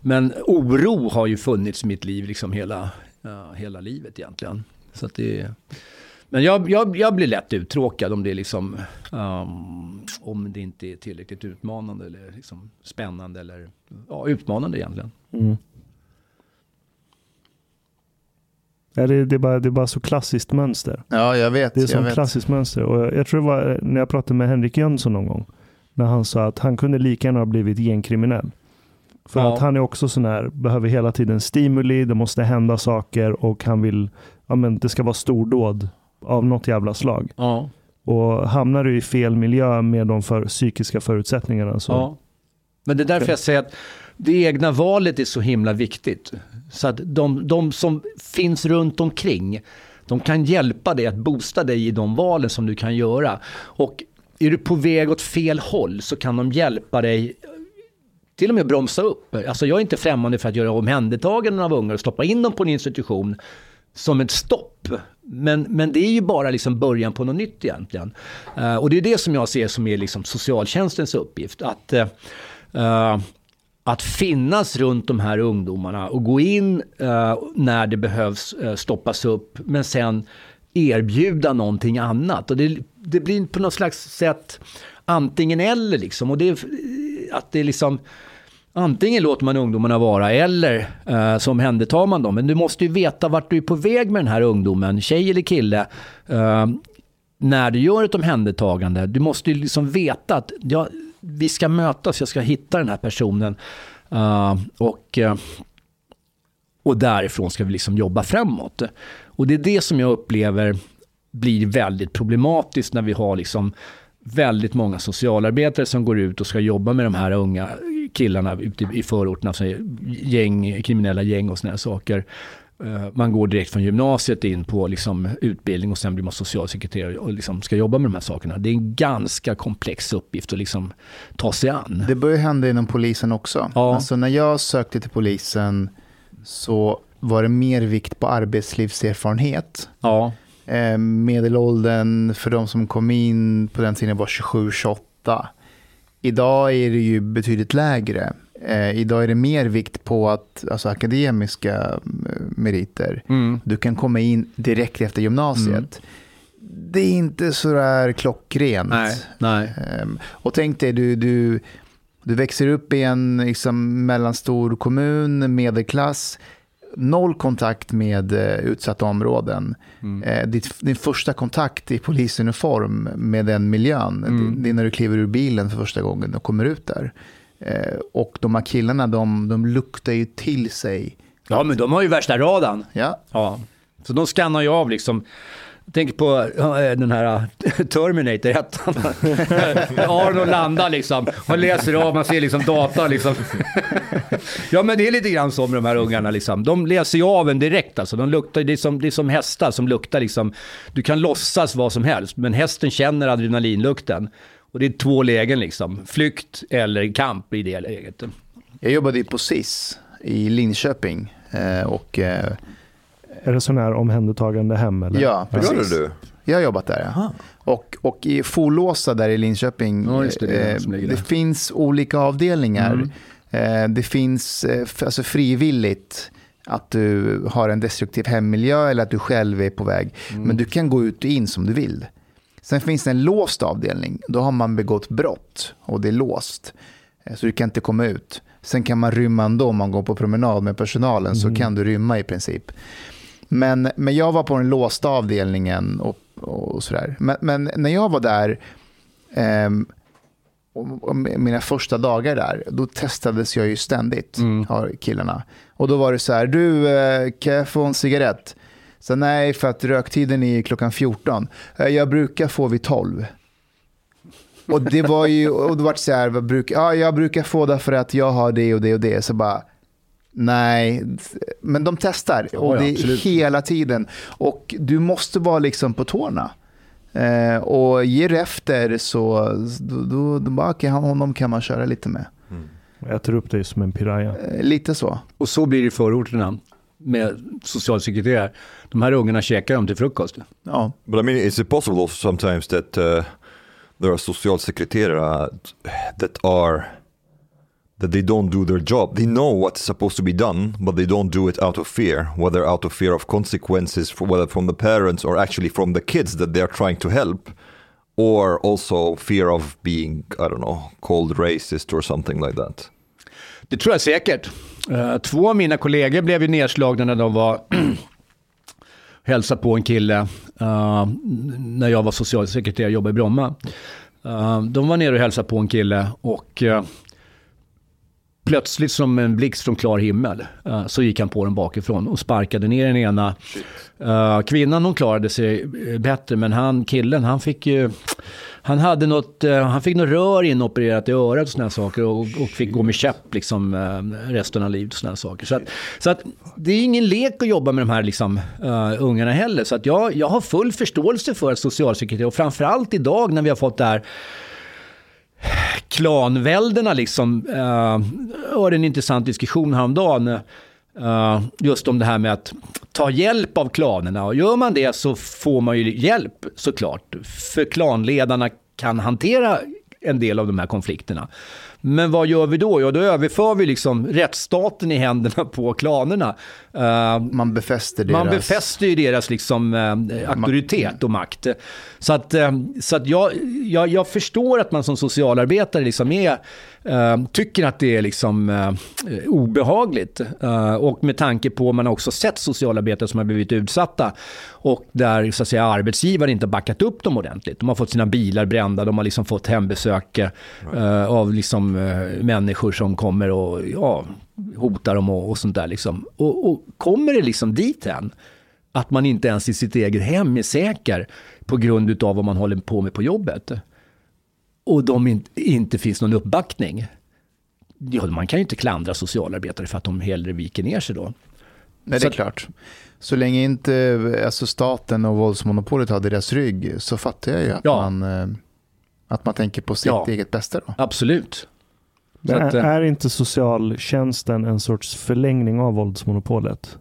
men oro har ju funnits i mitt liv liksom hela, uh, hela livet egentligen. Så att det, men jag, jag, jag blir lätt uttråkad om det, liksom, um, om det inte är tillräckligt utmanande eller liksom spännande. Eller, ja, utmanande egentligen. Mm. Ja, det, det, är bara, det är bara så klassiskt mönster. Ja, jag vet. Det är så vet. klassiskt mönster. Och jag, jag, tror det var eh, när jag pratade med Henrik Jönsson någon gång. När han sa att han kunde lika gärna ha blivit gängkriminell. För ja. att han är också sån här, behöver hela tiden stimuli, det måste hända saker och han vill, ja men det ska vara stordåd av något jävla slag. Ja. Och hamnar du i fel miljö med de för, psykiska förutsättningarna så... Ja. Men det är därför jag säger att det egna valet är så himla viktigt. Så att de, de som finns runt omkring, de kan hjälpa dig att boosta dig i de valen som du kan göra. Och är du på väg åt fel håll så kan de hjälpa dig till och med bromsa upp. Alltså jag är inte främmande för att göra omhändertaganden av ungar och stoppa in dem på en institution som ett stopp. Men, men det är ju bara liksom början på något nytt egentligen. Uh, och det är det som jag ser som är liksom socialtjänstens uppgift. Att, uh, att finnas runt de här ungdomarna och gå in eh, när det behövs eh, stoppas upp. Men sen erbjuda någonting annat. Och det, det blir på något slags sätt antingen eller liksom. Och det att det är liksom Antingen låter man ungdomarna vara eller eh, så omhändertar man dem. Men du måste ju veta vart du är på väg med den här ungdomen, tjej eller kille. Eh, när du gör ett omhändertagande. Du måste ju liksom veta att ja, vi ska mötas, jag ska hitta den här personen. Uh, och, uh, och därifrån ska vi liksom jobba framåt. Och det är det som jag upplever blir väldigt problematiskt när vi har liksom väldigt många socialarbetare som går ut och ska jobba med de här unga killarna ute i förorterna, alltså gäng, kriminella gäng och sådana saker. Eh, man går direkt från gymnasiet in på liksom utbildning och sen blir man socialsekreterare och liksom ska jobba med de här sakerna. Det är en ganska komplex uppgift att liksom ta sig an. Det börjar hända inom polisen också. Ja. Alltså när jag sökte till polisen så var det mer vikt på arbetslivserfarenhet. Ja, Eh, Medelåldern för de som kom in på den tiden var 27-28. Idag är det ju betydligt lägre. Eh, idag är det mer vikt på att, alltså akademiska eh, meriter. Mm. Du kan komma in direkt efter gymnasiet. Det är inte så där klockrent. nej, nej. Ehm, Och tänk dig, du, du, du växer upp i en liksom, mellanstor kommun, medelklass, noll kontakt med eh, utsatta områden. Eh, ditt, din första kontakt i polisuniform med den miljön, det, det är när du kliver ur bilen för första gången och kommer ut där. Eh, och de här killarna, de, de luktar ju till sig. Ja, men de har ju värsta radarn. Ja, Ja, så de skannar ju av liksom. Jag tänker på ja, den här äh, Terminator 1. [LAUGHS] Arnold landar liksom. Man läser av, man ser liksom data liksom. [LAUGHS] ja men det är lite grann så med de här ungarna liksom. De läser ju av en direkt alltså. De luktar, det, är som, det är som hästar som luktar liksom. Du kan låtsas vad som helst, men hästen känner adrenalinlukten. Och det är två lägen liksom. Flykt eller kamp i det läget. jag jobbade ju på SIS i Linköping. Eh, och, eh, Är det sån här omhändertagande hem? Eller? ja, Gör precis. du? Jag har jobbat där. Ja. Och, och i Forlåsa där i Linköping, Ja, det, det eh, det det finns olika avdelningar. Eh, det finns eh, alltså frivilligt att du har en destruktiv hemmiljö eller att du själv är på väg. Men du kan gå ut och in som du vill. Sen finns det en låst avdelning. Då har man begått brott och det är låst. Eh, Så du kan inte komma ut. Sen kan man rymma ändå om man går på promenad med personalen. Så kan du rymma i princip. Men, men jag var på den låsta avdelningen och, och sådär. Men, men när jag var där, och mina första dagar där, då testades jag ju ständigt av killarna. Och då var det så här, du, eh, kan jag få en cigarett? Så nej, för att röktiden är klockan 14. "Eh, Jag brukar få vid 12. Och det var ju, och det var så här, vad bruk, ja, jag brukar få det för att jag har det och det och det. Så bara, nej, men de testar. och ja, det är absolut. hela tiden. Och du måste vara liksom på tårna. Eh, och ger efter så, då, då, då bara, okej, honom kan man köra lite med. Äter upp dig som en piraya. Eh, lite så. Och så blir det i förorterna med socialsekreterare. De här ungarna käkar dem till frukost. Ja. But I mean, is it possible also sometimes that uh, there are socialsekreterare that are that they don't do their job? They know what's supposed to be done, but they don't do it out of fear, whether out of fear of consequences, for, whether from the parents or actually from the kids that they are trying to help, or also fear of being, I don't know, called racist or something like that. Det tror jag säkert. Eh, Två av mina kollegor blev ju nedslagna när de var [CLEARS THROAT] hälsade på en kille eh, när jag var socialsekreterare och jobbade i Bromma. Eh, de var nere och hälsade på en kille och plötsligt som en blixt från klar himmel så gick han på den bakifrån och sparkade ner den ena. Eh, kvinnan hon klarade sig bättre men han killen han fick ju han hade något, eh, han fick något rör inopererat i örat och sådana saker och, och fick gå med käpp liksom eh, resten av livet och sådana saker. Så att, så att det är ingen lek att jobba med de här liksom, uh, ungarna heller. Så att jag, jag har full förståelse för att socialsekreterare och framförallt idag när vi har fått det här klanväldena liksom. Uh, hörde en intressant diskussion häromdagen. Uh, just om det här med att ta hjälp av klanerna. Och gör man det så får man ju hjälp såklart. För klanledarna kan hantera en del av de här konflikterna. Men vad gör vi då? Ja, då överför vi liksom rättsstaten i händerna på klanerna. Uh, man befäster deras... Man befäster ju deras liksom, uh, auktoritet och makt. Så att, uh, så att jag, jag, jag förstår att man som socialarbetare liksom är, tycker att det är liksom, obehagligt. och med tanke på att man också sett socialarbetare som har blivit utsatta och där så att säga, arbetsgivare inte backat upp dem ordentligt. De har fått sina bilar brända, de har liksom fått hembesök av liksom, människor som kommer och ja, hotar dem och, och sånt där. Liksom. Och, och kommer det liksom dit än, att man inte ens i sitt eget hem är säker på grund av vad man håller på med på jobbet. Och de in, inte finns någon uppbackning. Ja, man kan ju inte klandra socialarbetare för att de hellre viker ner sig då. Nej, det är klart. Så länge inte alltså staten och våldsmonopolet har deras rygg så fattar jag ju att, ja. man, eh, att man tänker på sitt ja, eget bästa. Då. Absolut. Men att, är inte socialtjänsten en sorts förlängning av våldsmonopolet?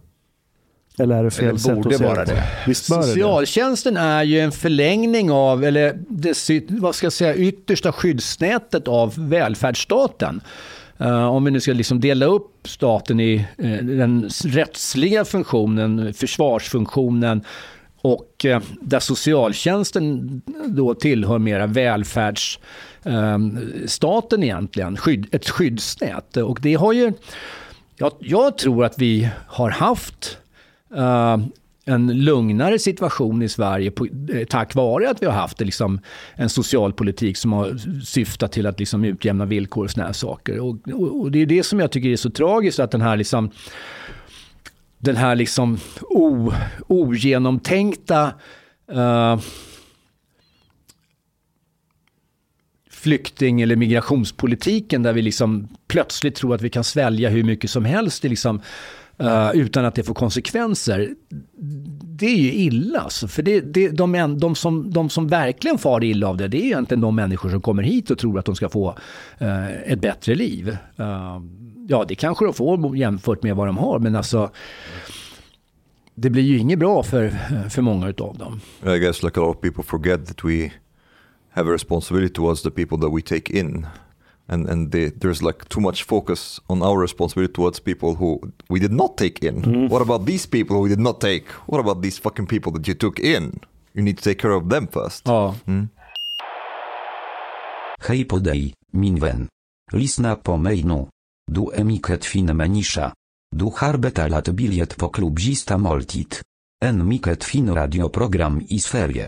Eller är det fel eller sätt att säga det? Visst bör Socialtjänsten det? är ju en förlängning av, eller det, vad ska jag säga, yttersta skyddsnätet av välfärdsstaten. Uh, om vi nu ska liksom dela upp staten i uh, den rättsliga funktionen, försvarsfunktionen och uh, där socialtjänsten då tillhör mera välfärds Ehm, egentligen, skydd, ett skyddsnät. Och det har ju, jag, jag tror att vi har haft uh, en lugnare situation i Sverige på, eh, tack vare att vi har haft eh, liksom, en socialpolitik som har syftat till att liksom, utjämna villkor och såna här saker. Och, och, och, det är det som jag tycker är så tragiskt, att den här liksom, den här liksom o, ogenomtänkta uh, flykting eller migrationspolitiken där vi liksom plötsligt tror att vi kan svälja hur mycket som helst liksom, uh, utan att det får konsekvenser. Det är ju illa. Alltså, för det, det, de, de, som, de som verkligen far illa av det, det är egentligen de människor som kommer hit och tror att de ska få uh, ett bättre liv. Uh, ja, det kanske de får jämfört med vad de har, men alltså det blir ju inget bra för, för många av dem. I guess like a lot of people forget that we have a responsibility towards the people that we take in and and they, there's like too much focus on our responsibility towards people who we did not take in. Mm. What about these people who we did not take? What about these fucking people that you took in? You need to take care of them first. Ja. Mm. Hej podej, minwen. Lisna po mejnu. Du emiket fin menisza. Du harbeta lat biliet po klubzista moltit. En miket fin radioprogram i sferie.